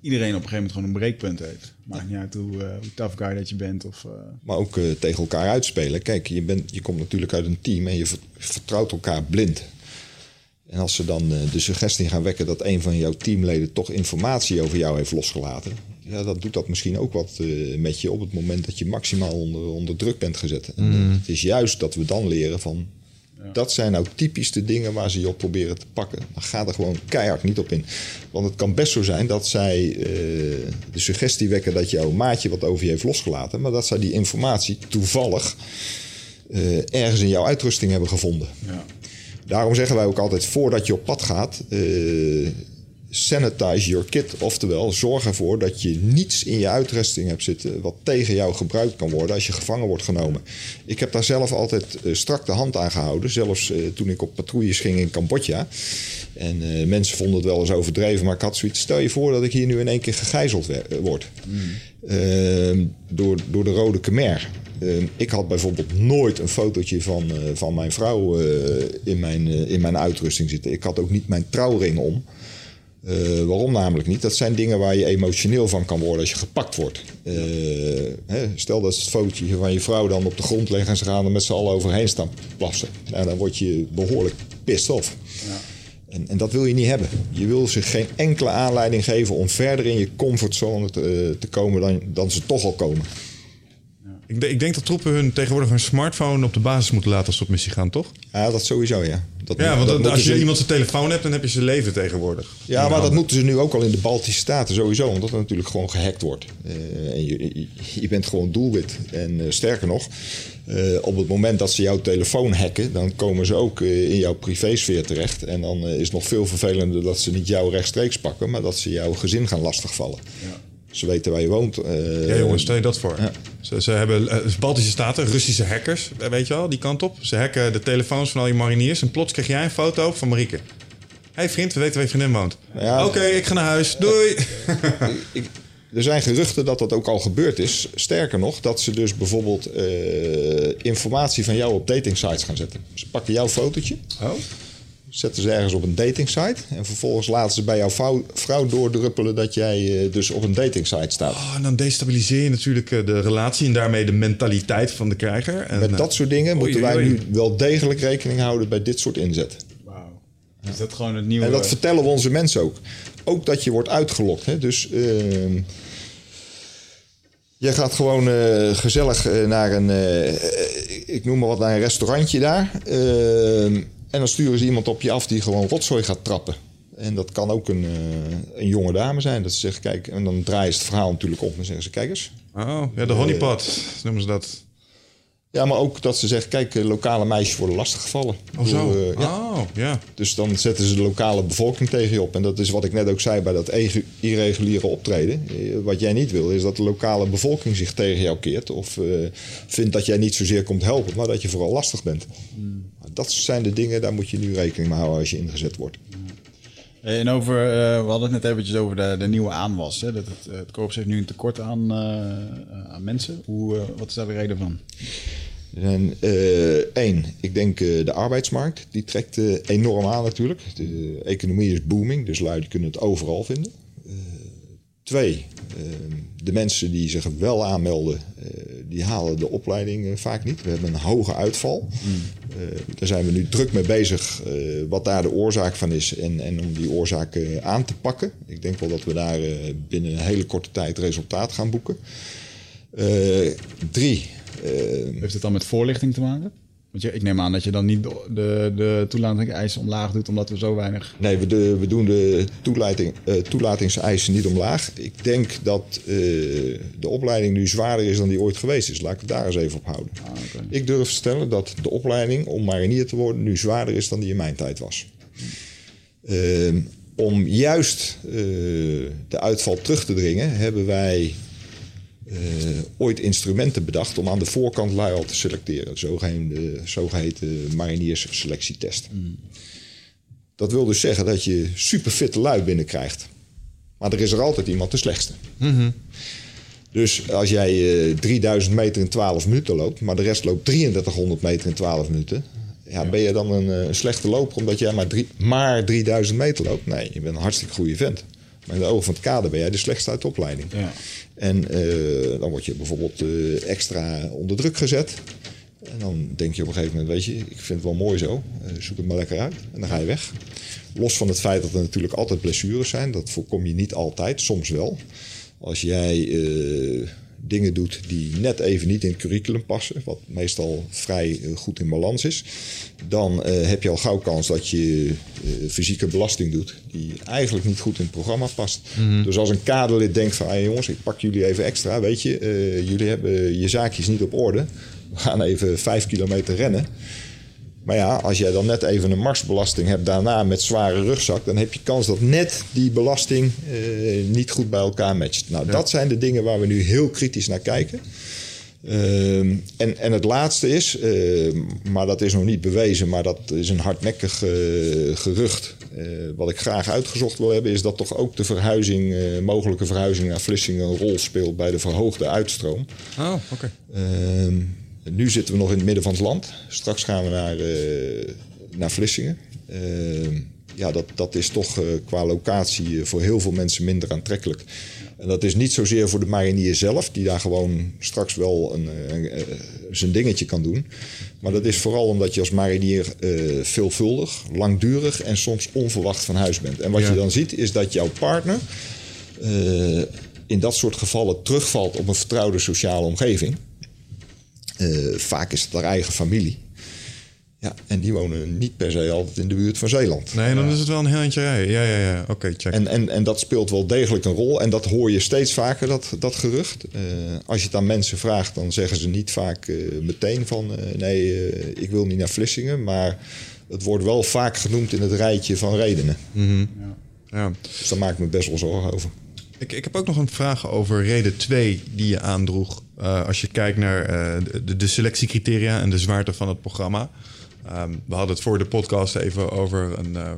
iedereen op een gegeven moment gewoon een breekpunt heeft. Maakt niet uit hoe, uh, hoe tough guy dat je bent. Of, uh... Maar ook uh, tegen elkaar uitspelen. Kijk, je, bent, je komt natuurlijk uit een team en je vertrouwt elkaar blind. En als ze dan de suggestie gaan wekken dat een van jouw teamleden toch informatie over jou heeft losgelaten, ja, dan doet dat misschien ook wat met je op het moment dat je maximaal onder, onder druk bent gezet. En Mm. het is juist dat we dan leren van dat zijn nou typisch de dingen waar ze je op proberen te pakken. Dan ga er gewoon keihard niet op in. Want het kan best zo zijn dat zij uh, de suggestie wekken dat jouw maatje wat over je heeft losgelaten, maar dat zij die informatie toevallig uh, ergens in jouw uitrusting hebben gevonden. Ja. Daarom zeggen wij ook altijd voordat je op pad gaat. Uh, sanitize your kit. Oftewel, zorg ervoor dat je niets in je uitrusting hebt zitten wat tegen jou gebruikt kan worden als je gevangen wordt genomen. Ik heb daar zelf altijd uh, strak de hand aan gehouden. Zelfs uh, toen ik op patrouilles ging in Cambodja. En uh, mensen vonden het wel eens overdreven, maar ik had zoiets. Stel je voor dat ik hier nu in één keer gegijzeld word. Mm. door, door de Rode Khmer. ik had bijvoorbeeld nooit een fotootje van, van mijn vrouw in, mijn, in mijn uitrusting zitten. Ik had ook niet mijn trouwring om. Uh, waarom namelijk niet? Dat zijn dingen waar je emotioneel van kan worden als je gepakt wordt. Uh, hè, stel dat het fotootje van je vrouw dan op de grond legt en ze gaan er met z'n allen overheen staan plassen. Nou, dan word je behoorlijk pissed off. Ja. En, en, dat wil je niet hebben. Je wil ze geen enkele aanleiding geven om verder in je comfortzone te, te komen dan, dan ze toch al komen. Ik, ik, denk dat troepen hun tegenwoordig hun smartphone op de basis moeten laten als ze op missie gaan, toch? Ja, dat sowieso, ja. Dat ja, want dat als je ze... iemand zijn telefoon hebt, dan heb je zijn leven tegenwoordig. Ja, maar dat moeten ze nu ook al in de Baltische Staten sowieso, omdat er natuurlijk gewoon gehackt wordt. Uh, en je, je, bent gewoon doelwit. En uh, sterker nog, uh, op het moment dat ze jouw telefoon hacken, dan komen ze ook in jouw privésfeer terecht. En dan is het nog veel vervelender dat ze niet jou rechtstreeks pakken, maar dat ze jouw gezin gaan lastigvallen. Ja. Ze weten waar je woont. Uh, ja, jongens, stel je dat voor. Ja. Ze, ze, hebben uh, Baltische Staten, Russische hackers, weet je wel, die kant op. Ze hacken de telefoons van al je mariniers en plots krijg jij een foto van Marieke. Hé hey vriend, we weten waar je vriendin woont. Ja, Oké, okay, ik ga naar huis. Doei. ik, er zijn geruchten dat dat ook al gebeurd is. Sterker nog, dat ze dus bijvoorbeeld uh, informatie van jou op datingsites gaan zetten. Ze pakken jouw fotootje. Oh zetten ze ergens op een datingsite. En vervolgens laten ze bij jouw vrouw, vrouw doordruppelen dat jij uh, dus op een datingsite staat. Oh, en dan destabiliseer je natuurlijk uh, de relatie en daarmee de mentaliteit van de krijger. En, Met dat soort dingen oei, moeten wij oei. nu wel degelijk rekening houden bij dit soort inzet. Wauw. Is dat gewoon het nieuwe... En dat vertellen we onze mensen ook. Ook dat je wordt uitgelokt. Hè? Dus... Uh, Jij gaat gewoon uh, gezellig uh, naar een, uh, ik noem maar wat, naar een restaurantje daar. En dan sturen ze iemand op je af die gewoon rotzooi gaat trappen. En dat kan ook een, een jonge dame zijn. Dat ze zeggen, kijk, en dan draaien ze het verhaal natuurlijk op en zeggen ze, kijk eens. Oh, ja, de honeypot noemen ze dat. Ja, maar ook dat ze zeggen, kijk, lokale meisjes worden lastiggevallen. Oh, zo? Door, uh, ja. Oh, ja. Dus dan zetten ze de lokale bevolking tegen je op. En dat is wat ik net ook zei bij dat irreguliere optreden. Wat jij niet wil, is dat de lokale bevolking zich tegen jou keert. Of uh, vindt dat jij niet zozeer komt helpen, maar dat je vooral lastig bent. Mm. Dat zijn de dingen, daar moet je nu rekening mee houden als je ingezet wordt. En over, uh, we hadden het net eventjes over de, de nieuwe aanwas. Hè? Dat het, het korps heeft nu een tekort aan, uh, aan mensen. Hoe, wat is daar de reden van? En, één, ik denk de arbeidsmarkt. Die trekt enorm aan natuurlijk. De economie is booming, dus lui die kunnen het overal vinden. Twee, de mensen die zich wel aanmelden, die halen de opleiding vaak niet. We hebben een hoge uitval. Mm. daar zijn we nu druk mee bezig wat daar de oorzaak van is en, en om die oorzaak aan te pakken. Ik denk wel dat we daar binnen een hele korte tijd resultaat gaan boeken. drie. Heeft het dan met voorlichting te maken? Want je, ik neem aan dat je dan niet de, de, de toelatingseisen omlaag doet, omdat we zo weinig. Nee, we, de, we doen de toelating, uh, toelatingseisen niet omlaag. Ik denk dat uh, de opleiding nu zwaarder is dan die ooit geweest is. Laat ik het daar eens even op houden. Ah, okay. Ik durf te stellen dat de opleiding om marinier te worden nu zwaarder is dan die in mijn tijd was. Uh, om juist de uitval terug te dringen, hebben wij ooit instrumenten bedacht om aan de voorkant lui al te selecteren. De zogeheten, zogeheten mariniers selectietest. Mm. Dat wil dus zeggen dat je super fitte lui binnenkrijgt. Maar er is er altijd iemand de slechtste. Mm -hmm. Dus als jij uh, 3000 meter in 12 minuten loopt, maar de rest loopt 3300 meter in 12 minuten. Ja, ben je dan een, een slechte loper omdat jij maar, drie, maar 3000 meter loopt? Nee, je bent een hartstikke goede vent. Maar in de ogen van het kader ben jij de slechtste uit de opleiding. Ja. En eh, dan word je bijvoorbeeld eh, extra onder druk gezet. En dan denk je op een gegeven moment, weet je, ik vind het wel mooi zo. Eh, zoek het maar lekker uit. En dan ga je weg. Los van het feit dat er natuurlijk altijd blessures zijn. Dat voorkom je niet altijd, soms wel. Als jij dingen doet die net even niet in het curriculum passen. Wat meestal vrij eh, goed in balans is. Dan eh, heb je al gauw kans dat je eh, fysieke belasting doet. Die eigenlijk niet goed in het programma past. Dus als een kaderlid denkt van... Hey jongens, ik pak jullie even extra. Weet je, jullie hebben je zaakjes niet op orde. We gaan even vijf kilometer rennen. Maar ja, als jij dan net even een marsbelasting hebt daarna met zware rugzak, dan heb je kans dat net die belasting eh, niet goed bij elkaar matcht. Nou, dat zijn de dingen waar we nu heel kritisch naar kijken. Ehm, en, en het laatste is, eh, maar dat is nog niet bewezen, maar dat is een hardnekkig eh, gerucht. Wat ik graag uitgezocht wil hebben, is dat toch ook de verhuizing, mogelijke verhuizing naar Vlissingen een rol speelt bij de verhoogde uitstroom. Oh, oké. Ehm, nu zitten we nog in het midden van het land. Straks gaan we naar, eh, naar Vlissingen. Ehm, ja, dat, dat is toch eh, qua locatie eh, voor heel veel mensen minder aantrekkelijk. En dat is niet zozeer voor de marinier zelf, die daar gewoon straks wel een, eh, een, eh, zijn dingetje kan doen. Maar dat is vooral omdat je als marinier eh, veelvuldig, langdurig en soms onverwacht van huis bent. En wat Ja. je dan ziet is dat jouw partner eh, in dat soort gevallen terugvalt op een vertrouwde sociale omgeving. Eh, vaak is het haar eigen familie. Ja, en die wonen niet per se altijd in de buurt van Zeeland. Nee, dan is het wel een heel eindje rijden. Ja, ja, ja. Oké, check. En, en, en dat speelt wel degelijk een rol. En dat hoor je steeds vaker, dat, dat gerucht. Eh, als je het aan mensen vraagt, dan zeggen ze niet vaak eh, meteen van... eh, nee, ik wil niet naar Vlissingen. Maar het wordt wel vaak genoemd in het rijtje van redenen. ja. Dus daar maak ik me best wel zorgen over. Ik, ik heb ook nog een vraag over reden 2 die je aandroeg. Eh, als je kijkt naar eh, de, de selectiecriteria en de zwaarte van het programma. Ehm, we hadden het voor de podcast even over een, eh,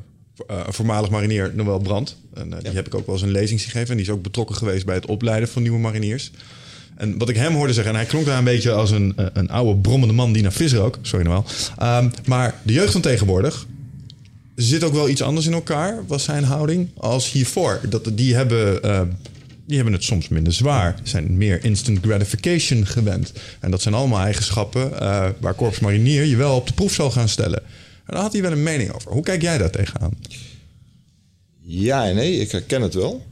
een voormalig marinier, Noël Brandt. En, Die heb ik ook wel eens een lezing gegeven. En die is ook betrokken geweest bij het opleiden van nieuwe mariniers. En wat ik hem hoorde zeggen, en hij klonk daar een beetje als een, een oude brommende man die naar vis rook. Sorry Noël. Ehm, maar de jeugd van tegenwoordig, zit ook wel iets anders in elkaar, was zijn houding, als hiervoor. Dat, die, hebben, eh, die hebben het soms minder zwaar, zijn meer instant gratification gewend. En dat zijn allemaal eigenschappen eh, waar Korps Marinier je wel op de proef zal gaan stellen. En daar had hij wel een mening over. Hoe kijk jij daar tegenaan? Ja en nee, ik herken het wel.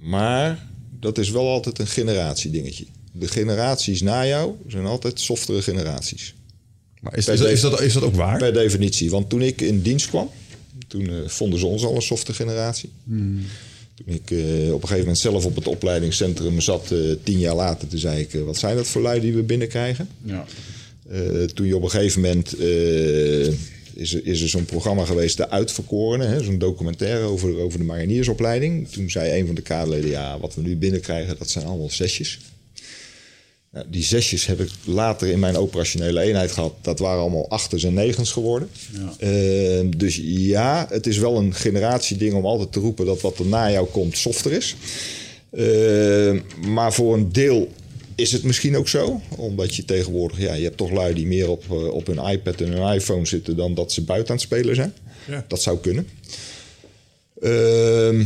Maar dat is wel altijd een generatiedingetje. De generaties na jou zijn altijd softere generaties. Maar is, is, dat, is, dat, is dat ook waar? Per definitie. Want toen ik in dienst kwam, toen eh, vonden ze ons al een softe generatie. Toen ik eh, op een gegeven moment zelf op het opleidingscentrum zat, eh, tien jaar later, toen zei ik, eh, wat zijn dat voor lui die we binnenkrijgen? Ja. Toen je op een gegeven moment is er, is er zo'n programma geweest, De Uitverkorenen, zo'n documentaire over, over de mariniersopleiding. Toen zei een van de kaderleden, ja, wat we nu binnenkrijgen, dat zijn allemaal zesjes. Nou, die zesjes heb ik later in mijn operationele eenheid gehad. Dat waren allemaal achters en negens geworden. Ja. Eh, dus ja, het is wel een generatieding om altijd te roepen dat wat er na jou komt softer is. Eh, maar voor een deel is het misschien ook zo. Omdat je tegenwoordig, ja, je hebt toch lui die meer op, eh, op hun iPad en hun iPhone zitten dan dat ze buiten aan het spelen zijn. Ja. Dat zou kunnen. Ehm,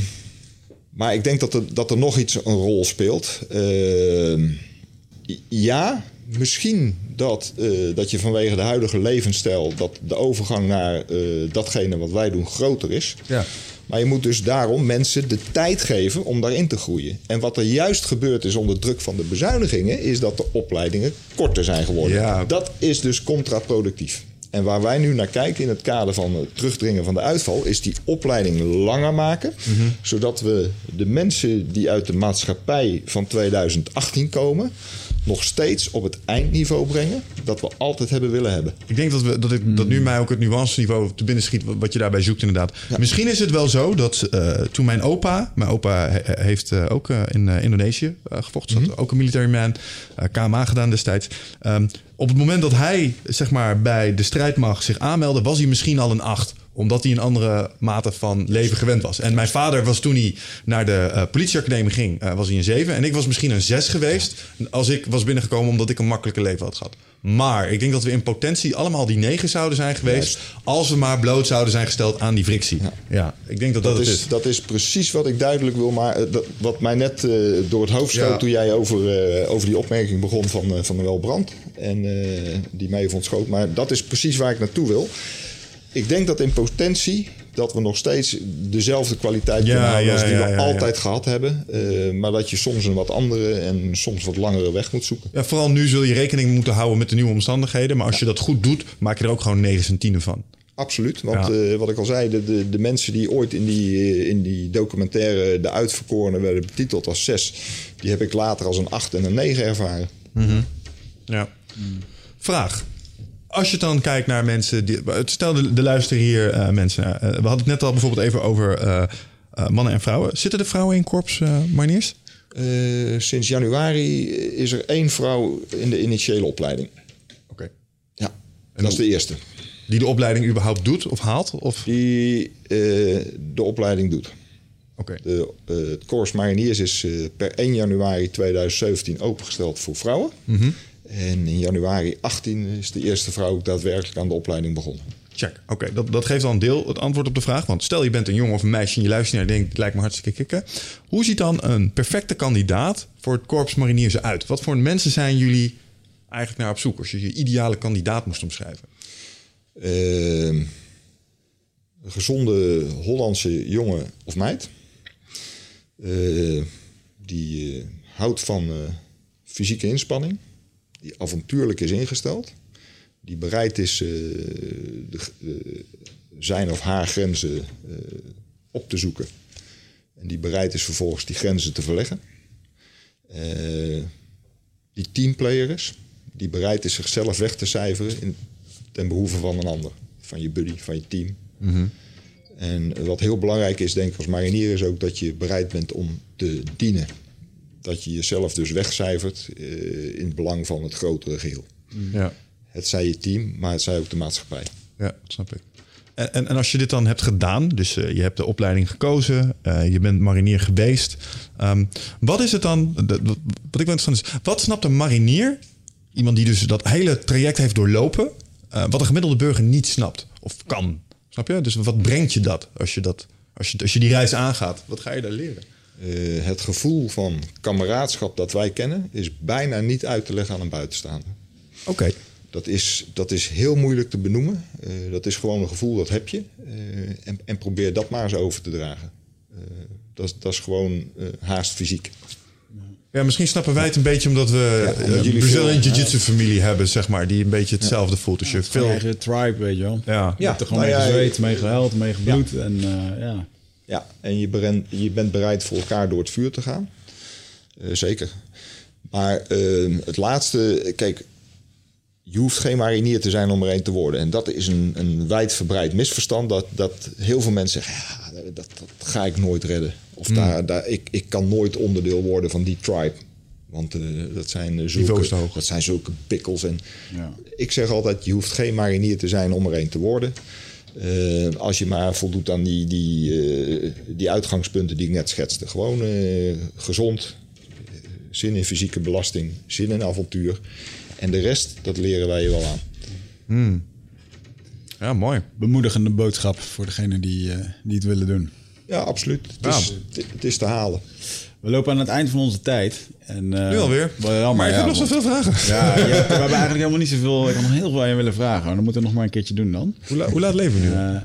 maar ik denk dat er, dat er nog iets een rol speelt. Ehm, ja, misschien dat, eh, dat je vanwege de huidige levensstijl... dat de overgang naar eh, datgene wat wij doen groter is. Ja. Maar je moet dus daarom mensen de tijd geven om daarin te groeien. En wat er juist gebeurd is onder druk van de bezuinigingen... is dat de opleidingen korter zijn geworden. Ja. Dat is dus contraproductief. En waar wij nu naar kijken in het kader van het terugdringen van de uitval... is die opleiding langer maken. Zodat we de mensen die uit de maatschappij van 2018 komen... nog steeds op het eindniveau brengen dat we altijd hebben willen hebben. Ik denk dat, we, dat, ik, dat nu mij ook het nuance-niveau te binnen schiet wat- je daarbij zoekt inderdaad. Misschien is het wel zo dat eh, toen mijn opa... Mijn opa he- heeft eh, ook eh, in Indonesië gevochten. Zat Ook een military man. KMA gedaan destijds. Ehm, op het moment dat hij zeg maar, bij de strijdmacht zich aanmeldde... was hij misschien al een 8 Omdat hij een andere mate van leven gewend was. En mijn vader was toen hij naar de eh, politieacademie ging, eh, was hij een 7. En ik was misschien een 6 geweest als ik was binnengekomen omdat ik een makkelijker leven had gehad. Maar ik denk dat we in potentie allemaal die 9 zouden zijn geweest. Als we maar bloot zouden zijn gesteld aan die frictie. Ja, ik denk dat dat, Dat het is, is. dat is precies wat ik duidelijk wil. Maar eh, dat, wat mij net door het hoofd schoot Ja. toen jij over, over die opmerking begon van, eh, van Noël Brand. En die mij ontschoot. Maar dat is precies waar ik naartoe wil. Ik denk dat in potentie dat we nog steeds dezelfde kwaliteit Ja, kunnen houden ja, als die ja, we ja, altijd gehad hebben. Eh, maar dat je soms een wat andere en soms wat langere weg moet zoeken. Ja, vooral nu zul je rekening moeten houden met de nieuwe omstandigheden. Maar als je dat goed doet, maak je er ook gewoon 9 en 10 van. Absoluut, want Ja. eh, wat ik al zei, de, de, de mensen die ooit in die, eh, in die documentaire De Uitverkorenen werden betiteld als zes, die heb ik later als een acht en een negen ervaren. Ja. Vraag. Als je dan kijkt naar mensen... Die, stel, de, de luisteren hier eh, mensen. eh, we hadden het net al bijvoorbeeld even over eh, mannen en vrouwen. Zitten er vrouwen in korps, mariniers? Eh, sinds januari is er één vrouw in de initiële opleiding. Oké. Ja, dat is de eerste. Die de opleiding überhaupt doet of haalt? Of... Die de opleiding doet. Oké. De, het Corps Mariniers is per 1 januari 2017 opengesteld voor vrouwen. En in januari 18 is de eerste vrouw ook daadwerkelijk aan de opleiding begonnen. Check. Oké, dat, dat geeft al een deel het antwoord op de vraag. Want stel je bent een jongen of een meisje en je luistert naar en denkt... het lijkt me hartstikke kicken. Hoe ziet dan een perfecte kandidaat voor het korps mariniers eruit? Wat voor mensen zijn jullie eigenlijk naar op zoek... als je je ideale kandidaat moest omschrijven? Eh, een gezonde Hollandse jongen of meid. Eh, die eh, houdt van eh, fysieke inspanning. Die avontuurlijk is ingesteld. Die bereid is eh, de, de- zijn of haar grenzen eh, op te zoeken. En die bereid is vervolgens die grenzen te verleggen. Eh, die teamplayer is. Die bereid is zichzelf weg te cijferen in, ten behoeve van een ander. Van je buddy, van je team. En wat heel belangrijk is, denk ik, als marinier, is ook dat je bereid bent om te dienen. Dat je jezelf dus wegcijfert eh, in het belang van het grotere geheel. Ja. Het zij je team, maar het zij ook de maatschappij. Ja, dat snap ik. En, en, en als je dit dan hebt gedaan, dus eh, je hebt de opleiding gekozen, eh, je bent marinier geweest. ehm, wat is het dan, de- wat ik wel interessant is, wat snapt een marinier, iemand die dus dat hele traject heeft doorlopen, eh, wat een gemiddelde burger niet snapt of kan? Snap je? Dus wat brengt je dat als je, dat, als je, als je die reis aangaat? Wat ga je daar leren? Eh, het gevoel van kameraadschap dat wij kennen, is bijna niet uit te leggen aan een buitenstaander. Oké. Dat is, dat is heel moeilijk te benoemen. Eh, dat is gewoon een gevoel, dat heb je. Eh, en, en probeer dat maar eens over te dragen. Eh, dat, is- dat is gewoon haast fysiek. Ja, misschien snappen wij het een beetje omdat we Ja, ja, omdat jullie Brazilian Jiu-Jitsu familie hebben, zeg maar, die een beetje hetzelfde voelt. Dus je Veel veel... eigen tribe, weet je wel. Ja. Je hebt er gewoon nou mee ja, gezweet, mee gehuild, mee gebloed. En eh, ja, Ja, en je, beren- je bent bereid voor elkaar door het vuur te gaan. Eh, zeker. Maar eh, het laatste, kijk, je hoeft geen marinier te zijn om er een te worden. En dat is een, een wijdverbreid misverstand. Dat, dat heel veel mensen zeggen, ja, dat, dat ga ik nooit redden. Of daar, daar, ik, ik kan nooit onderdeel worden van die tribe. Want eh, dat, zijn eh, Niveau zulke, dat zijn zulke pikkels. En Ja. Ik zeg altijd, je hoeft geen marinier te zijn om er een te worden. Eh, als je maar voldoet aan die, die, eh, die uitgangspunten die ik net schetste. Gewoon eh, gezond, zin in fysieke belasting, zin in avontuur. En de rest, dat leren wij je wel aan. ja, mooi. bemoedigende boodschap voor degene die, eh, die het willen doen. Ja, absoluut. Het, is, het, het is te halen. We lopen aan het eind van onze tijd. En, eh, Nu alweer. Jammer, maar ik ja, heb nog want- zoveel vragen. Ja, we hebben eigenlijk helemaal niet zoveel. Ik had nog heel veel aan je willen vragen. Maar dan moeten we nog maar een keertje doen dan. Hoe, la- hoe laat leven we nu? Eh,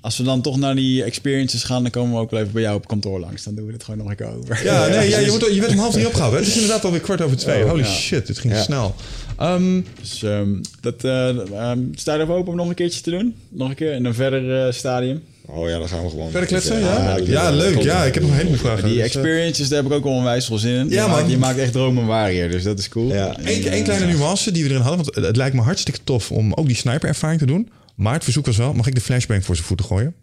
als we dan toch naar die experiences gaan, dan komen we ook wel even bij jou op kantoor langs. Dan doen we dit gewoon nog een keer over. ja, nee, ja, je, wordt, je werd om half drie opgehouden. Het is inderdaad alweer kwart over twee. Oh, Holy shit, dit ging snel. Ehm, Dus ehm, dat, eh ehm, sta je open om nog een keertje te doen? Nog een keer in een verder stadium? Oh ja, dan gaan we gewoon. verder kletsen? Ja, ja, leuk. Ja, ik heb nog een heleboel vragen. Die Dus, eh, experiences, daar heb ik ook al onwijs veel zin in. Ja, je, man. Maakt, je maakt echt dromen waar hier, dus dat is cool. Ja. Eén eh, één kleine nuance die we erin hadden. Want het lijkt me hartstikke tof om ook die sniper-ervaring te doen. Maar het verzoek was wel, mag ik de flashbang voor zijn voeten gooien?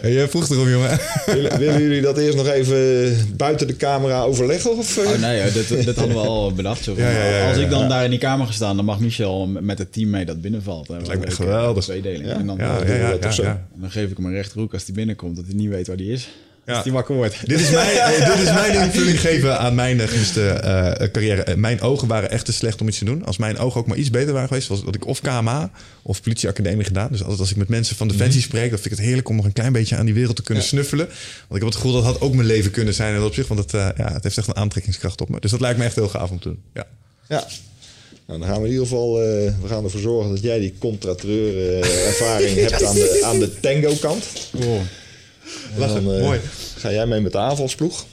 Hey, Jij vroeg erom, jongen. willen, willen jullie dat eerst nog even buiten de camera overleggen? Of, eh? Oh nee, dit, dit hadden we al bedacht. Zo van, Ja, ja, ja, ja, als ik dan ja. daar in die kamer ga staan, dan mag Michel met het team mee dat binnenvalt. Dat lijkt me echt geweldig. Tweedeling. Ja. En dan, Ja, dan ja, ja, dat ja, of zo. ja. En dan geef ik hem een rechterhoek als hij binnenkomt, dat hij niet weet waar die is. Ja. Wordt. Dit is mijn, eh, dit is mijn invulling geven aan mijn gemiste eh, carrière. Eh, mijn ogen waren echt te slecht om iets te doen. Als mijn ogen ook maar iets beter waren geweest, was dat ik of KMA of politieacademie gedaan. Dus altijd als ik met mensen van Defensie spreek, dan vind ik het heerlijk om nog een klein beetje aan die wereld te kunnen snuffelen. Want ik heb het gevoel dat had ook mijn leven kunnen zijn in dat opzicht. Want het, ja, het heeft echt een aantrekkingskracht op me. Dus dat lijkt me echt heel gaaf om te doen. Ja. Ja. Nou, dan gaan we in ieder geval we gaan ervoor zorgen dat jij die contratreur ervaring hebt aan de, aan de tango kant. Lachen, dan, eh, mooi. Ga jij mee met de aanvalsploeg.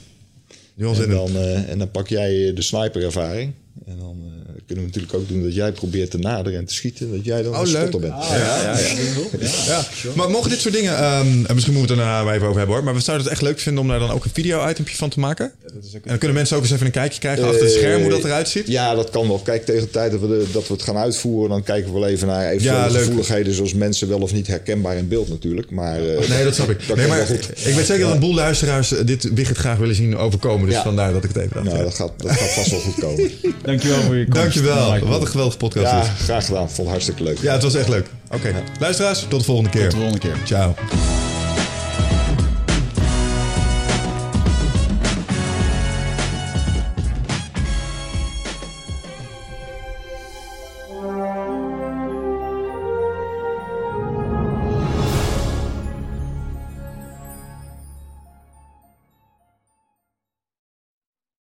En dan, eh, en dan pak jij de sniperervaring. En dan eh, kunnen we natuurlijk ook doen dat jij probeert te naderen en te schieten. Dat jij dan Oh, een leuk. spotter bent. ja, ja, ja. Ja, maar mogen dit soort dingen, ehm, en misschien moeten we het daarna maar even over hebben hoor, maar we zouden het echt leuk vinden om daar dan ook een video-itempje van te maken. En dan kunnen mensen ook eens even een kijkje krijgen achter het scherm hoe dat eruit ziet. Ja, dat kan wel. Kijk, tegen de tijd dat we, de- dat we het gaan uitvoeren, dan kijken we wel even naar eventuele gevoeligheden, zoals mensen wel of niet herkenbaar in beeld natuurlijk. Maar, eh, Nee, dat snap ik. Dat Nee, maar wel goed. ik weet zeker dat een boel luisteraars eh, dit Wigert graag willen zien overkomen. Dus Ja. vandaar dat ik het even. Nou, Ja. dat gaat, dat gaat vast wel goed komen. Dankjewel voor je komst. Dankjewel. Michael. Wat een geweldige podcast. Ja, graag gedaan. Vond het hartstikke leuk. ja, het was echt leuk. Oké, luisteraars, tot de volgende keer. Tot de volgende keer. Ciao.